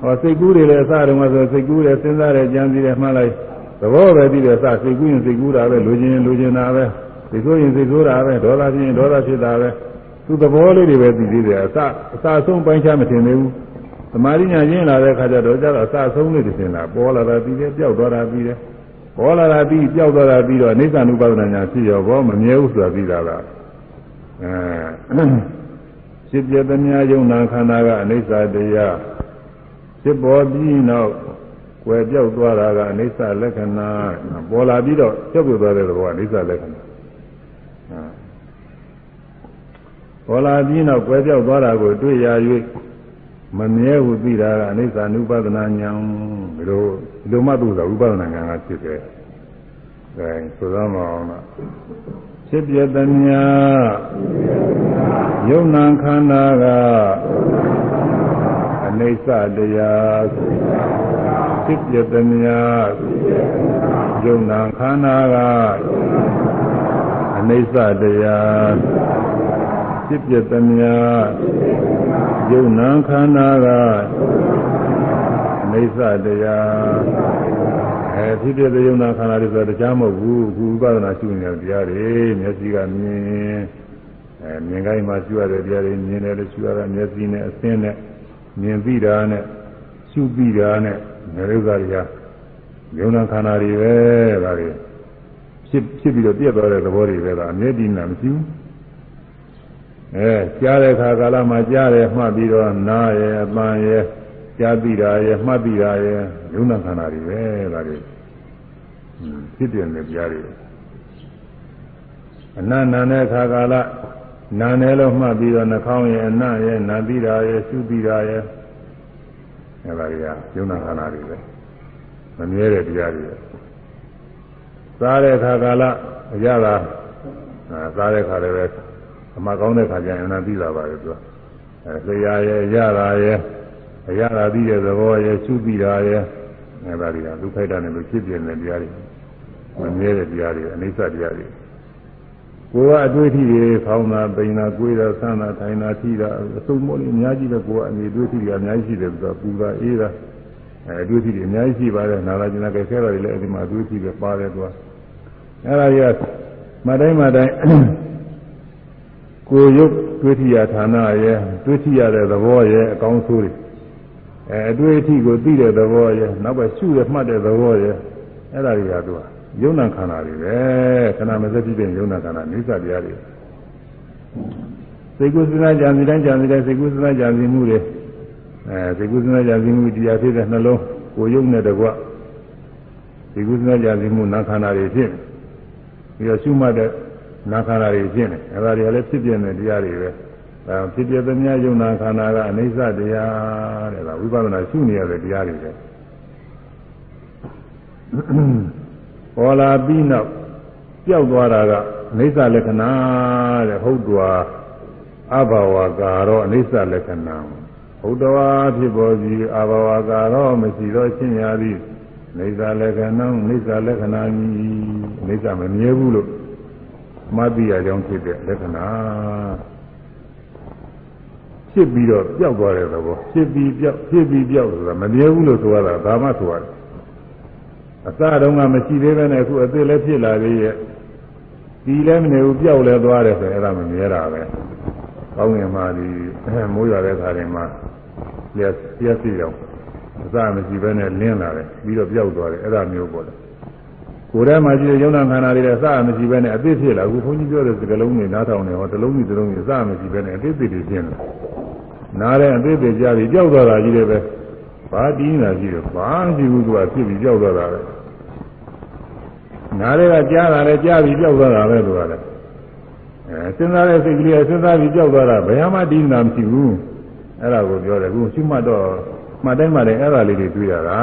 ဟောစိတ်ကူးတွေလည်းအစတုန်းကဆိုစိတ်ကူးတယ်စဉ်းစားတယ်ကြံစည်တယ်မှလိုက်သဘောပဲပြီးတယ်အစစိတ်ကူးရင်စိတ်ကူးတာပဲလိုချင်ရင်လိုချင်တာပဲစိတ်ဆိုးရင်စိတ်ဆိုးတာပဲဒေါသဖြစ်ရင်ဒေါသဖြစ်တာပဲသူသဘောလေးတွေပဲသိသေးတယ်အစအစဆုံးပိုင်းခြားမထင်သေးဘူးသမာဓိညာကျင့်လာတဲ့ခါကျတော့ကျတော့အစဆုံးလေးတစ်ထင်တာပေါ်လာတာပြီးတယ်ပျောက်သွားတာပြီးတယ်ပေါ်လာတာပြီးပျောက်သွားတာပြီးတော့အိဋ္ဌာနုပါဒနာညာဖြစ်ရောဘောမမြဲဘူးဆိုတာသိတာလားအဲဖြစ်ပြတဲ့များယုံနာခန္ဓာကအနိစ္စတရား ဖြစ်ပေါ်ပြီးနောက်ွယ်ပြောက်သွားတာကအနိစ္စလက္ခဏာပေါ်လာပြီးတော့ပြောက်ပြသွားတဲ့သဘောကအနိစ္စလက္ခဏာပေါ်လာပြီးနောက်ွယ်ပြောက်သွားတာကိုတွေ့ရ၍မမြဲဟုသိတာကအနိစ္စ ानु ပဒနာဉာဏ်ဘယ်လိုဒီလိုမှသိတာဥပဒနာဉာဏ်ကဖြစ်တယ်။အဲဆိုတော့မအောင်လားဖြစ်ပြတမြယုံနာခန္ဓာကအ နိစ္စတရားဖြစ်ပြတမြယုံနာခန္ဓာကအနိစ္စတရားဖြစ်ပြတမြယုံနာခန္ဓာကအနိစ္စတရားအဲဖြစ်ဖြစ်တဲ့ယုံနာခန္ဓာတွေဆိုတော့တရားမဟုတ်ဘူးအခုဥပဒနာရှုနေတဲ့တရားတွေမျက်စိကမြင်အဲမြင်ကိုင်းမှာရှုရတဲ့တရားတွေမြင်တယ်လို့ရှုရတာမျက်စိနဲ့အသင်းနဲ့ မြင်ပြီးတာနဲ့ရှုပြီးတာနဲ့ငရုပ်ကတွေကယုံနာခန္ဓာတွေပဲဒါတွေဖြစ်ဖြစ်ပြီးတော့ပြည့်သွားတဲ့သဘောတွေပဲဒါအမြဲတည်းနာမရှိဘူးအဲကြားတဲ့ခါကာလမှာကြားတယ်မှတ်ပြီးတော့နားရဲ့အပန်းရဲ့ကြားသိတာရဲ့မှတ်သိတာရဲ့ယုံနာခန္ဓာတွေပဲဒါတွေဖြစ်တယ်နဲ့ကြားတယ်အနန္တနဲ့ခါကာလ နာနေလို့မှတ်ပြီးတော့နှာခေါင်းရဲ့အနံ့ရဲ့နာသိတာရဲ့ရှုသိတာရဲ့အဲဒါတွေကယုံနာခန္ဓာတွေပဲမမြဲတဲ့တရားတွေစားတဲ့ခါကာလအရသာစားတဲ့ခါလည်းပဲအမှကောင်းတဲ့ခါကျရင်အနံ့သိတာပါလေသူကအဲလျှာရဲ့ရတာရဲ့အရာသာသိတဲ့သဘောရဲ့ရှုသိတာရဲ့အဲဒါတွေကဒုက္ခိတနဲ့လို့ဖြစ်ပြနေတဲ့တရားတွေမမြဲတဲ့တရားတွေအနိစ္စတရားတွေ ကိုယ်ကအတွေ့အထိတွေဖောင်းတာပိန်တာကိုယ်တာဆန်းတာထိုင်တာထိတာအစုံမို့လို့အများကြီးပဲကိုယ်ကအမြင်တွေ့အထိတွေအများကြီးရှိတယ်ဆိုတော့ပူတာအေးတာအဲအတွေ့အထိတွေအများကြီးရှိပါတယ်နာလာကျင်တာကြဲခဲတာတွေလည်းအဲဒီမှာအတွေ့အထိပဲပါတယ်သူကအဲဒါကြီးကမတိုင်းမတိုင်းကိုယ်ရုပ်တွေ့ထိရဌာနရဲ့တွေ့ထိရတဲ့သဘောရဲ့အကောင်းဆိုးတွေအဲအတွေ့အထိကိုသိတဲ့သဘောရဲ့နောက်ပဲရှုရမှတ်တဲ့သဘောရဲ့အဲ့ဒါတွေကသူက ယုံနာခန္ဓာတွေပဲခန္ဓာမစက်ဖြစ်တဲ့ယုံနာခန္ဓာနိစ္စတရားတွေစိတ်ကူးစဉ်းစားကြံစီတိုင်းကြံစီတိုင်းစိတ်ကူးစဉ်းစားကြံစီမှုတွေအဲစိတ်ကူးစဉ်းစားကြံစီမှုတရားဖြစ်တဲ့နှလုံးကိုယုံနဲ့တကွစိတ်ကူးစဉ်းစားကြံစီမှုနာခန္ဓာတွေဖြစ်ပြီးတော့ရှုမှတ်တဲ့နာခန္ဓာတွေဖြစ်နေအဲဒါတွေကလည်းဖြစ်ပြတဲ့တရားတွေပဲအဲဖြစ်ပြသမျှယုံနာခန္ဓာကအနိစ္စတရားတဲ့ဒါဝိပဿနာရှုနေရတဲ့တရားတွေပဲ ပေါ်လာပြီးနောက်ပျောက်သွားတာကအနိစ္စလက္ခဏာတဲ့ဟုတ်တော်အဘဝကာရောအနိစ္စလက္ခဏာဟုတ်တော်ဖြစ်ပေါ်စီအဘဝကာရောမရှိတော့ရှင်းရသည်နေသာလက္ခဏံနေသာလက္ခဏာကြီးနေသာမမြဲဘူးလို့မှတ်သိရကြောင်းဖြစ်တဲ့လက္ခဏာဖြစ်ပြီးတော့ပျောက်သွားတဲ့သဘောဖြစ်ပြီးပျောက်ဖြစ်ပြီးပျောက်ဆိုတာမမြဲဘူးလို့ဆိုရတာဒါမှဆိုရတယ် အစတုန်းကမရှိသေးပဲနဲ့အခုအသေးလည်းဖြစ်လာသေးရဲ့ဒီလည်းမနေဘူးပျောက်လည်းသွားတယ်ဆိုရင်အဲ့ဒါမမြဲတာပဲကောင်းငင်မှာဒီမိုးရွာတဲ့ခါတွေမှာလျက်လျက်စီတော့အစမရှိဘဲနဲ့လင်းလာတယ်ပြီးတော့ပျောက်သွားတယ်အဲ့ဒါမျိုးပေါ့လေကိုယ်ထဲမှာရှိတဲ့ယုံနာခန္ဓာတွေလည်းအစမရှိဘဲနဲ့အသိဖြစ်လာအခုဘုန်းကြီးပြောတဲ့စကလုံးတွေနားထောင်နေဟောတစ်လုံးကြီးတစ်လုံးကြီးအစမရှိဘဲနဲ့အသိသိတွေရှင်းလာနားတဲ့အသိသိကြပြီးပျောက်သွားတာကြီးတယ်ပဲဘာတီးနေတာကြီးတယ်ဘာမရှိဘူးသူကဖြစ်ပြီးပျောက်သွားတာပဲ နားတွေကကြားတာလည်းကြားပြီးပျောက်သွားတာပဲသူကလည်းအဲစဉ်းစားတဲ့စိတ်ကလေးကစဉ်းစားပြီးပျောက်သွားတာဘယ်မှတီးနေတာမရှိဘူးအဲ့ဒါကိုပြောတယ်အခုရှိမှတော့မှတ်တိုင်းမှလည်းအဲ့ဒါလေးတွေတွေ့ရတာ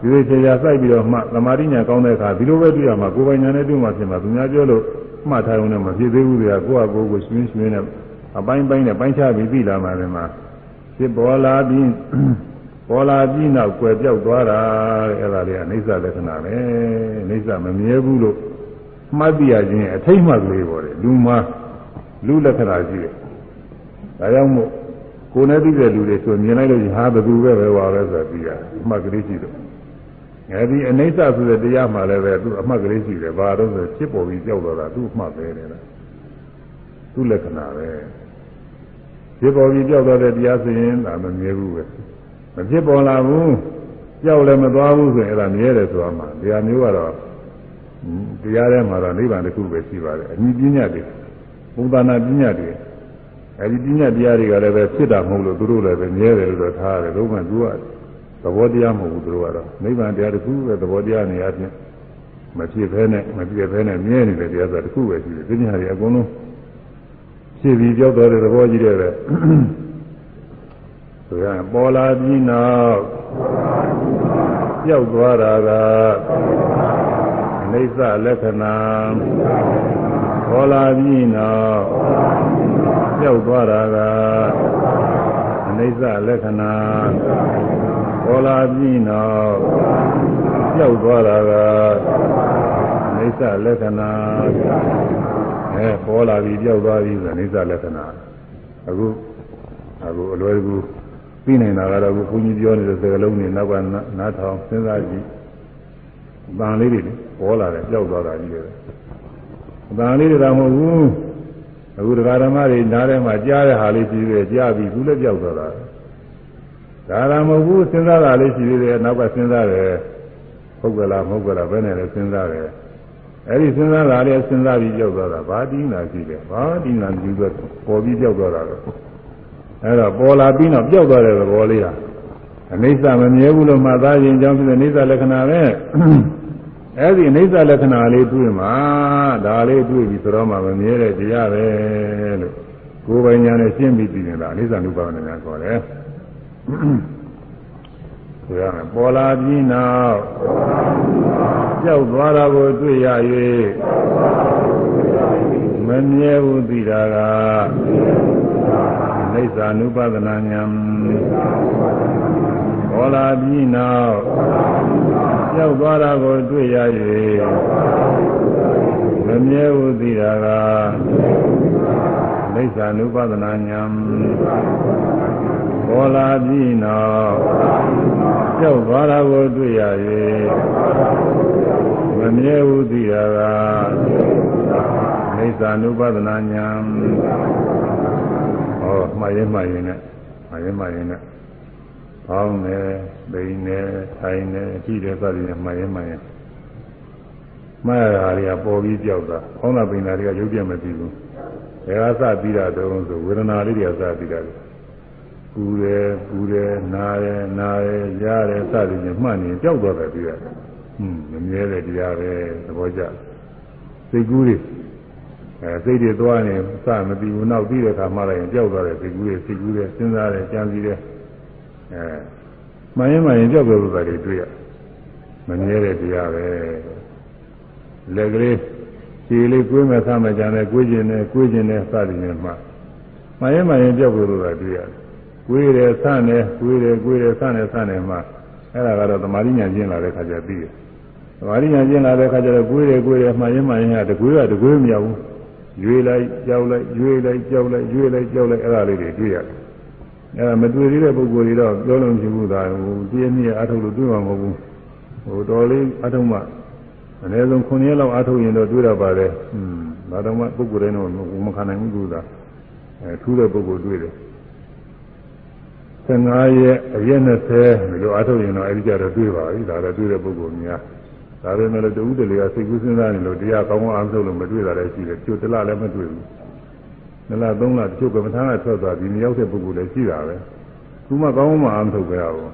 ဒီလိုခြေရာစိုက်ပြီးတော့မှသမာဓိညာကောင်းတဲ့အခါဒီလိုပဲတွေ့ရမှာကိုယ်ပိုင်ညာနဲ့တွေ့မှဖြစ်မှာသူများပြောလို့မှတ်ထားုံနဲ့မဖြစ်သေးဘူးတွေကကိုယ့်အကိုယ်ကိုရှင်ရှင်နဲ့အပိုင်းပိုင်းနဲ့ပိုင်းခြားပြီးသိလာမှလည်းမှာဖြစ်ပေါ်လာပြီး ပေါ်လာပြီးနောက်ကွယ်ပြောက်သွားတာတဲ့အဲ့ဒါလေးကအိဋ္ဌလက္ခဏာပဲအိဋ္ဌမမြဲဘူးလို့မှတ်သိရခြင်းအထိတ်မှတ်ကလေးပေါ်တယ်လူမှာလူလက္ခဏာရှိတယ်ဒါကြောင့်မို့ကိုယ်နဲ့သိတဲ့လူတွေဆိုမြင်လိုက်လို့ဟာဘယ်သူပဲပဲပါပဲဆိုပြီးတာအမှတ်ကလေးရှိတယ်အဲဒီအနိစ္စဆိုတဲ့တရားမှလည်းပဲသူအမှတ်ကလေးရှိတယ်ဘာလို့ဆိုဖြစ်ပေါ်ပြီးကြောက်တော့တာသူ့အမှတ်ပဲလေလားသူ့လက္ခဏာပဲဖြစ်ပေါ်ပြီးကြောက်တော့တဲ့တရားဆိုရင်ဒါမမြဲဘူးပဲမ ဖြစ်ပေါ်လာဘူးကြောက်လည်းမသွားဘူးဆိုရင်အဲ့ဒါမြဲတယ်ဆိုမှတရားမျိုးကတော့တရားထဲမှာတော့နိဗ္ဗာန်တစ်ခုပဲရှိပါတယ်အညီပညာတွေဘုဒ္ဓနာပညာတွေအဲဒီပညာတရားတွေကလည်းပဲဖြစ်တာမဟုတ်လို့သူတို့လည်းပဲမြဲတယ်လို့တော့ထားရတယ်လုံးဝသူကသဘောတရားမဟုတ်ဘူးသူတို့ကတော့နိဗ္ဗာန်တရားတစ်ခုပဲသဘောတရားနေရာချင်းမဖြစ်ဘဲနဲ့မပြည့်ဘဲနဲ့မြဲနေတဲ့တရားဆိုတစ်ခုပဲရှိတယ်ပညာတွေအကုန်လုံးဖြစ်ပြီးကြောက်တော်တဲ့သဘောကြီးတဲ့ပဲ ဆိုရရင်ပေါ်လာပြီးနောက်ကြောက်သွားတာကအိဋ္ဌလက္ခဏာပေါ်လာပြီးနောက်ကြောက်သွားတာကအနိစ္စလက္ခဏာပေါ်လာပြီးနောက်ကြောက်သွားတာကအနိစ္စလက္ခဏာအဲပေါ်လာပြီးကြောက်သွားပြီဆိုအနိစ္စလက္ခဏာအခုအခုအလွယ်ကူ သိနေတာကတော့အခုဘုန်းကြီးပြောနေတဲ့စကားလုံးတွေနောက်ကနားထောင်စဉ်းစားကြည့်။ဗန်လေးတွေပေါ်လာတယ်ကြောက်သွားတာကြီးတယ်။ဗန်လေးတွေတော့မဟုတ်ဘူးအခုတရားဓမ္မတွေနားထဲမှာကြားတဲ့ဟာလေးရှိသေးတယ်ကြားပြီးသူလည်းကြောက်သွားတာဒါရမဟုတ်ဘူးစဉ်းစားတာလေးရှိသေးတယ်နောက်ကစဉ်းစားတယ်ဟုတ်ကလားမဟုတ်ကလားဘယ်နဲ့လဲစဉ်းစားတယ်အဲ့ဒီစဉ်းစားတာလေးစဉ်းစားပြီးကြောက်သွားတာဘာတိနာရှိတယ်ဘာတိနာကြည့်တော့ပေါ်ပြီးကြောက်သွားတာတော့ အဲ့တော့ပေါ်လာပြီးတော့ကြောက်သွားတဲ့သဘောလေးဟာအနိစ္စမမြဲဘူးလို့မှတ်သားရင်ကြောင့်ဖြစ်တဲ့အိဋ္ဌလက္ခဏာပဲအဲ့ဒီအိဋ္ဌလက္ခဏာလေးတွေ့မှာဒါလေးတွေ့ပြီဆိုတော့မှမမြဲတဲ့တရားပဲလို့ကိုယ်ပိုင်ညာနဲ့ရှင်းပြီးပြီးနေတာအိဋ္ဌနုပါဒနာခေါ်တယ် ဆိုရမယ်ပေါ်လာပြီးနောက်ကြောက်သွားတာကိုတွေ့ရ၍မမြဲဘူးသိတာကအိဋ္ဌနုပါဒနာဉာဏ်ပေါ်လာပြီးနောက်ကြောက်သွားတာကိုတွေ့ရ၍မမြဲဘူးသိတာကမိစ္ဆာနုပဒနာညာ ပေါ်လာပြီးနောက်ကြောက်သွားတာကိုတွေ့ရ၍မမြဲဘူးသိတာကမိစ္ဆာနုပဒနာညာဟောမှားရင်မှားရင်နဲ့မှားရင်မှားရင်နဲ့ဖောင်းနေ၊ပိန်နေ၊ထိုင်နေအကြည့်တဲ့စသည်နဲ့မှရင်မှရင်မှားရတာတွေကပေါ်ပြီးကြောက်တာဖောင်းတာပိန်တာတွေကရုပ်ပြမသိဘူးဘယ်ကစပြီးတာတုံးဆိုဝေဒနာလေးတွေကစပြီးတာ ပူတယ်ပူတယ်နားတယ်နားတယ်ကြားတယ်စသည်ဖြင့်မှတ်နေကြောက်တော့တယ်ပြီးရတယ်ဟွန်းမမြဲတဲ့တရားပဲသဘောကျစိတ်ကူးတွေအဲစိတ်တွေသွားနေစမပြီးဘူးနောက်ပြီးတဲ့အခါမှလည်းကြောက်သွားတယ်စိတ်ကူးတွေစိတ်ကူးတွေစဉ်းစားတယ်ကြံစည်တယ်အဲမှန်ရင်မှန်ရင်ကြောက်ကြလို့ပဲတွေ့ရမမြဲတဲ့တရားပဲလက်ကလေးခြေလေးကိုွေးမဲ့ဆမ်းမဲ့ကြတယ်ကိုွေးခြင်းနဲ့ကိုွေးခြင်းနဲ့စသည်နဲ့မှမှန်ရင်မှန်ရင်ကြောက်ကြလို့ပဲတွေ့ရ ကိုွေးတယ်ဆမ်းတယ်ကိုွေးတယ်ကိုွေးတယ်ဆမ်းတယ်ဆမ်းတယ်မှအဲ့ဒါကတော့သမာဓိဉာဏ်ကျင့်လာတဲ့ခါကျပြီးတယ်သမာဓိဉာဏ်ကျင့်လာတဲ့ခါကျတော့ကိုယ်ရယ်ကိုယ်ရယ်မှန်ရင်မှန်ရင်ကတကွေးကတကွေးမရဘူးရွေးလိုက်ကြောက်လိုက်ရွေးလိုက်ကြောက်လိုက်ရွေးလိုက်ကြောက်လိုက်အဲ့ဒါလေးတွေတွေ့ရတယ်အဲ့ဒါမတွေ့သေးတဲ့ပုဂ္ဂိုလ်တွေတော့ပြောလို့မရှိဘူးသာဟိုတည်းနည်းအထုတ်လို့တွေ့မှာမဟုတ်ဘူးဟိုတော်လေးအထုတ်မှအနည်းဆုံး9ရက်လောက်အထုတ်ရင်တော့တွေ့တော့ပါတယ်ဟွန်းဒါတော့မှပုဂ္ဂိုလ်တိုင်းတော့မခံနိုင်ဘူးကူသာအဲထူးတဲ့ပုဂ္ဂိုလ်တွေ့တယ် 15ရက်အရက်20ဒီလိုအထုတ်ရင်တော့အဲဒီကြတော့တွေ့ပါပြီဒါလည်းတွေ့တဲ့ပုဂ္ဂိုလ်များဒါပေမဲ့လည်းတူတလေကစိတ်ကူးစဉ်းစားနေလို့တရားကောင်းကောင်းအားထုတ်လို့မတွေ့တာလည်းရှိတယ်ကျိုးတလားလည်းမတွေ့ဘူးနလားသုံးလားတချို့ကမ္မထာကထွက်သွားပြီးမရောက်တဲ့ပုဂ္ဂိုလ်လည်းရှိတာပဲသူမှကောင်းကောင်းမှအားထုတ်ကြရအောင်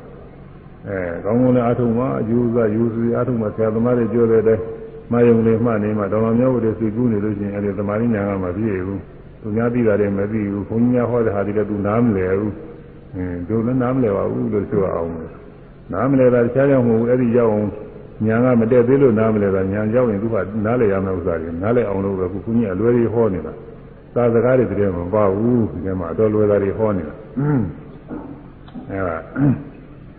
အဲကောင်းကောင်းလည်းအားထုတ်မှအယူဆယူစီအားထုတ်မှဆရာသမားတွေပြောတဲ့အတိုင်းမယုံလေးမှနေမှတော်တော်များများစိတ်ကူးနေလို့ရှိရင်အဲဒီသမာဓိဉာဏ်ကမပြည့်ဘူးသူများသိတာတွေမသိဘူးဘုန်းကြီးများဟောတဲ့ဟာတွေလည်းသူနားမလည်ဘူး အင်းတို့လည်းနားမလည်ပါဘူးလို့ဆိုအောင်နားမလည်တာတခြားကြောင့်မဟုတ်ဘူးအဲ့ဒီရောက်အောင်ညာကမတက်သေးလို့နားမလဲတာညာရောက်ရင်သူကနားလဲရမယ့်ဥစ္စာတွေနားလဲအောင်လို့ပဲခုခုကြီးအလွယ်ကြီးဟောနေတာသာစကားတွေတည်းမပါဘူးဒီမှာအတော်လွယ်တာတွေဟောနေတာအဲဒါ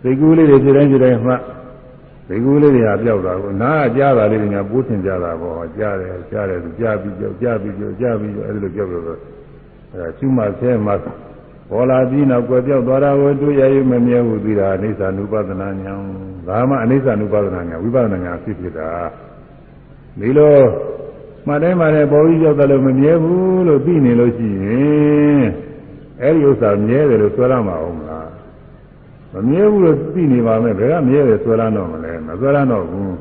သိကူးလေးတွေဒီတိုင်းဒီတိုင်းမှသိကူးလေးတွေဟာပြောက်တာကိုနားကကြားတာလေးတွေညာပိုးထင်ကြတာပေါ့ကြားတယ်ကြားတယ်သူကြားပြီးကြောက်ကြားပြီးကြောက်ကြားပြီးကြောက်အဲဒီလိုပြောက်တော့အဲဒါရှုမှဆဲမှ ပေါ်လာပြီးနောက်ကွယ်ပြောက်သွားတာကိုတွေ့ရရမမြဲဘူးသိတာအိဋ္ဌာနုပဒနာညာဒါမှအိဋ္ဌာနုပဒနာညာဝိပဿနာညာဖြစ်ဖြစ်တာဒီလိုမှတ်တိုင်းမှလည်းပေါ်ပြီးရောက်တယ်လို့မမြဲဘူးလို့သိနေလို့ရှိရင်အဲဒီဥစ္စာမြဲတယ်လို့ဆွဲရမှာအောင်မလားမမြဲဘူးလို့သိနေပါမယ်ဘယ်ကမြဲတယ်ဆွဲရတော့မလဲမဆွဲရတော့ဘူး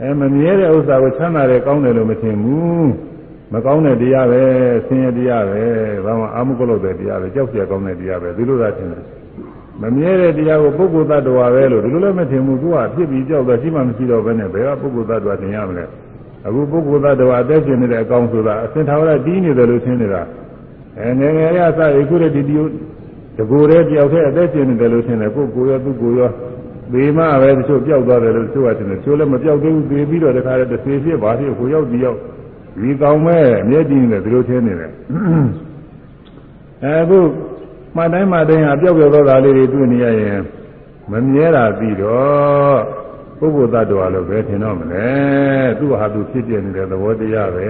အဲမမြဲတဲ့ဥစ္စာကိုချမ်းသာတယ်ကောင်းတယ်လို့မထင်ဘူး မကောင်းတဲ့တရားပဲဆင်းရဲတရားပဲဘာမှအာမကုလို့တဲ့တရားပဲကြောက်ကြကောင်းတဲ့တရားပဲဒီလိုသာထင်တယ်မမြဲတဲ့တရားကိုပုဂ္ဂိုလ်သတ္တဝါပဲလို့ဒီလိုလည်းမထင်ဘူးသူကဖြစ်ပြီးကြောက်တော့ရှိမှမရှိတော့ဘဲနဲ့ဘယ်ကပုဂ္ဂိုလ်သတ္တဝါထင်ရမလဲအခုပုဂ္ဂိုလ်သတ္တဝါအသက်ရှင်နေတဲ့အကောင်ဆိုတာအစင်ထာဝရတီးနေတယ်လို့ထင်နေတာအဲငယ်ငယ်ရစအခုတည်းဒီဒီတကူတဲ့တယောက်တည်းအသက်ရှင်နေတယ်လို့ထင်တယ်ကိုယ်ကိုယ်ရောသူ့ကိုယ်ရောသေမှပဲတချို့ပျောက်သွားတယ်လို့တချို့ကထင်တယ်တချို့လည်းမပျောက်သေးဘူးသေပြီးတော့တခါတည်းတစ်စေဖြစ်ပါသေးကိုရောက်ဒီရောက် ဒီကောင်းမဲ့အမြဲတည်နေတယ်ဒီလိုထင်နေတယ်အခုမှတ်တိုင်းမှတ်တိုင်းဟာပျောက်ပျောက်သောသားလေးတွေတွေ့နေရရင်မမြဲတာပြီးတော့ပုဂ္ဂိုလ်သတ္တဝါလို့ပဲထင်တော့မလဲသူ့ဟာသူဖြစ်ပြနေတဲ့သဘောတရားပဲ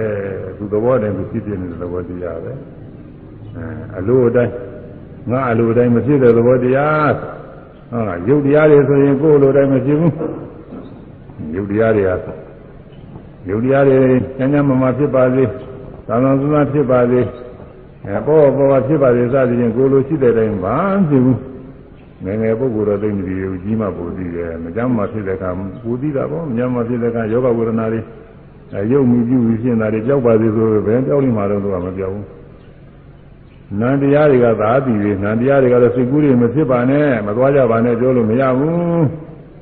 သူသဘောတည်းသူဖြစ်ပြနေတဲ့သဘောတရားပဲအဲအလိုအတိုင်းငါအလိုတိုင်းမဖြစ်တဲ့သဘောတရားဟုတ်လားယုတ်တရားတွေဆိုရင်ကိုယ်လိုတိုင်းမဖြစ်ဘူးယုတ်တရားတွေဟာ ယုတ်တရားတွေကျမ်းကျမ်းမာမာဖြစ်ပါစေသာသာစွာဖြစ်ပါစေအဲပေါ်ပေါ်ဖြစ်ပါစေစသည်ဖြင့်ကိုယ်လိုရှိတဲ့တိုင်းဘာဖြစ်ဘူးငယ်ငယ်ပုဂ္ဂိုလ်တော့သိနေပြီကြီးမှပူသိတယ်မကြမ်းမှဖြစ်တဲ့အခါပူသိတာပေါ့မကြမ်းမှဖြစ်တဲ့အခါယောဂဝေဒနာတွေအဲရုပ်မြူပြုပြီးဖြစ်နေတာတွေကြောက်ပါစေဆိုဘယ်ကြောက်လိမ့်မှာတော့သူကမပြောဘူးနန္တရားတွေကသာတည်ပြီနန္တရားတွေကတော့စိတ်ကူးတွေမဖြစ်ပါနဲ့မသွားကြပါနဲ့ပြောလို့မရဘူး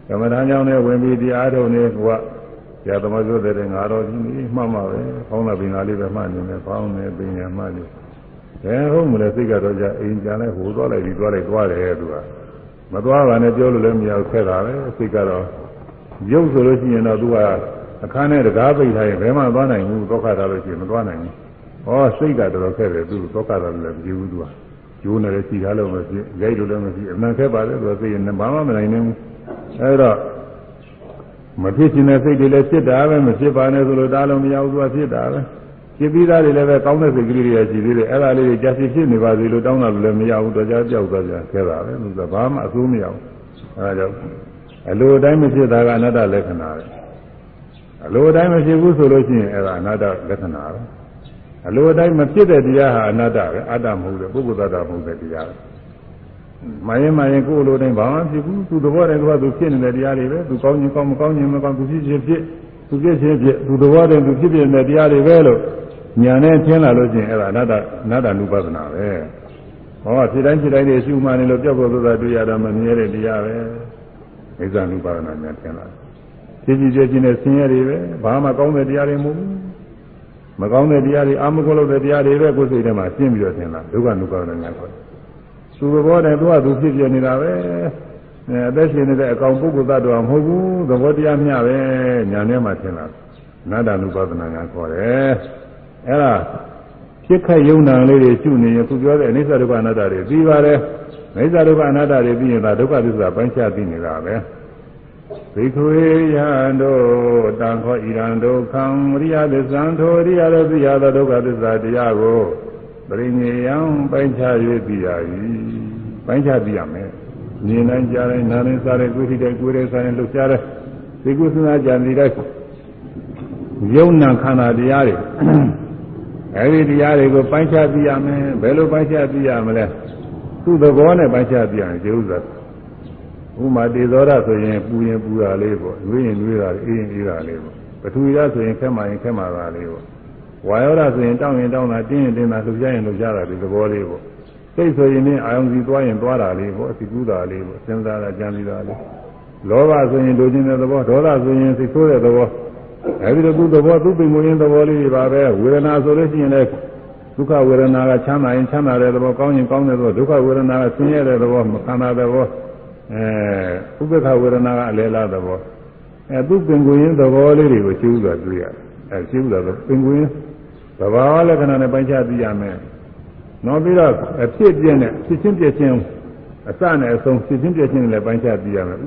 ကမ္မဋ္ဌာန်းကြောင့်လည်းဝင်ပြီးတရားထုတ်နေကဆ ရာသမားပြောတဲ့ငါတော်ကြီးนี่မှတ်မှာပဲ။ကောင်းတာပင်သာလေးပဲမှတ်နေမယ်။ကောင်းတယ်ပင်ညာမှတ်နေ။ဘယ်ဟုတ်မလဲစိတ်ကတော့ကြအိမ်ကြလိုက်ဟိုသွားလိုက်ဒီသွားလိုက်သွားတယ်သူက။မသွားပါနဲ့ပြောလို့လည်းမရဘူးခက်တာပဲစိတ်ကတော့ရုပ်ဆိုလို့ရှိရင်တော့သူကအခန်းထဲတကားပိတ်ထားရင်ဘယ်မှသွားနိုင်ဘူးသောခတာလို့ရှိရင်မသွားနိုင်ဘူး။ဟောစိတ်ကတော်တော်ခက်တယ်သူသောခတာလည်းမကြည့်ဘူးသူက။ကျိုးနေတယ်စီကားလို့မဖြစ်၊ရိုက်လို့လည်းမဖြစ်အမှန်ခက်ပါတယ်သူကစိတ်နဲ့ဘာမှမနိုင်နိုင်ဘူး။အဲဒါ မဖြစ်ခြင်းတဲ့စိတ်တွေလည်းဖြစ်တာပဲမဖြစ်ပါနဲ့ဆိုလို့ဒါလုံးမရဘူးသူကဖြစ်တာပဲဖြစ်ပြီးသားတွေလည်းပဲကောင်းတဲ့စိတ်ကလေးတွေရှိသေးတယ်အဲ့ဒါလေးတွေကြာစီဖြစ်နေပါစေလို့တောင်းတာလည်းမရဘူးတော့ကြာပြောက်သွားကြခဲတာပဲလို့ဆိုဘာမှအဆိုးမရဘူးအဲဒါကြောင့်အလိုတိုင်းမဖြစ်တာကအနတ္တလက္ခဏာပဲအလိုတိုင်းမဖြစ်ဘူးဆိုလို့ရှိရင်အဲ့ဒါအနတ္တလက္ခဏာပဲအလိုတိုင်းမဖြစ်တဲ့တရားဟာအနတ္တပဲအတ္တမဟုတ်တဲ့ပုဂ္ဂိုလ်သတ္တမဟုတ်တဲ့တရားပဲ မရင်မရင်ကိုယ်လိုတိုင်းဘာမှဖြစ်ဘူးသူသဘောတည်းကသူဖြစ်နေတဲ့တရားတွေပဲသူကောင်းခြင်းကောင်းမကောင်းခြင်းမကောင်းသူဖြစ်ခြင်းဖြစ်သူဖြစ်ခြင်းဖြစ်သူသဘောတည်းသူဖြစ်ဖြစ်နေတဲ့တရားတွေပဲလို့ညာနဲ့ထင်လာလို့ချင်းအဲ့ဒါအနတ္တအနတ္တနုပဒနာပဲဟောဖြစ်တိုင်းဖြစ်တိုင်းတွေရှုမှန်နေလို့ပြောက်ပြောက်သွားတွေ့ရတာမမြဲတဲ့တရားပဲအိဇာနုပဒနာညာထင်လာဖြစ်ကြည့်ကြခြင်းနဲ့ဆင်းရဲတွေပဲဘာမှကောင်းတဲ့တရားတွေမဟုတ်ဘူးမကောင်းတဲ့တရားတွေအာမဂုလို့တဲ့တရားတွေပဲကိုယ်စိတ်ထဲမှာရှင်းပြီးတော့ထင်လာဒုက္ခနုပဒနာညာခေါ်တယ် သူသဘောနဲ့သူကသူဖြစ်ပြနေတာပဲအဲအသက်ရှင်နေတဲ့အကောင်ပုဂ္ဂိုလ်သတ္တဝါမဟုတ်ဘူးသဘောတရားမျှပဲညာထဲမှာထင်လာနတ္တနုပဒနာကခေါ်တယ်အဲဒါဖြစ်ခတ်ယုံနာလေးတွေရှုနေရင်သူပြောတဲ့အနိစ္စဒုက္ခအနတ္တတွေပြီးပါတယ်သမိစ္ဆာဒုက္ခအနတ္တတွေပြီးရင်ဒါဒုက္ခသစ္စာပိုင်းခြားသိနေတာပဲသိခွေယံတို့တံခောဣရံဒုက္ခံအရိယသစ္ဆံထိုအရိယတို့သိရသောဒုက္ခသစ္စာတရားကို ပရိညေယံပိုင်းခြား၍သိရ၏ပိုင်းခြားသိရမယ်မြင်နိုင်ကြတယ်နားနဲ့စားတယ်ကိုယ်ထိတဲ့ကိုယ်ရဲ့စားရင်လှုပ်ရှားတယ်သိကုသနာကြံနေတဲ့ယုံနာခန္ဓာတရားတွေအဲဒီတရားတွေကိုပိုင်းခြားသိရမယ်ဘယ်လိုပိုင်းခြားသိရမလဲသူ့သဘောနဲ့ပိုင်းခြားသိရရင်ကျေဥစ္စာဥမာတေဇောရဆိုရင်ပူရင်ပူတာလေးပေါ့နှွေးရင်နှွေးတာအေးရင်အေးတာလေးပေါ့ပထဝီရဆိုရင်ခက်မှရင်ခက်မှတာလေးပေါ့ ဝါယောရဆိုရင်တောင်းရင်တောင်းတာတင်းရင်တင်းတာလှုပ်ရှားရင်လှုပ်ရှားတာဒီသဘောလေးပေါ့စိတ်ဆိုရင်လည်းအာယုံစီသွားရင်သွားတာလေးပေါ့အစီကူးတာလေးပေါ့စဉ်းစားတာကြံနေတာလေးလောဘဆိုရင်လိုချင်တဲ့သဘောဒေါသဆိုရင်စိတ်ဆိုးတဲ့သဘောအဲဒီလိုသူ့သဘောသူ့ပင်ကိုယ်ရင်းသဘောလေးတွေပါပဲဝေဒနာဆိုလို့ရှိရင်လည်းဒုက္ခဝေဒနာကချမ်းသာရင်ချမ်းသာတဲ့သဘောကောင်းရင်ကောင်းတဲ့သဘောဒုက္ခဝေဒနာကဆင်းရဲတဲ့သဘောမခံတာတဲ့သဘောအဲဥပ္ပခဝေဒနာကအလဲလားသဘောအဲသူ့ပင်ကိုယ်ရင်းသဘောလေးတွေကိုရှင်းဥစွာတွေ့ရတယ်အဲရှင်းဥစွာဆိုပင်ကိုယ်ရင်း သဘာဝလက္ခဏာနဲ့ပိုင်းခြားသိရမယ်နောက်ပြီးတော့အဖြစ်ပြင်းနဲ့ဖြစ်ချင်းပြည့်ချင်းအစနဲ့အဆုံးဖြစ်ချင်းပြည့်ချင်းနဲ့ပိုင်းခြားသိရမယ်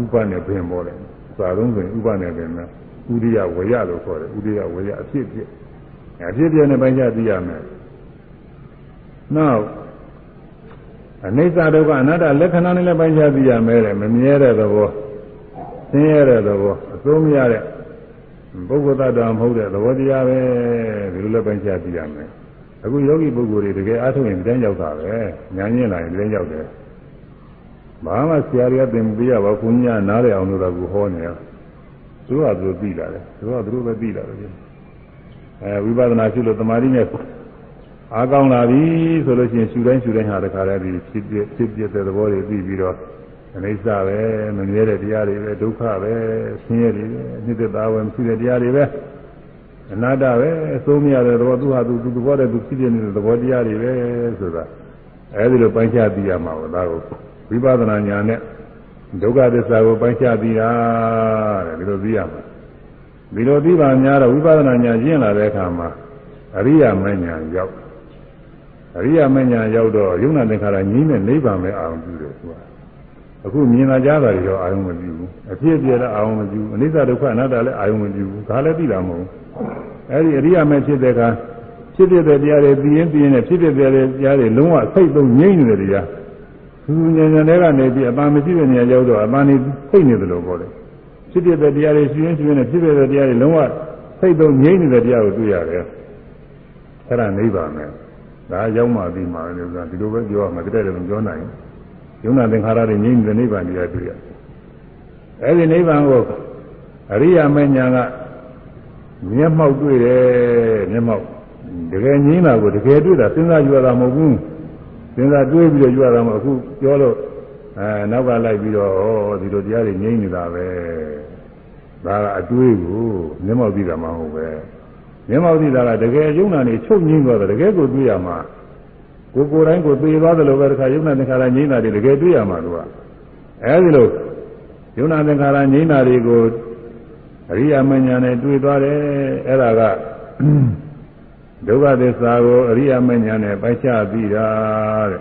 ဥပနဲ့ပင်ပေါ်တယ်စာလုံးဆိုရင်ဥပနဲ့ပင်နဲ့ဥရိယဝရလို့ခေါ်တယ်ဥရိယဝရအဖြစ်ပြည့်အဖြစ်ပြည့်နဲ့ပိုင်းခြားသိရမယ်နောက်အနိစ္စဒုက္ခအနတ္တလက္ခဏာနဲ့လည်းပိုင်းခြားသိရမယ်တဲ့မမြဲတဲ့သဘောဆင်းရဲတဲ့သဘောအစိုးမရတဲ့ ပုဂ္ဂိုလ်သတ္တဝါမဟုတ်တဲ့သဘောတရားပဲဒီလိုလည်းပိုင်းခြားသိရမယ်အခုယောဂီပုဂ္ဂိုလ်တွေတကယ်အားထုတ်ရင်ဒီတိုင်းရောက်တာပဲညာညင်လာရင်ဒီတိုင်းရောက်တယ်ဘာမှဆရာတွေကသင်ပေးရပါဘုညာနားရအောင်လို့တော့ကိုဟောနေရသူကသူသိလာတယ်သူကသူတို့ပဲသိလာတယ်အဲဝိပဿနာရှုလို့တမာတိနဲ့အားကောင်းလာပြီဆိုလို့ရှိရင်ရှုတိုင်းရှုတိုင်းဟာတခါတည်းဒီဖြစ်ဖြစ်ဖြစ်ဖြစ်တဲ့သဘောတွေပြီးပြီးတော့အ နိစ္စပဲမမြဲတဲ့တရားတွေပဲဒုက္ခပဲဆင်းရဲတွေပဲအနှစ်သက်သာပဲမရှိတဲ့တရားတွေပဲအနာတ္တပဲအစိုးမရတဲ့သဘောသူဟာသူသူသဘောတည်းသူဖြစ်ပြနေတဲ့သဘောတရားတွေပဲဆိုတာအဲဒီလိုပိုင်းခြားသိရမှာပါဒါကိုဝိပဿနာဉာဏ်နဲ့ဒုက္ခသစ္စာကိုပိုင်းခြားသိတာတဲ့ဒီလိုသိရမှာဒီလိုသိပါများတော့ဝိပဿနာဉာဏ်ကျင့်လာတဲ့အခါမှာအရိယာမဉာဏ်ရောက်အရိယာမဉာဏ်ရောက်တော့ယုံနာသင်္ခါရငြိမ်းတဲ့နိဗ္ဗာန်ပဲအာရုံပြုတယ်သူက အခုမြင်လာကြတာတွေတော့အာရုံမပြုဘူးအဖြစ်အပျက်လည်းအာရုံမပြုဘူးအနိစ္စဒုက္ခအနတ္တလည်းအာရုံမပြုဘူးဒါလည်းသိတာမဟုတ်ဘူးအဲဒီအရိယာမဖြစ်တဲ့အခါဖြစ်ဖြစ်တဲ့တရားတွေပြီးရင်ပြီးရင်ဖြစ်ဖြစ်တဲ့တရားတွေလုံးဝစိတ်သုံးငြိမ့်နေတဲ့တရားသူဉာဏ်ဉာဏ်တွေကနေပြီးအပန်းမရှိတဲ့နေရာရောက်တော့အပန်းနေစိတ်နေတယ်လို့ပြောတယ်ဖြစ်ဖြစ်တဲ့တရားတွေရှိရင်ရှိရင်ဖြစ်ဖြစ်တဲ့တရားတွေလုံးဝစိတ်သုံးငြိမ့်နေတဲ့တရားကိုတွေ့ရတယ်အဲ့ဒါနိဗ္ဗာန်ပဲဒါရောက်မှပြီးမှလည်းဒီလိုပဲပြောရမှာတကယ်လည်းမပြောနိုင်ဘူး ယုံနာသင်္ခါရတွေငြိမ့်နေတဲ့နိဗ္ဗာန်တရားတွေ့ရအဲ့ဒီနိဗ္ဗာန်ကိုအရိယာမဉ္ဇဏ်ကမျက်မှောက်တွေ့တယ်မျက်မှောက်တကယ်ငြင်းတာကိုတကယ်တွေ့တာစဉ်းစားကြည့်ရတာမဟုတ်ဘူးစဉ်းစားတွေးပြီးတော့ကြည့်ရတာမဟုတ်အခုပြောလို့အဲနောက်ကလိုက်ပြီးတော့ဩဒီလိုတရားတွေငြင်းနေတာပဲဒါကအတွေးကိုမျက်မှောက်ကြည့်တာမဟုတ်ပဲမျက်မှောက်ကြည့်တာကတကယ်ယုံနာနေချုပ်ငြင်းသွားတယ်တကယ်ကိုတွေ့ရမှာ ကိုကိုယ်တိုင်းကိုသိသွားတယ်လို့ပဲတခါယုံနာသင်္ခါရငြင်းတာတွေတကယ်တွေ့ရမှာသူကအဲဒီလိုယုံနာသင်္ခါရငြင်းတာတွေကိုအရိယာမညာနဲ့တွေ့သွားတယ်အဲ့ဒါကဒုက္ခသစ္စာကိုအရိယာမညာနဲ့ပိုက်ချပြီးတာတဲ့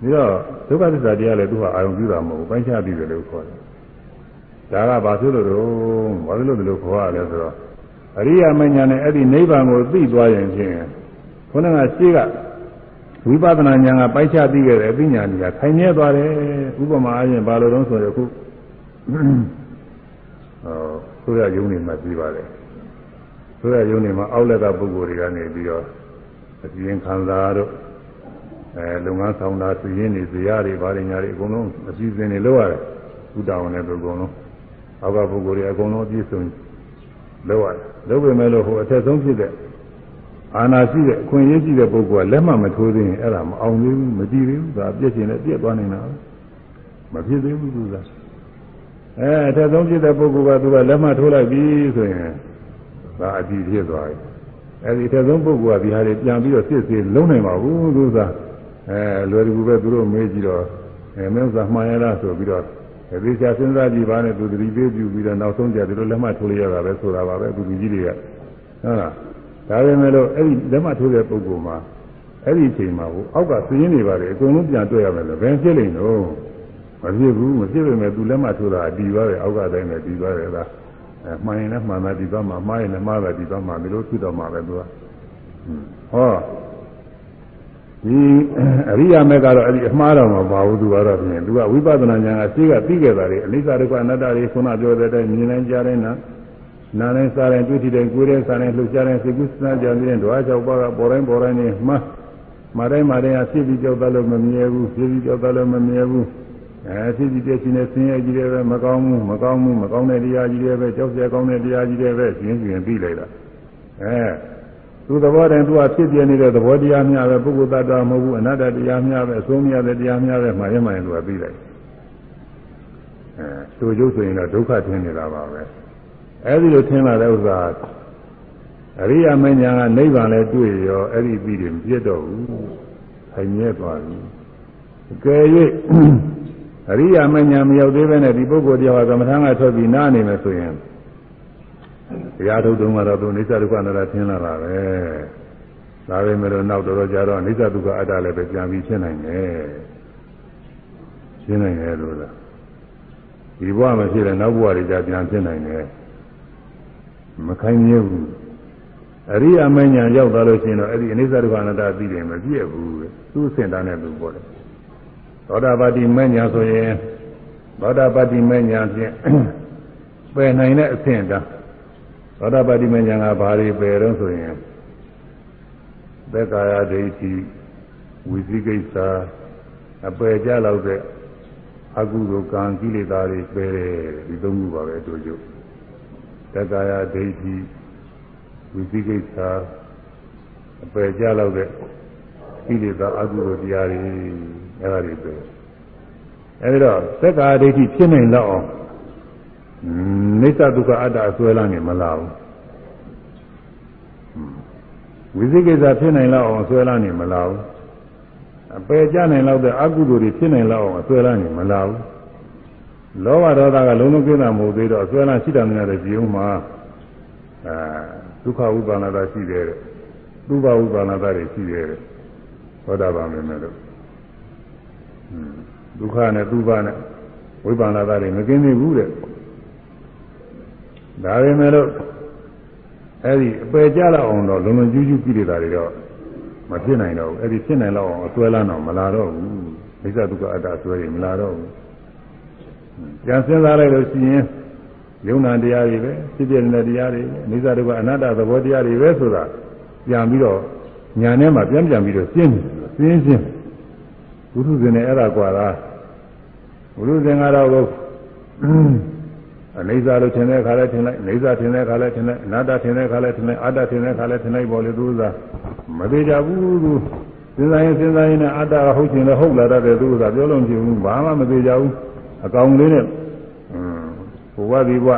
ပြီးတော့ဒုက္ခသစ္စာတရားလည်းသူကအာရုံပြုတာမဟုတ်ဘူးပိုက်ချပြီးတယ်လို့ခေါ်တယ်ဒါကဘာဖြစ်လို့တော့ဘာဖြစ်လို့ဒီလိုခေါ်ရလဲဆိုတော့အရိယာမညာနဲ့အဲ့ဒီနိဗ္ဗာန်ကိုသိသွားရင်ဖြင့်ခုနကရှိက ဝိပဿနာဉာဏ်ကပိုက်ချပြီးခဲ့တဲ့အပညာဉာဏ်ကခိုင်မြဲသွားတယ်ဥပမာအားဖြင့်ဘာလို့လဲဆိုတော့ခုဆိုရယုံနေမှပြီးပါတယ်ဆိုရယုံနေမှာအောက်လက်ကပုဂ္ဂိုလ်တွေကနေပြီးတော့အပြင်ခံစားတော့အဲလုပ်ငန်းဆောင်တာသူရင်းနေဇရာတွေဘာတွေညာတွေအကုန်လုံးအစည်းအဝေးတွေလုပ်ရတယ်ဥတောင်းနဲ့သူအကုန်လုံးအောက်ကပုဂ္ဂိုလ်တွေအကုန်လုံးအပြည့်စုံလုပ်ရတယ်လုပ်ပေမဲ့လို့ဟိုအထက်ဆုံးဖြစ်တဲ့ အာနာရှိတဲ့အခွင့်အရေးရှိတဲ့ပုဂ္ဂိုလ်ကလက်မှမထိုးသေးရင်အဲ့ဒါမအောင်သေးဘူးမကြည့်သေးဘူးဒါပြည့်ချင်လည်းပြည့်သွားနေတာမဖြစ်သေးဘူးသူကအဲအထက်ဆုံးဖြစ်တဲ့ပုဂ္ဂိုလ်ကသူကလက်မှတ်ထိုးလိုက်ပြီဆိုရင်ဒါအကြည့်ဖြစ်သွားပြီအဲဒီအထက်ဆုံးပုဂ္ဂိုလ်ကဒီဟာတွေပြန်ပြီးတော့စစ်စစ်လုံးနိုင်ပါဘူးသူကအဲလွယ်ကူပဲသူတို့မေးကြည့်တော့အဲမင်းဥစ္စာမှန်ရလားဆိုပြီးတော့ဒီချာစဉ်းစားကြည့်ပါနဲ့သူတတိပေးပြပြီးတော့နောက်ဆုံးကြသူတို့လက်မှတ်ထိုးလိုက်ရတာပဲဆိုတာပါပဲသူလူကြီးတွေကဟုတ်လား ဒါပေမဲ့လို့အဲ့ဒီလက်မှတ်ထိုးတဲ့ပုဂ္ဂိုလ်မှာအဲ့ဒီအချိန်မှာဟိုအောက်ကသင်းနေပါလေအကုန်လုံးပြန်တွေ့ရမယ်လို့ဘယ်ဖြစ်လိမ့်တော့မဖြစ်ဘူးမဖြစ်ပေမဲ့သူလက်မှတ်ထိုးတာအတီပါပဲအောက်ကတိုင်းနဲ့တီပါတယ်လားအဲမှန်ရင်လည်းမှန်တာဒီသွားမှာမှားရင်လည်းမှားတာဒီသွားမှာဒီလိုဖြစ်တော့မှာပဲသူကဟောဒီအရိယာမေကတော့အဲ့ဒီအမှားတော်မှာပါဘူးသူကတော့ဖြင့်သူကဝိပဿနာဉာဏ်ကရှိကသိခဲ့တာလေအနိစ္စဒုက္ခအနတ္တတွေခုနပြောတဲ့အတိုင်းမြင်နိုင်ကြတဲ့နာ နာနဲ့စားတဲ့တွေ့ထိတဲ့ကိုယ်တဲ့စားတဲ့လှုပ်ရှားတဲ့စိတ်ကူးစဉ်းစားကြတဲ့ဓဝါ၆ပါးကပေါ်တိုင်းပေါ်တိုင်းနေမှားမတိုင်းမတိုင်းအဖြစ်ပြီးကြောက်တယ်လို့မမြဲဘူးဖြစ်ပြီးကြောက်တယ်လို့မမြဲဘူးအဲဖြစ်ပြီးပြည့်ရှင်တဲ့ဆင်းရဲကြီးတွေပဲမကောင်းဘူးမကောင်းဘူးမကောင်းတဲ့တရားကြီးတွေပဲကြောက်စရာကောင်းတဲ့တရားကြီးတွေပဲရှင်းရှင်းပြီးလိုက်တာအဲသူသဘောတည်းသူကဖြစ်ပြနေတဲ့သဘောတရားများပဲပုဂ္ဂိုလ်တ attva မဟုတ်ဘူးအနတ္တတရားများပဲအဆုံးမရတဲ့တရားများပဲမှားရမှန်သူကပြီးလိုက်အဲသူကျုပ်ဆိုရင်တော့ဒုက္ခထင်နေတာပါပဲ အဲဒီလိုထင်လာတဲ့ဥစ္စာအရိယာမဉ္ဇဏ်ကနိဗ္ဗာန်လည်းတွေ့ရောအဲ့ဒီပြီးတယ်မပြတ်တော့ဘူးခိုင်မြဲသွားပြီအကယ်၍အရိယာမဉ္ဇဏ်မရောက်သေးပဲနဲ့ဒီပုဂ္ဂိုလ်တရားကသမထမ်းကထွက်ပြီးနားနေမယ်ဆိုရင်တရားထုတ်တုံးကတော့သူအိစ္ဆဒုက္ခနာတာထင်လာတာပဲဒါပေမဲ့တော့နောက်တော်တော်ကြာတော့အိစ္ဆဒုက္ခအတ္တလည်းပဲပြန်ပြီးရှင်းနိုင်တယ်ရှင်းနိုင်တယ်လို့လားဒီဘဝမှာဖြစ်တဲ့နောက်ဘဝတွေကြာပြန်ဖြစ်နိုင်တယ် မခိုင်းမြဲဘူးအရိယာမဉ္ဇဉ်ရောက်သွားလို့ရှိရင်တော့အဲ့ဒီအနိစ္စဒုက္ခအနတ္တသိတယ်မပြည့်ဘူးသူ့စင်တာနဲ့သူပေါ်တယ်သောတာပတိမဉ္ဇဉ်ဆိုရင်သောတာပတိမဉ္ဇဉ်ဖြင့်ပယ်နိုင်တဲ့အဆင့်တာသောတာပတိမဉ္ဇဉ်ကဘာတွေပယ်တော့ဆိုရင်သက်ကာယဒိဋ္ဌိဝိသိကိစ္စအပယ်ကြလောက်တဲ့အကုသိုလ်ကံကိလေသာတွေပယ်တယ်ဒီသုံးခုပါပဲအတူ တူသက်ကာယဒိဋ္ဌိဝိသိကိစ္စအပယ်ကြလောက်တဲ့ကိလေသာအကုသိုလ်တရားတွေအဲဒါတွေပဲအဲဒီတော့သက္ကာဒိဋ္ဌိဖြစ်နိုင်လောက်အောင်နိစ္စဒုက္ခအတ္တအစွဲလမ်းနေမလားဘူးဝိသိကိစ္စဖြစ်နိုင်လောက်အောင်အစွဲလမ်းနေမလားဘူးအပယ်ကြနိုင်လောက်တဲ့အကုသိုလ်တွေဖြစ်နိုင်လောက်အောင်အစွဲလမ်းနေမလားဘူး လောဘဒေါသကလုံးလုံးကိစ္စမဟုတ်သေးတော့အစွဲလမ်းရှိတယ်များတဲ့ကြည်ုံမှာအဲဒုက္ခဥပါဒနာရှိတယ်တဲ့သုဘဥပါဒနာတွေရှိတယ်တဲ့သောတာပန်ပဲမဲ့လို့ဒုက္ခနဲ့သုဘနဲ့ဝိပါဒနာတွေမကင်းသေးဘူးတဲ့ဒါပဲမဲ့လို့အဲ့ဒီအပယ်ကြလောက်အောင်တော့လုံလုံကျူးကျူးကြည့်နေတာတွေတော့မဖြစ်နိုင်တော့ဘူးအဲ့ဒီဖြစ်နိုင်လောက်အောင်အစွဲလန်းတော့မလာတော့ဘူးမိစ္ဆဒုက္ခအတ္တဆွဲရင်မလာတော့ဘူး ကြံစင်းစားလိုက်လို့ရှိရင်ယုံနာတရားတွေပဲဖြစ်ပြနေတဲ့တရားတွေအနိစ္စဒုက္ခအနတ္တသဘောတရားတွေပဲဆိုတာပြန်ပြီးတော့ညာထဲမှာပြန်ပြန်ပြီးတော့ရှင်းရှင်းရှင်းဘုရုဇင်နဲ့အဲ့ဒါကွာလားဘုရုဇင်ကတော့အနိစ္စလို့ထင်တဲ့ခါလဲထင်လိုက်အနိစ္စထင်တဲ့ခါလဲထင်လိုက်အနတ္တထင်တဲ့ခါလဲထင်လိုက်အတ္တထင်တဲ့ခါလဲထင်လိုက်ပေါ်လေသူကမသေးကြဘူးသူစဉ်းစားရင်စဉ်းစားရင်နဲ့အတ္တကဟုတ်ချင်လည်းဟုတ်လာတတ်တယ်သူကပြောလို့မဖြစ်ဘူးဘာမှမသေးကြဘူး အကောင်လေးနဲ့ဘဝဒီဘဝ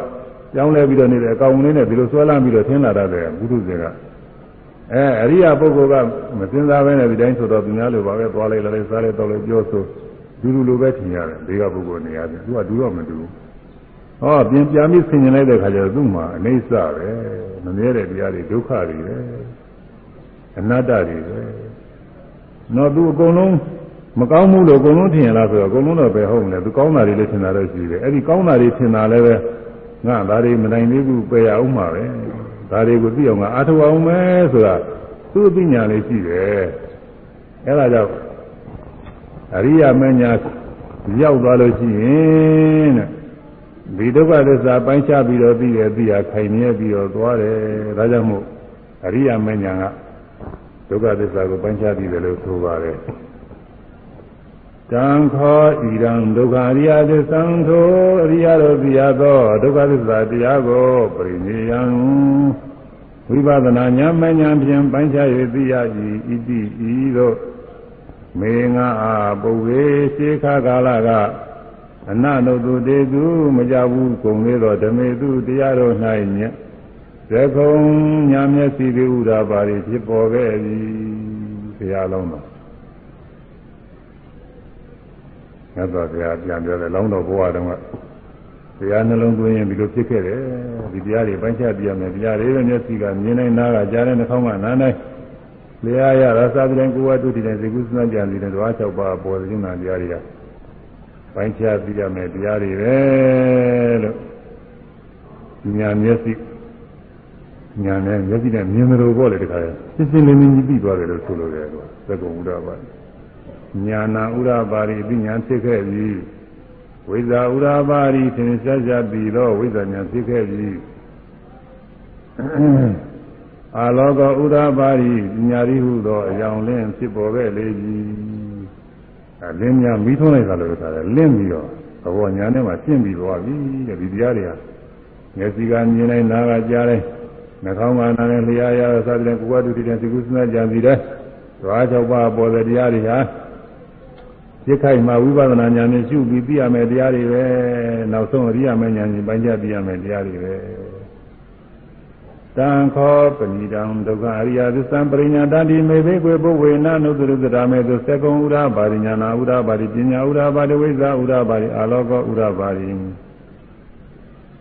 ကြောင်းလဲပြီးတော့နေတယ်အကောင်လေးနဲ့ဒီလိုဆွဲလမ်းပြီးတော့ထင်လာတတ်တယ်ဘုရုဇင်ကအဲအရိယာပုဂ္ဂိုလ်ကမစင်စားပဲနဲ့ဒီတိုင်းဆိုတော့သူများလိုပါပဲသွားလိုက်လာလိုက်စားလိုက်တော့လိုက်ပြောဆိုဒူးဒူးလိုပဲထင်ရတယ်ဒီကပုဂ္ဂိုလ်နေရာသူကဒူးတော့မဒူးဟောပြင်ပြပြီးဆင်ញင်လိုက်တဲ့ခါကျတော့သူ့မှာအနေဆပဲမမြဲတဲ့တရားတွေဒုက္ခတွေပဲအနတ္တတွေပဲတော့သူအကုန်လုံး မကောင်းမှုလို့အကုန်လုံးထင်ရလားဆိုတော့အကုန်လုံးတော့ပဲဟုတ်မလဲသူကောင်းတာတွေလည်းထင်တာတော့ရှိတယ်အဲ့ဒီကောင်းတာတွေထင်တာလည်းပဲငါဒါတွေမနိုင်သေးဘူးပယ်ရအောင်မှာပဲဒါတွေကိုသိအောင်ကအာထုအောင်မယ်ဆိုတာသူ့အသိဉာဏ်လေးရှိတယ်အဲဒါကြောင့်အရိယာမညာရောက်သွားလို့ရှိရင်တဲ့ဒီဒုက္ခသစ္စာပိုင်းခြားပြီးတော့သိရသိရခိုင်မြဲပြီးတော့သွားတယ်ဒါကြောင့်မို့အရိယာမညာကဒုက္ခသစ္စာကိုပိုင်းခြားပြီးတယ်လို့ဆိုပါတယ် တံခောဣရံဒုက္ခအရိယသစ္ဆံသောအရိယတို့သိရသောဒုက္ခသစ္စာတရားကိုပရိနိယံဝိပဿနာဉာဏ်မဉာဏ်ဖြင့်ပိုင်းခြား၍သိရ၏ဣတိဤသို့မေငါအာပုဝေရှေခါကာလကအနနုတုတေသူမကြဘူးကုန်လေသောဓမေသူတရားတော်၌ညဇခုံညာမျက်စီတိဥဒါပါရီဖြစ်ပေါ်ခဲ့ပြီဘုရားလုံးတော် မြတ်စွာဘုရားပြန်ပြောတယ်လောင်းတော်ဘုရားတော်ကတရားနှလုံးသွင်းရင်ဒီလိုဖြစ်ခဲ့တယ်ဒီတရားတွေပိုင်းခြားပြရမယ်တရားတွေပဲမျက်စိကမြင်နိုင်နားကကြားတဲ့နှာခေါင်းကနားနိုင်လျာရရသာသနာကိုဝတ္တုတည်တဲ့ဇေကုသနာကြံစီတဲ့ဓဝါ၆ပါးပေါ်တဲ့ဉာဏ်တရားတွေကပိုင်းခြားသိရမယ်တရားတွေပဲလို့ဉာဏ်မျက်စိညာနဲ့မျက်စိနဲ့မြင်တယ်လို့ပေါ့လေတခါလဲစစ်စစ်လင်းလင်းကြီးပြီးသွားတယ်လို့ဆိုလိုတယ်ကွာသက္ကုံဥဒ္ဒပါ ညာနာဥဒ္ဒပါရိပညာဖြစ်ခဲ့ပြီဝိဇ္ဇာဥဒ္ဒပါရိသင်ရှားရှားပြီးတော့ဝိဇ္ဇာညာဖြစ်ခဲ့ပြီအာလောကဥဒ္ဒပါရိပညာရိဟုသောအယောင်လင်းဖြစ်ပေါ်ခဲ့လေပြီအဲလင်းများမိထုံးလိုက်တာလို့ဆိုတာလင်းပြီးတော့သဘောညာနဲ့မှရှင်းပြီးသွားပြီတဲ့ဒီတရားတွေကမျက်စိကမြင်လိုက်နားကကြားလိုက်နှာခေါင်းကနားနဲ့လျှာရသတဲ့ကုဝတ္တုတိတဲ့သိကုသနာကြံစီတဲ့ဓဝါ၆ပါးပေါ်တဲ့တရားတွေဟာ စိတ်ခိုက်မှာဝိပဿနာဉာဏ်နဲ့ရှုပြီးသိရမယ်တရားတွေပဲနောက်ဆုံးအရိယာမဉာဏ်ကြီးပိုင်းခြားသိရမယ်တရားတွေပဲတံခောပဏိတံဒုက္ခအရိယသစ္စာပရိညာတတိမေဘိကွေပုဝေနနုတ္တရုတ္တရာမေသုစေကုံဥရပါရိညာနာဥရပါရိပညာဥရပါရိဝိဇ္ဇာဥရပါရိအာလောကောဥရပါရိ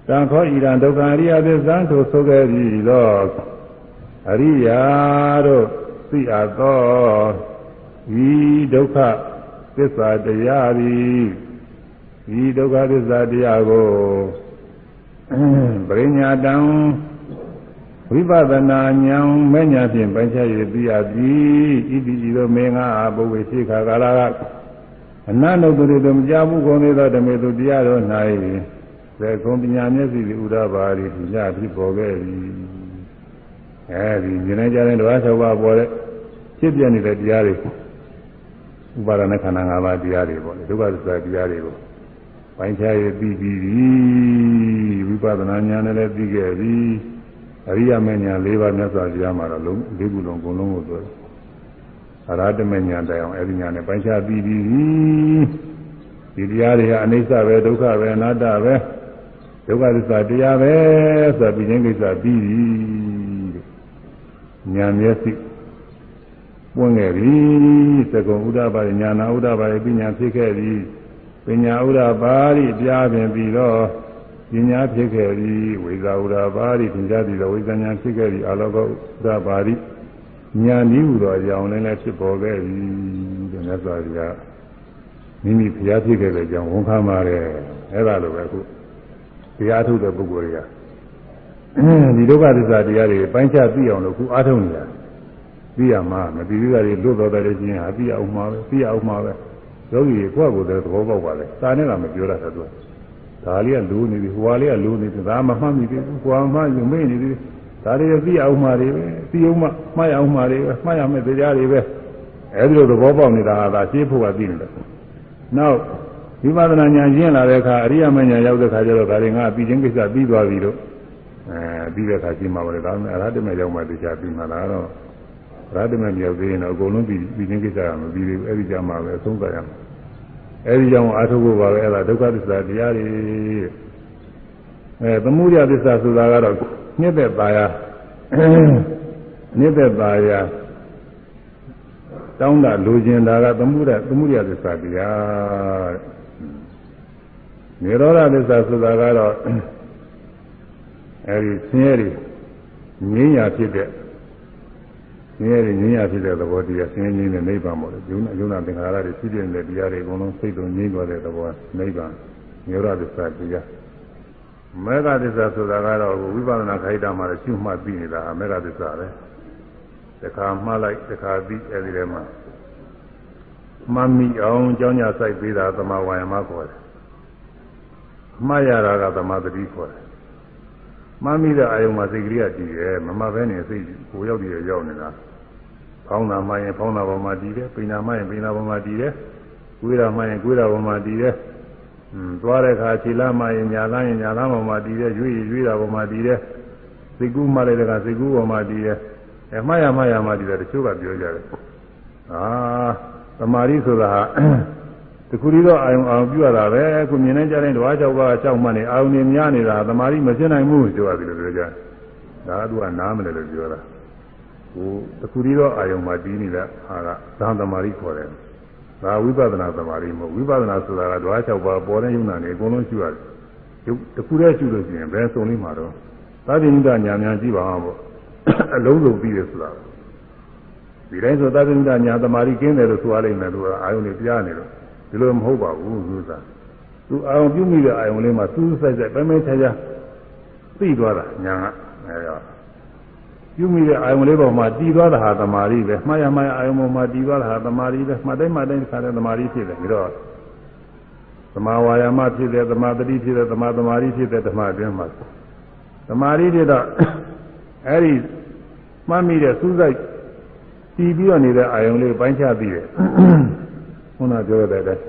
တံခောဣရံဒုက္ခအရိယသစ္စာသို့ဆိုခဲ့ပြီးတော့အရိယာတို့သိအပ်သောဤဒုက္ခ သစ္စာတရားသည်ဤဒုက္ခသစ္စာတရားကိုပရိညာတံဝိပဿနာဉာဏ်မဲ့ညာဖြင့်ပိုင်းခြား၍သိရသည်ဣတိဤသို့မေငါအဘုဝေရှိခါကာလကအနန္တုတ္တိတုမကြဘူးကုန်သေးသောဓမေတုတရားတော်၌သေကုံပညာမျက်စိဥဒ္ဒဘာရီပညာဖြစ်ပေါ်ခဲ့သည်အဲဒီဉာဏ်နဲ့ကြားတဲ့ဓဝါ၆ပါးပေါ်တဲ့ဖြစ်ပြနေတဲ့တရားတွေ ဥပါဒณะခန္ဓာ၅ပါးတရားတွေပေါ့လေဒုက္ခသစ္စာတရားတွေကိုပိုင်းခြားရပြီးပြီးဝိပဿနာဉာဏ်နဲ့လည်းပြီးခဲ့ပြီအရိယမဉာဏ်၄ပါးမြတ်စွာဘုရားမှာတော့လုံး၄ခုလုံးအကုန်လုံးကိုပြောတယ်အရဟတမဉာဏ်တိုင်အောင်အဲဒီဉာဏ်နဲ့ပိုင်းခြားပြီးပြီးဒီတရားတွေကအနိစ္စပဲဒုက္ခပဲအနတ္တပဲဒုက္ခသစ္စာတရားပဲဆိုပြီးခြင်းကိစ္စပြီးပြီဉာဏ်မျက်စိ ပွင့်ခဲ့ပြီသကုံဥဒ္ဒပါရိညာနာဥဒ္ဒပါရိပညာဖြစ်ခဲ့ပြီပညာဥဒ္ဒပါရိကြားပင်ပြီးတော့ပညာဖြစ်ခဲ့ပြီဝိဇာဥဒ္ဒပါရိပညာပြီးတော့ဝိဇာညာဖြစ်ခဲ့ပြီအလောကဥဒ္ဒပါရိညာနည်းဟူသောအကြောင်းလည်းဖြစ်ပေါ်ခဲ့ပြီတဲ့မြတ်စွာဘုရားမိမိဘုရားဖြစ်ခဲ့တဲ့အကြောင်းဝန်ခံပါတယ်အဲ့ဒါလိုပဲအခုတရားထုတ်တဲ့ပုဂ္ဂိုလ်တွေကဒီဒုက္ခသစ္စာတရားတွေပိုင်းခြားသိအောင်လို့ခုအားထုတ်နေတာ သိရမှာမသိသေးတာတွေလွတ်တော်တယ်ချင်းဟာသိရအောင်မှာပဲသိရအောင်မှာပဲယောဂီကိုယ့်ကိုယ်တည်းသဘောပေါက်ပါလေစာနဲ့ကမပြောတာသူဒါလေးကလိုးနေပြီဟိုဟာလေးကလိုးနေပြီဒါမှမှတ်မိသေးဘူးဟိုဟာမှယူမေ့နေသေးဒါတွေသိအောင်မှာတွေပဲသိအောင်မှမှတ်ရအောင်မှာတွေပဲမှတ်ရမယ့်တရားတွေပဲအဲဒီလိုသဘောပေါက်နေတာဟာဒါရှင်းဖို့ကသိနေတယ်နောက်ဝိပဿနာဉာဏ်ရှင်းလာတဲ့အခါအရိယမဉာဏ်ရောက်တဲ့အခါကျတော့ဒါတွေငါပြီးချင်းကိစ္စပြီးသွားပြီလို့အဲပြီးတဲ့အခါရှင်းမှာပါလေဒါပေမဲ့အရဟတမေရောက်မှတရားပြီးမှလာတော့ ရဟတမေမြောက်သေးရင်တော့အကုန်လုံးပြီးပြီးချင်းကိစ္စကမပြီးသေးဘူးအဲဒီကြမှာပဲအဆုံးသတ်ရမှာအဲဒီကြောင့်အာထုဖို့ပါပဲအဲ့ဒါဒုက္ခသစ္စာတရားတွေအဲသမုဒယသစ္စာဆိုတာကတော့ညစ်သက်ပါရညစ်သက်ပါရတောင်းတာလိုချင်တာကသမုဒသမုဒယသစ္စာတရားတဲ့နိရောဓသစ္စာဆိုတာကတော့အဲဒီဆင်းရဲတွေငြိမ်းရာဖြစ်တဲ့ ဆင်းရဲတွေငြိမ်းရာဖြစ်တဲ့သဘောတရားဆင်းရဲငြိမ်းတဲ့နိဗ္ဗာန်ပေါ့လေယုံနာယုံနာသင်္ခါရတွေဖြစ်ပြနေတဲ့တရားတွေအကုန်လုံးစိတ်တုံငြိမ်းသွားတဲ့သဘောနိဗ္ဗာန်နိရောဓသစ္စာတရားမေဃသစ္စာဆိုတာကတော့ဝိပဿနာခိုက်တာမှာရှုမှတ်ပြီးနေတာမေဃသစ္စာပဲတခါမှတ်လိုက်တခါပြီးအဲဒီထဲမှာမှတ်မိအောင်ကြောင်းကြဆိုင်ပေးတာသမာဝါယမခေါ်တယ်မှတ်ရတာကသမာသတိခေါ်တယ်မှတ်မိတဲ့အာယုံမှာစိတ်ကလေးကတည်တယ်မမှတ်ဘဲနဲ့စိတ်ကိုရောက်တည်ရောက်နေတာ ဖောင်းတာမှရင်ဖောင်းတာပေါ်မှာတည်တယ်ပိန်တာမှရင်ပိန်တာပေါ်မှာတည်တယ်ကွေးတာမှရင်ကွေးတာပေါ်မှာတည်တယ်อืมသွားတဲ့အခါခြေလားမှရင်ညာလားရင်ညာလားပေါ်မှာတည်တယ်ရွေးရွေးတာပေါ်မှာတည်တယ်စိတ်ကူးမှလည်းတကစိတ်ကူးပေါ်မှာတည်တယ်အဲမှတ်ရမှတ်ရမှတည်တယ်တချို့ကပြောကြတယ်အာသမာဓိဆိုတာဟာတခုရီတော့အာယုံအောင်ပြုရတာပဲအခုမြင်နေကြတဲ့ဓဝါ၆ပါး၆မှတ်နေအာယုံနေများနေတာသမာဓိမဖြစ်နိုင်ဘူးပြောရတယ်လို့ပြောကြဒါကသူကနားမလဲလို့ပြောတာ ဟိုတခုရီတော့အာယုံမှာတည်နေတာဟာကသံသမာဓိခေါ်တယ်ဒါဝိပဿနာသမာဓိမဟုတ်ဝိပဿနာဆိုတာကဓဝါ၆ပါးပေါ်တဲ့ယုံနာနေအကုန်လုံးရှိရတယ်တခုတည်းရှိလို့ရှိရင်ဘယ်စုံလေးမှာတော့သာသနိကညာများကြည့်ပါအောင်ပေါ့အလုံးစုံပြီးရဆိုတာဒီတိုင်းဆိုသတ္တဉာဏ်ညာသမာဓိကင်းတယ်လို့ဆိုရလိမ့်မယ်သူကအာယုန်တွေပြနေလို့ဒီလိုမဟုတ်ပါဘူးသူကသူအာယုန်ပြုမိတဲ့အာယုန်လေးမှာစူးစိုက်စိုက်ပဲမဲချာချာသိသွားတာညာကအဲဒါ ပြုမိတဲ့အာယုံလေးပေါ်မှာတည်သွားတာဟာသမာဓိပဲမှားရမှားရအာယုံပေါ်မှာတည်သွားတာဟာသမာဓိပဲမှတ်တိုင်းမှတ်တိုင်းခါတဲ့သမာဓိဖြစ်တယ်ပြီးတော့သမာဝါယာမဖြစ်တယ်သမာတတိဖြစ်တယ်သမာသမာဓိဖြစ်တယ်ဓမ္မအတွင်းမှာသမာဓိဖြစ်တော့အဲ့ဒီမှတ်မိတဲ့စူးစိုက်တည်ပြီးတော့နေတဲ့အာယုံလေးပိုင်းခြားပြီးတယ်ခုနပြောတဲ့အတိုင်း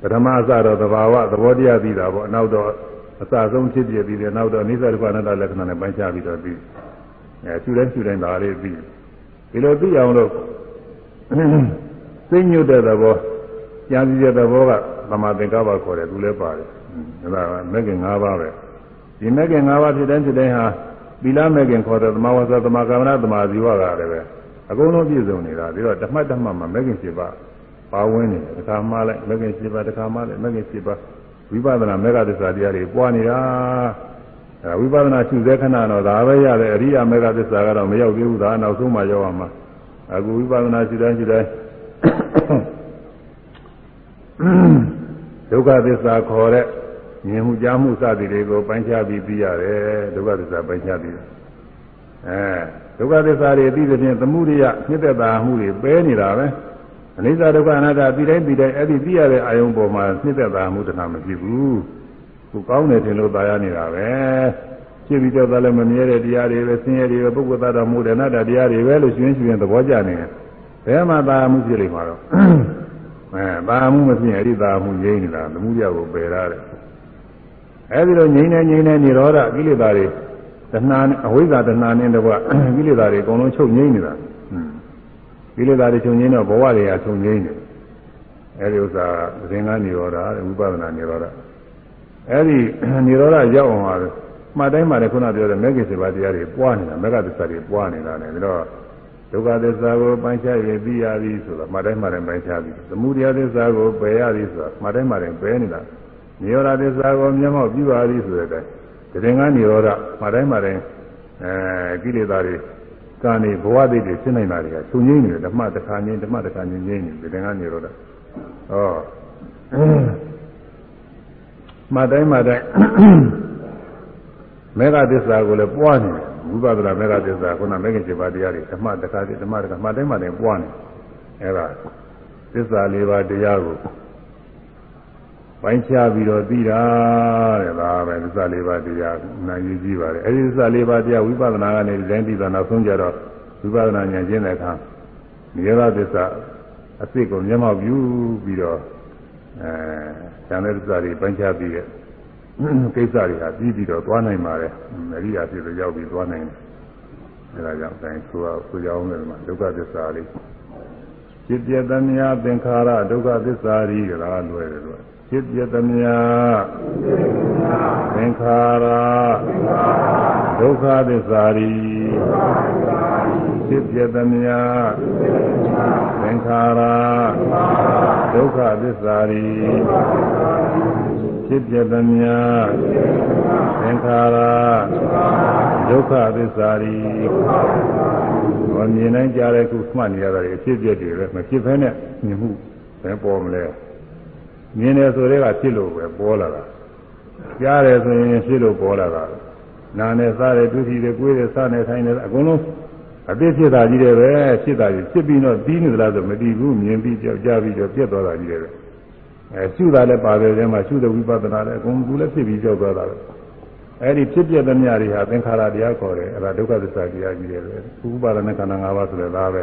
ပထမအစတော့သဘာဝသဘောတရားပြီးတာပေါ့နောက်တော့ အစဆုံးဖြစ်ပြပြီးတယ်နောက်တော့အိသဒုက္ခအနတ္တလက္ခဏာနဲ့ပိုင်းခြားပြီးတော့ပြီးအဲရှုတိုင်းရှုတိုင်းဒါလေးပြီးဒီလိုသိအောင်လို့သိညွတ်တဲ့သဘောကြားပြီးတဲ့သဘောကသမာသင်္ကပ္ပခေါ်တယ်သူလည်းပါတယ်ဒါကမဂ္ဂင်၅ပါးပဲဒီမဂ္ဂင်၅ပါးဖြစ်တိုင်းဖြစ်တိုင်းဟာသီလမဂ္ဂင်ခေါ်တဲ့သမာဝါစာသမာကမ္မနာသမာဇီဝကလည်းပဲအကုန်လုံးပြည့်စုံနေတာပြီးတော့ဓမ္မဓမ္မမှာမဂ္ဂင်7ပါးပါဝင်နေတယ်တစ်ခါမှလည်းမဂ္ဂင်7ပါးတစ်ခါမှလည်းမဂ္ဂင်7ပါး ဝိပဿနာမေဃသစ္စာတရားတွေပွားနေတာအဲဝိပဿနာရှုစေခဏတော့ဒါပဲရတယ်အရိယာမေဃသစ္စာကတော့မရောက်သေးဘူးဒါနောက်ဆုံးမှရောက်အောင်မှာအခုဝိပဿနာရှုတိုင်းရှုတိုင်းဒုက္ခသစ္စာခေါ်တဲ့မြင်မှုကြားမှုစသည်တွေကိုပိုင်းခြားပြီးသိရတယ်ဒုက္ခသစ္စာပိုင်းခြားပြီးအဲဒုက္ခသစ္စာတွေသိတဲ့ဖြင့်သမှုရိယမြစ်သက်တာမှုတွေပဲနေတာပဲ အနိစ္စဒုက္ခအနတ္တပြီးတိုင်းပြီးတိုင်းအဲ့ဒီသိရတဲ့အာယုံပေါ်မှာနှိမ့်သက်တာမှုတဏမဖြစ်ဘူးခုကောင်းတယ်ထင်လို့သာရနေတာပဲဖြစ်ပြီးတော့လည်းမမြဲတဲ့တရားတွေပဲဆင်းရဲတွေပဲပုဂ္ဂိုလ်သားတော်မူတဲ့အနတ္တတရားတွေပဲလို့ရှင်ရှင်သဘောကျနေတယ်ဘယ်မှာသာမှုဖြစ်လိမ့်မှာတော့အဲသာမှုမဖြစ်ရင်အဲ့ဒီသာမှုငြိမ့်နေတာသမှုရကိုပယ်ရတယ်အဲ့ဒီလိုငြိမ့်နေငြိမ့်နေនិရောဓကိလေသာတွေတဏှာအဝိဇ္ဇာတဏှာနဲ့တကွကိလေသာတွေအကုန်လုံးချုပ်ငြိမ့်နေတာ ကိလေသာတွေချုပ်ငြိမ်းတော့ဘဝတွေကချုပ်ငြိမ်းတယ်အဲဒီဥစ္စာကသင်္ကန်းနေရောတာဝိပဿနာနေရောတာအဲဒီနေရောတာရောက်အောင်ဟာမှတ်တိုင်းမှာလည်းခုနပြောတဲ့မဂ္ဂင်စေပါတရားတွေပွားနေတာမဂ္ဂသစ္စာတွေပွားနေတာလည်းဒါတော့ဒုက္ခသစ္စာကိုပိုင်းခြားရပြီးရပြီဆိုတော့မှတ်တိုင်းမှာလည်းပိုင်းခြားပြီသမုဒယသစ္စာကိုပယ်ရပြီဆိုတော့မှတ်တိုင်းမှာလည်းပယ်နေတာနေရောတာသစ္စာကိုမျက်မှောက်ပြုပါပြီဆိုတဲ့အတိုင်းသင်္ကန်းနေရောတာမှတ်တိုင်းမှာလည်းအဲကိလေသာတွေ ကံနေဘဝသိတွေဖြစ်နေတာတွေကချုပ်ငိမ့်နေတယ်ဓမ္မတစ်ခါငိမ့်ဓမ္မတစ်ခါငိမ့်ငိမ့်နေတယ်ကနေရောတာဟောမတိုင်းမတိုင်းမေဃသစ္စာကိုလည်းပွားနေတယ်ဝိပဿနာမေဃသစ္စာခုနမေဃင်7ပါးတရားတွေဓမ္မတစ်ခါတည်းဓမ္မတစ်ခါမတိုင်းမတိုင်းပွားနေအဲ့ဒါသစ္စာ၄ပါးတရားကို ပိုင်းခြားပြီးတော့သိတာတဲ့ဒါပဲသစ္စာလေးပါးတရားနာယူကြည့်ပါလေအဲဒီသစ္စာလေးပါးတရားဝိပဿနာကနေဒီတိုင်းသိတာနောက်ဆုံးကြတော့ဝိပဿနာဉာဏ်ကျင့်တဲ့အခါနိရောဓသစ္စာအစ်စ်ကိုမျက်မှောက်ပြုပြီးတော့အဲဉာဏ်တဲ့သစ္စာတွေပိုင်းခြားပြီးတဲ့ကိစ္စတွေဟာပြီးပြီးတော့သွားနိုင်ပါတယ်အရိယာဖြစ်လို့ရောက်ပြီးသွားနိုင်တယ်အဲဒါကြောင့်အဲဆိုဆိုကြအောင်လည်းမှာဒုက္ခသစ္စာလေးจิตเจตမြာသင်္ခါရဒုက္ခသစ္စာရီကလားလွယ်တယ်လို့ ဖြစ်ပြသမျှသင်္ခါရဒုက္ခသစ္စာရီဖြစ်ပြသမျှသင်္ခါရဒုက္ခသစ္စာရီဖြစ်ပြသမျှသင်္ခါရဒုက္ခသစ္စာရီဟောမြင်နိုင်ကြတဲ့ခုမှတ်နေရတာအဖြစ်ပြတွေပဲမဖြစ်ဘဲနဲ့မြင်မှုပဲပေါ်မလဲ မြင်တယ်ဆိုတဲ့ကဖြစ်လို့ပဲပေါ်လာတာကြားတယ်ဆိုရင်ဖြစ်လို့ပေါ်လာတာနာနဲ့စားတယ်ဒုတိယကိုယ်တယ်စားနေထိုင်နေအကုန်လုံးအပြစ်ဖြစ်တာကြီးတယ်ပဲဖြစ်တာကြီးဖြစ်ပြီးတော့ပြီးနေသလားဆိုမတည်ဘူးမြင်ပြီးကြောက်ကြပြီးတော့ပြတ်သွားတာကြီးတယ်ပဲအဲရှုတာလည်းပါတယ်ထဲမှာရှုတဲ့ဝိပဿနာလည်းအကုန်ကူလည်းဖြစ်ပြီးကြောက်သွားတာပဲအဲဒီဖြစ်ပြတဲ့မြတွေဟာသင်္ခါရတရားခေါ်တယ်အဲဒါဒုက္ခသစ္စာတရားကြီးတယ်ပဲဥပါဒနာခန္ဓာ၅ပါးဆိုတဲ့ဒါပဲ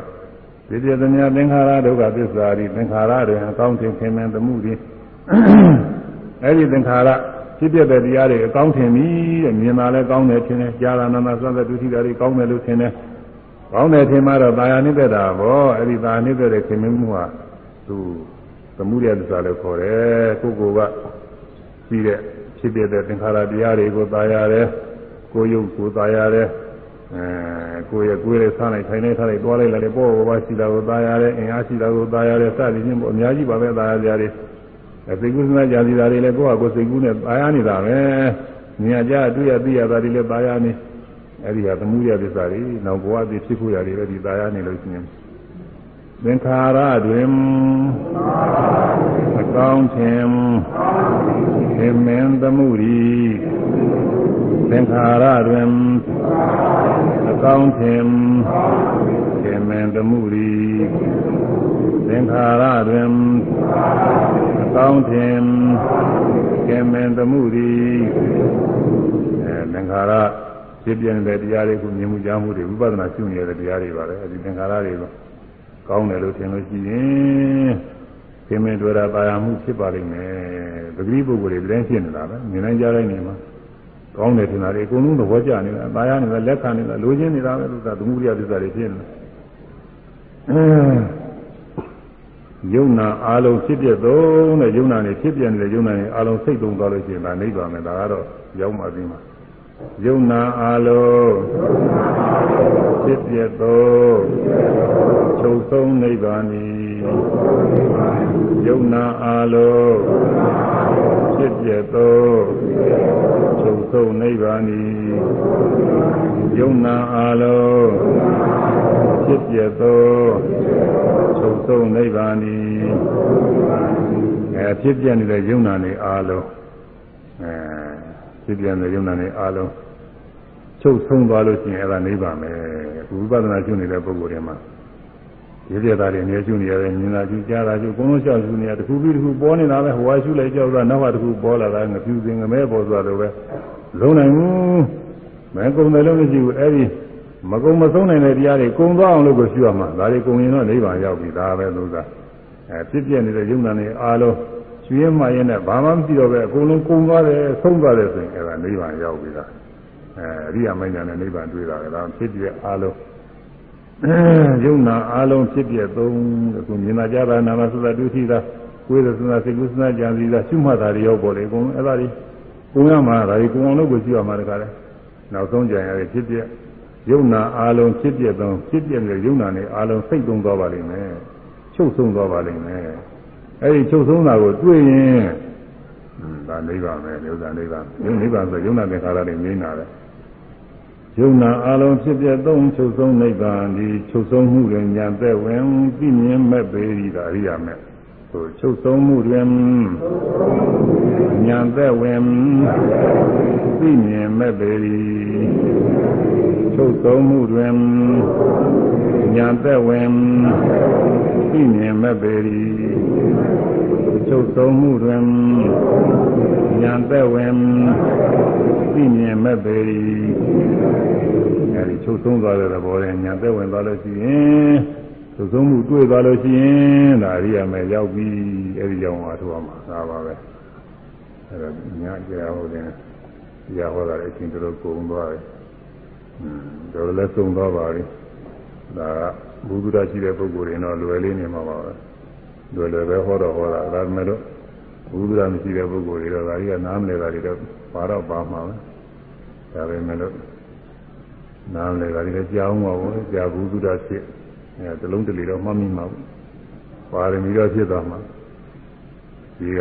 ဖြစ်ပြတဲ့မြသင်္ခါရဒုက္ခသစ္စာဒီသင်္ခါရတွေအကောင်းထင်ခင်မင်သမှုတွေ အဲ့ဒီသင်္ခါရဖြစ်ပြတဲ့တရားတွေအကောင်းထင်ပြီတဲ့မြင်တာလည်းကောင်းတယ်ထင်တယ်ကြားတာနာနာစသဒုတိယတွေကောင်းတယ်လို့ထင်တယ်ကောင်းတယ်ထင်မှတော့ဗာယာနိတ္တတာဘောအဲ့ဒီဗာယာနိတ္တတဲ့ခင်မင်းမှုဟာသူသမှုရတ္တစာလို့ခေါ်တယ်ကိုကိုကပြီးတဲ့ဖြစ်ပြတဲ့သင်္ခါရတရားတွေကိုသာယာတယ်ကိုယုတ်ကိုသာယာတယ်အဲကိုရဲ့ကိုယ်ရဲ့ဆားလိုက်ထိုင်နေထားလိုက်တွားလိုက်လာတယ်ပေါ်ပေါ်ပါရှိတာကိုသာယာတယ်အင်အားရှိတာကိုသာယာတယ်စသည်ဖြင့်အများကြီးပါပဲသာယာကြတယ် အစိတ်ကူးစမ်းကြာစီတာတွေလည်းကိုယ့်ဟာကိုယ်စိတ်ကူးနဲ့ပါရနေတာပဲ။မြင်ကြအတွေ့ရသိရတာတွေလည်းပါရနေ။အဲဒီဟာသမှုရသစ္စာတွေနောက်ဘဝတွေဖြစ်ဖို့ရတယ်ပဲဒီပါရနေလို့ရှိရင်သင်္ခါရတွင်မကောင်းခြင်းသင်္မင်းသမှုရီသင်္ခါရတွင်မကောင်းခြင်းသင်္မင်းသမှုရီသင်္ခါရတွင် ကောင်းခြင်းသင်မင်းသမှုရီအဲသင်္ခါရဖြစ်ပြနေတဲ့တရားတွေကိုမြင်မှုကြားမှုတွေဝိပဿနာရှုနေတဲ့တရားတွေပါပဲအဲဒီသင်္ခါရတွေကိုကောင်းတယ်လို့ထင်လို့ရှိရင်သင်္မင်းတွေ့တာပါရမှုဖြစ်ပါလိမ့်မယ်ပဂတိပုဂ္ဂိုလ်တွေလည်းဖြစ်နေတာပဲမြင်နိုင်ကြတဲ့နေမှာကောင်းတယ်ထင်တာတွေအကုန်လုံးသဘောကျနေတာပါရနေတာလက်ခံနေတာလိုချင်နေတာပဲလို့သာသမုဒိယသစ္စာတွေဖြစ်နေတာ ယုံနာအာလုံးဖြစ်ပြသုံးတဲ့ယုံနာနေဖြစ်ပြနေတဲ့ယုံနာနေအာလုံးစိတ်သုံးသွားလို့ရှိရင်ဒါနိဗ္ဗာန်ပဲဒါကတော့ရောက်မှပြီးမှာယုံနာအာလုံးဖြစ်ပြသောချုပ်ဆုံးနိဗ္ဗာန်ဤ ယုံနာအာလုံးဖြစ်ပြသောချုပ်ဆုံးနိဗ္ဗာန်ဤယုံနာအာလုံးဖြစ်ပြသောချုပ်ဆုံးနိဗ္ဗာန်ဤအဲဖြစ်ပြနေတဲ့ယုံနာနေအာလုံးအဲဖြစ်ပြနေတဲ့ယုံနာနေအာလုံးချုပ်ဆုံးသွားလို့ရှိရင်အဲ့ဒါနိဗ္ဗာန်ပဲဝိပဿနာကျุနေတဲ့ပုဂ္ဂိုလ်တွေမှာ ရည်ရတာတွေနေကျุနေရတယ်မြင်တာကျุကြားတာကျุအကုန်လုံးရှောက်ကျุနေရတခုပြီးတခုပေါ်နေတာပဲဟိုဝါရှုလိုက်ကြောက်တာနောက်ကတခုပေါ်လာတာငပြူစင်ငမဲပေါ်သွားတော့ပဲလုံးနိုင်ဘူးမဲကုန်တယ်လို့မရှိဘူးအဲ့ဒီမကုံမဆုံးနိုင်တဲ့တရားတွေကုံသွားအောင်လို့ကိုရှုရမှာဒါတွေကုံရင်တော့နိဗ္ဗာန်ရောက်ပြီဒါပဲလို့သာအဲဖြစ်ပြနေတဲ့ယုံနာနေအားလုံးကျွေးမှရင်နဲ့ဘာမှမသိတော့ပဲအကုန်လုံးကုံသွားတယ်ဆုံးသွားတယ်ဆိုရင်အဲဒါနိဗ္ဗာန်ရောက်ပြီလားအဲအရိယာမဉ္ဇဏ်နဲ့နိဗ္ဗာန်တွေ့တာကဒါဖြစ်ပြအားလုံး ယုံနာအားလုံးဖြစ်ပြသုံးအခုမြင်လာကြတာနာမသုဒ္ဓဒုတိတာကိုယ်ရသနာစိတ်ကုသနာကြံစည်တာရှုမှတ်တာတွေရောက်ပေါ်လေအကုန်လုံးအဲဒါတွေကုံရမှာဒါတွေကုံအောင်လို့ကိုရှုရမှာတကားလဲနောက်ဆုံးကြံရတဲ့ဖြစ်ပြယုံနာအားလုံးဖြစ်ပြသုံးဖြစ်ပြတဲ့ယုံနာနဲ့အားလုံးစိတ်သုံးသွားပါလိမ့်မယ်ချုပ်ဆုံးသွားပါလိမ့်မယ်အဲဒီချုပ်ဆုံးတာကိုတွေ့ရင်ဒါနိဗ္ဗာန်ပဲဥစ္စာနိဗ္ဗာန်ယုံနိဗ္ဗာန်ဆိုယုံနာသင်္ခါရတွေမြင်တာပဲ ယုံနာအလုံးဖြစ်ပြသုံးချုပ်ဆုံးနိဗ္ဗာန်ဒီချုပ်ဆုံးမှုတွင်ညာသက်ဝင်ပြည့်မြင်မဲ့ပေရီတာအရိယာမဲ့ဆိုချုပ်ဆုံးမှုတွင်ညာသက်ဝင်ပြည့်မြင်မဲ့ပေရီချုပ်ဆုံးမှုတွင်ညာသက်ဝင်ပြည့်မြင်မဲ့ပေရီချုပ်ဆုံးမှုတွင်ညာသက်ဝင် ပြည့်မြင်မဲ့ပေရီအဲဒီချုပ်ဆုံးသွားတဲ့သဘောနဲ့ညာသက်ဝင်သွားလို့ရှိရင်ချုပ်ဆုံးမှုတွေ့သွားလို့ရှိရင်ဒါအရိယာမဲ့ရောက်ပြီအဲဒီကြောင့်အားထုတ်အောင်ပါပါပဲအဲဒါညာကြာဟုတ်တယ်ကြာဟောတာအချင်းတို့ကုန်သွားတယ်တော်တော်လည်းသုံးသွားပါပြီဒါကဘုဒ္ဓရှိတဲ့ပုဂ္ဂိုလ်တွေတော့လွယ်လေးနေမှာပါပဲလွယ်လွယ်ပဲဟောတော့ဟောတာဒါပေမဲ့လို့ ဘုဒ္ဓမရှိတဲ့ပုဂ္ဂိုလ်တွေတော့ဒါကြီးကနားမလည်တာတွေတော့ပါတော့ပါမှာပဲဒါပေမဲ့လို့နားမလည်တာတွေလည်းကြားအောင်ပါဘူးကြားဘုဒ္ဓဖြစ်အဲတလုံးတလီတော့မှတ်မိမှာပါရမီတော့ဖြစ်သွားမှာဒီက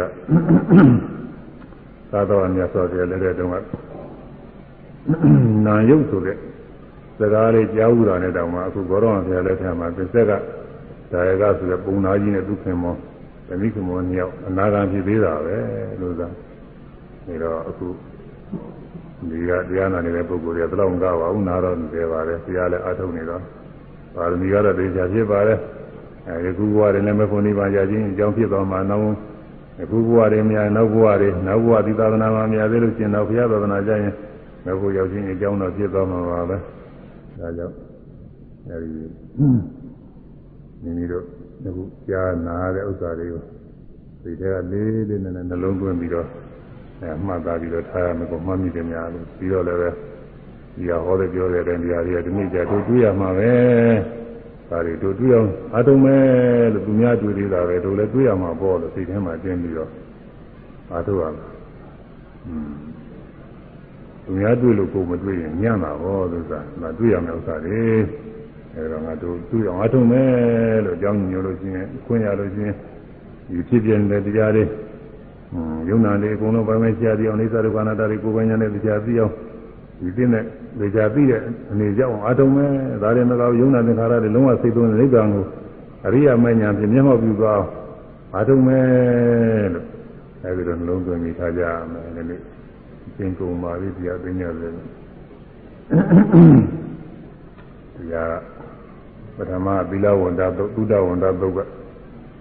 သာတော်မြတ်စွာဘုရားလက်ထက်တုန်းကနာယုတ်ဆိုတဲ့စကားလေးကြားဥတာနဲ့တောင်မှအခုဘောရောဘုရားလက်ထက်မှာပြစ္ဆက်ကဒါရကဆိုတဲ့ပုံနာကြီးနဲ့သူခင်မော ဓမိခင်မောနှစ်ယောက်အနာဂံဖြစ်သေးတာပဲလို့သာဒါတော့အခုဒီကတရားနာနေတဲ့ပုဂ္ဂိုလ်တွေကဘယ်တော့မှကပါဘူးနာတော့နေပါတယ်တရားလည်းအထုတ်နေတော့ပါရမီကတော့တေချာဖြစ်ပါတယ်အဲဒီခုဘဝတွေလည်းမဖို့နေပါကြခြင်းအကြောင်းဖြစ်သွားမှာနောက်အခုဘဝတွေများနောက်ဘဝတွေနောက်ဘဝသီသာသနာမှာများသေးလို့ရှင်တော့ဘုရားသာသနာကြရင်နောက်ဘဝရောက်ခြင်းအကြောင်းတော့ဖြစ်သွားမှာပါပဲဒါကြောင့်အဲဒီမိမိတို့ အခုကြားနာတဲ့ဥစ္စာတွေကိုဒီထဲကလေးလေးနဲ့နှလုံးသွင်းပြီးတော့အဲမှတ်သားပြီးတော့ထားရမယ်ကိုမှတ်မိတယ်များလို့ပြီးတော့လည်းပဲဒီဟာဟောတဲ့ပြောတဲ့နေရာတွေကဒီနေ့ကျတို့တွေ့ရမှာပဲဒါတွေတို့တွေ့အောင်အထုံးမဲ့လို့သူများတွေ့သေးတာပဲတို့လည်းတွေ့ရမှာပေါ့လို့စိတ်ထဲမှာကျင်းပြီးတော့အထုံးရမှာอืมသူများတွေ့လို့ကိုယ်မတွေ့ရင်ညံ့တာဟောလို့ဆိုတာငါတွေ့ရမယ်ဥစ္စာတွေ အဲဒါငါတို့တွေ့အောင်အထုံးမဲ့လို့အကြောင်းညွှန်လို့ရှိရင်ခွင့်ရလို့ရှိရင်ဒီဖြစ်ပြနေတဲ့တရားတွေယုံနာလေးအကုန်လုံးပိုင်းပိုင်းရှားပြီးအောင်အိသဒုက္ခနာတာတွေကိုယ်ပိုင်ညာနဲ့တရားသိအောင်ဒီသိတဲ့လေချာသိတဲ့အနေကြောင့်အာထုံမဲ့ဒါတွေမကောယုံနာသင်္ခါရတွေလုံးဝစိတ်သွင်းနိဗ္ဗာန်ကိုအရိယာမဉ္ဇဉ်ဖြင့်မျက်မှောက်ပြုသွားအာထုံမဲ့လို့အဲဒီတော့နှလုံးသွင်းပြီးထားကြမယ်ဒီနေ့သင်ကုန်ပါပြီတရားသိညာတယ်တရား ပထမသီလဝန္တာသုဒ္ဓဝန္တာသုတ်က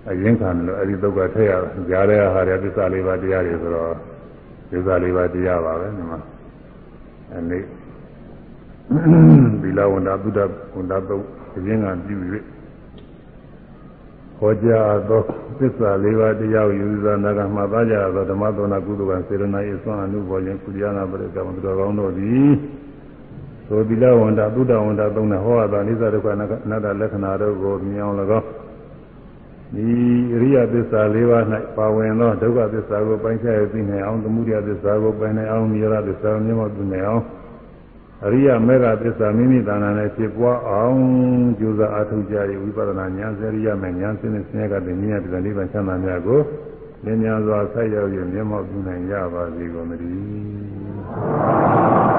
အရင်ခံလို့အဲဒီသုတ်ကထည့်ရကြားတဲ့ဟာတွေသစ္စာလေးပါးတရားတွေဆိုတော့သစ္စာလေးပါးတရားပါပဲဒီမှာအဲနေ့သီလဝန္တာသုဒ္ဓဝန္တာသုတ်အရင်ကပြု၍ဟောကြားသောသစ္စာလေးပါးတရားယူဇာနာကမှသားကြသောဓမ္မသောနာကုသကစေရနာ၏သွန်အနုဘောခြင်းကုသရနာပရိကမသူတော်ကောင်းတို့သည် သောသီလဝန္တာသုဒ္ဓဝန္တာသုံးတဲ့ဟောတာနိစ္စဒုက္ခအနတ္တလက္ခဏာတို့ကိုမြင်အောင်၎င်းဒီအရိယသစ္စာ၄ပါး၌ပါဝင်သောဒုက္ခသစ္စာကိုပိုင်းခြားရသိနိုင်အောင်သမုဒယသစ္စာကိုပိုင်းနိုင်အောင်နိရောဓသစ္စာကိုမြင်မောသိနိုင်အောင်အရိယမေဃသစ္စာမိမိတဏ္ဍာနဲ့ဖြစ်ပွားအောင်ကြိုးစားအားထုတ်ကြရဝိပဿနာဉာဏ်စရိယမဲ့ဉာဏ်စင်းနဲ့ဆင်းရဲကတည်းကမြင်ရတဲ့နိဗ္ဗာန်ချမ်းသာများကိုလင်းများစွာဆက်ရောက်ရမြင်မောသိနိုင်ကြပါစေကုန်သတည်း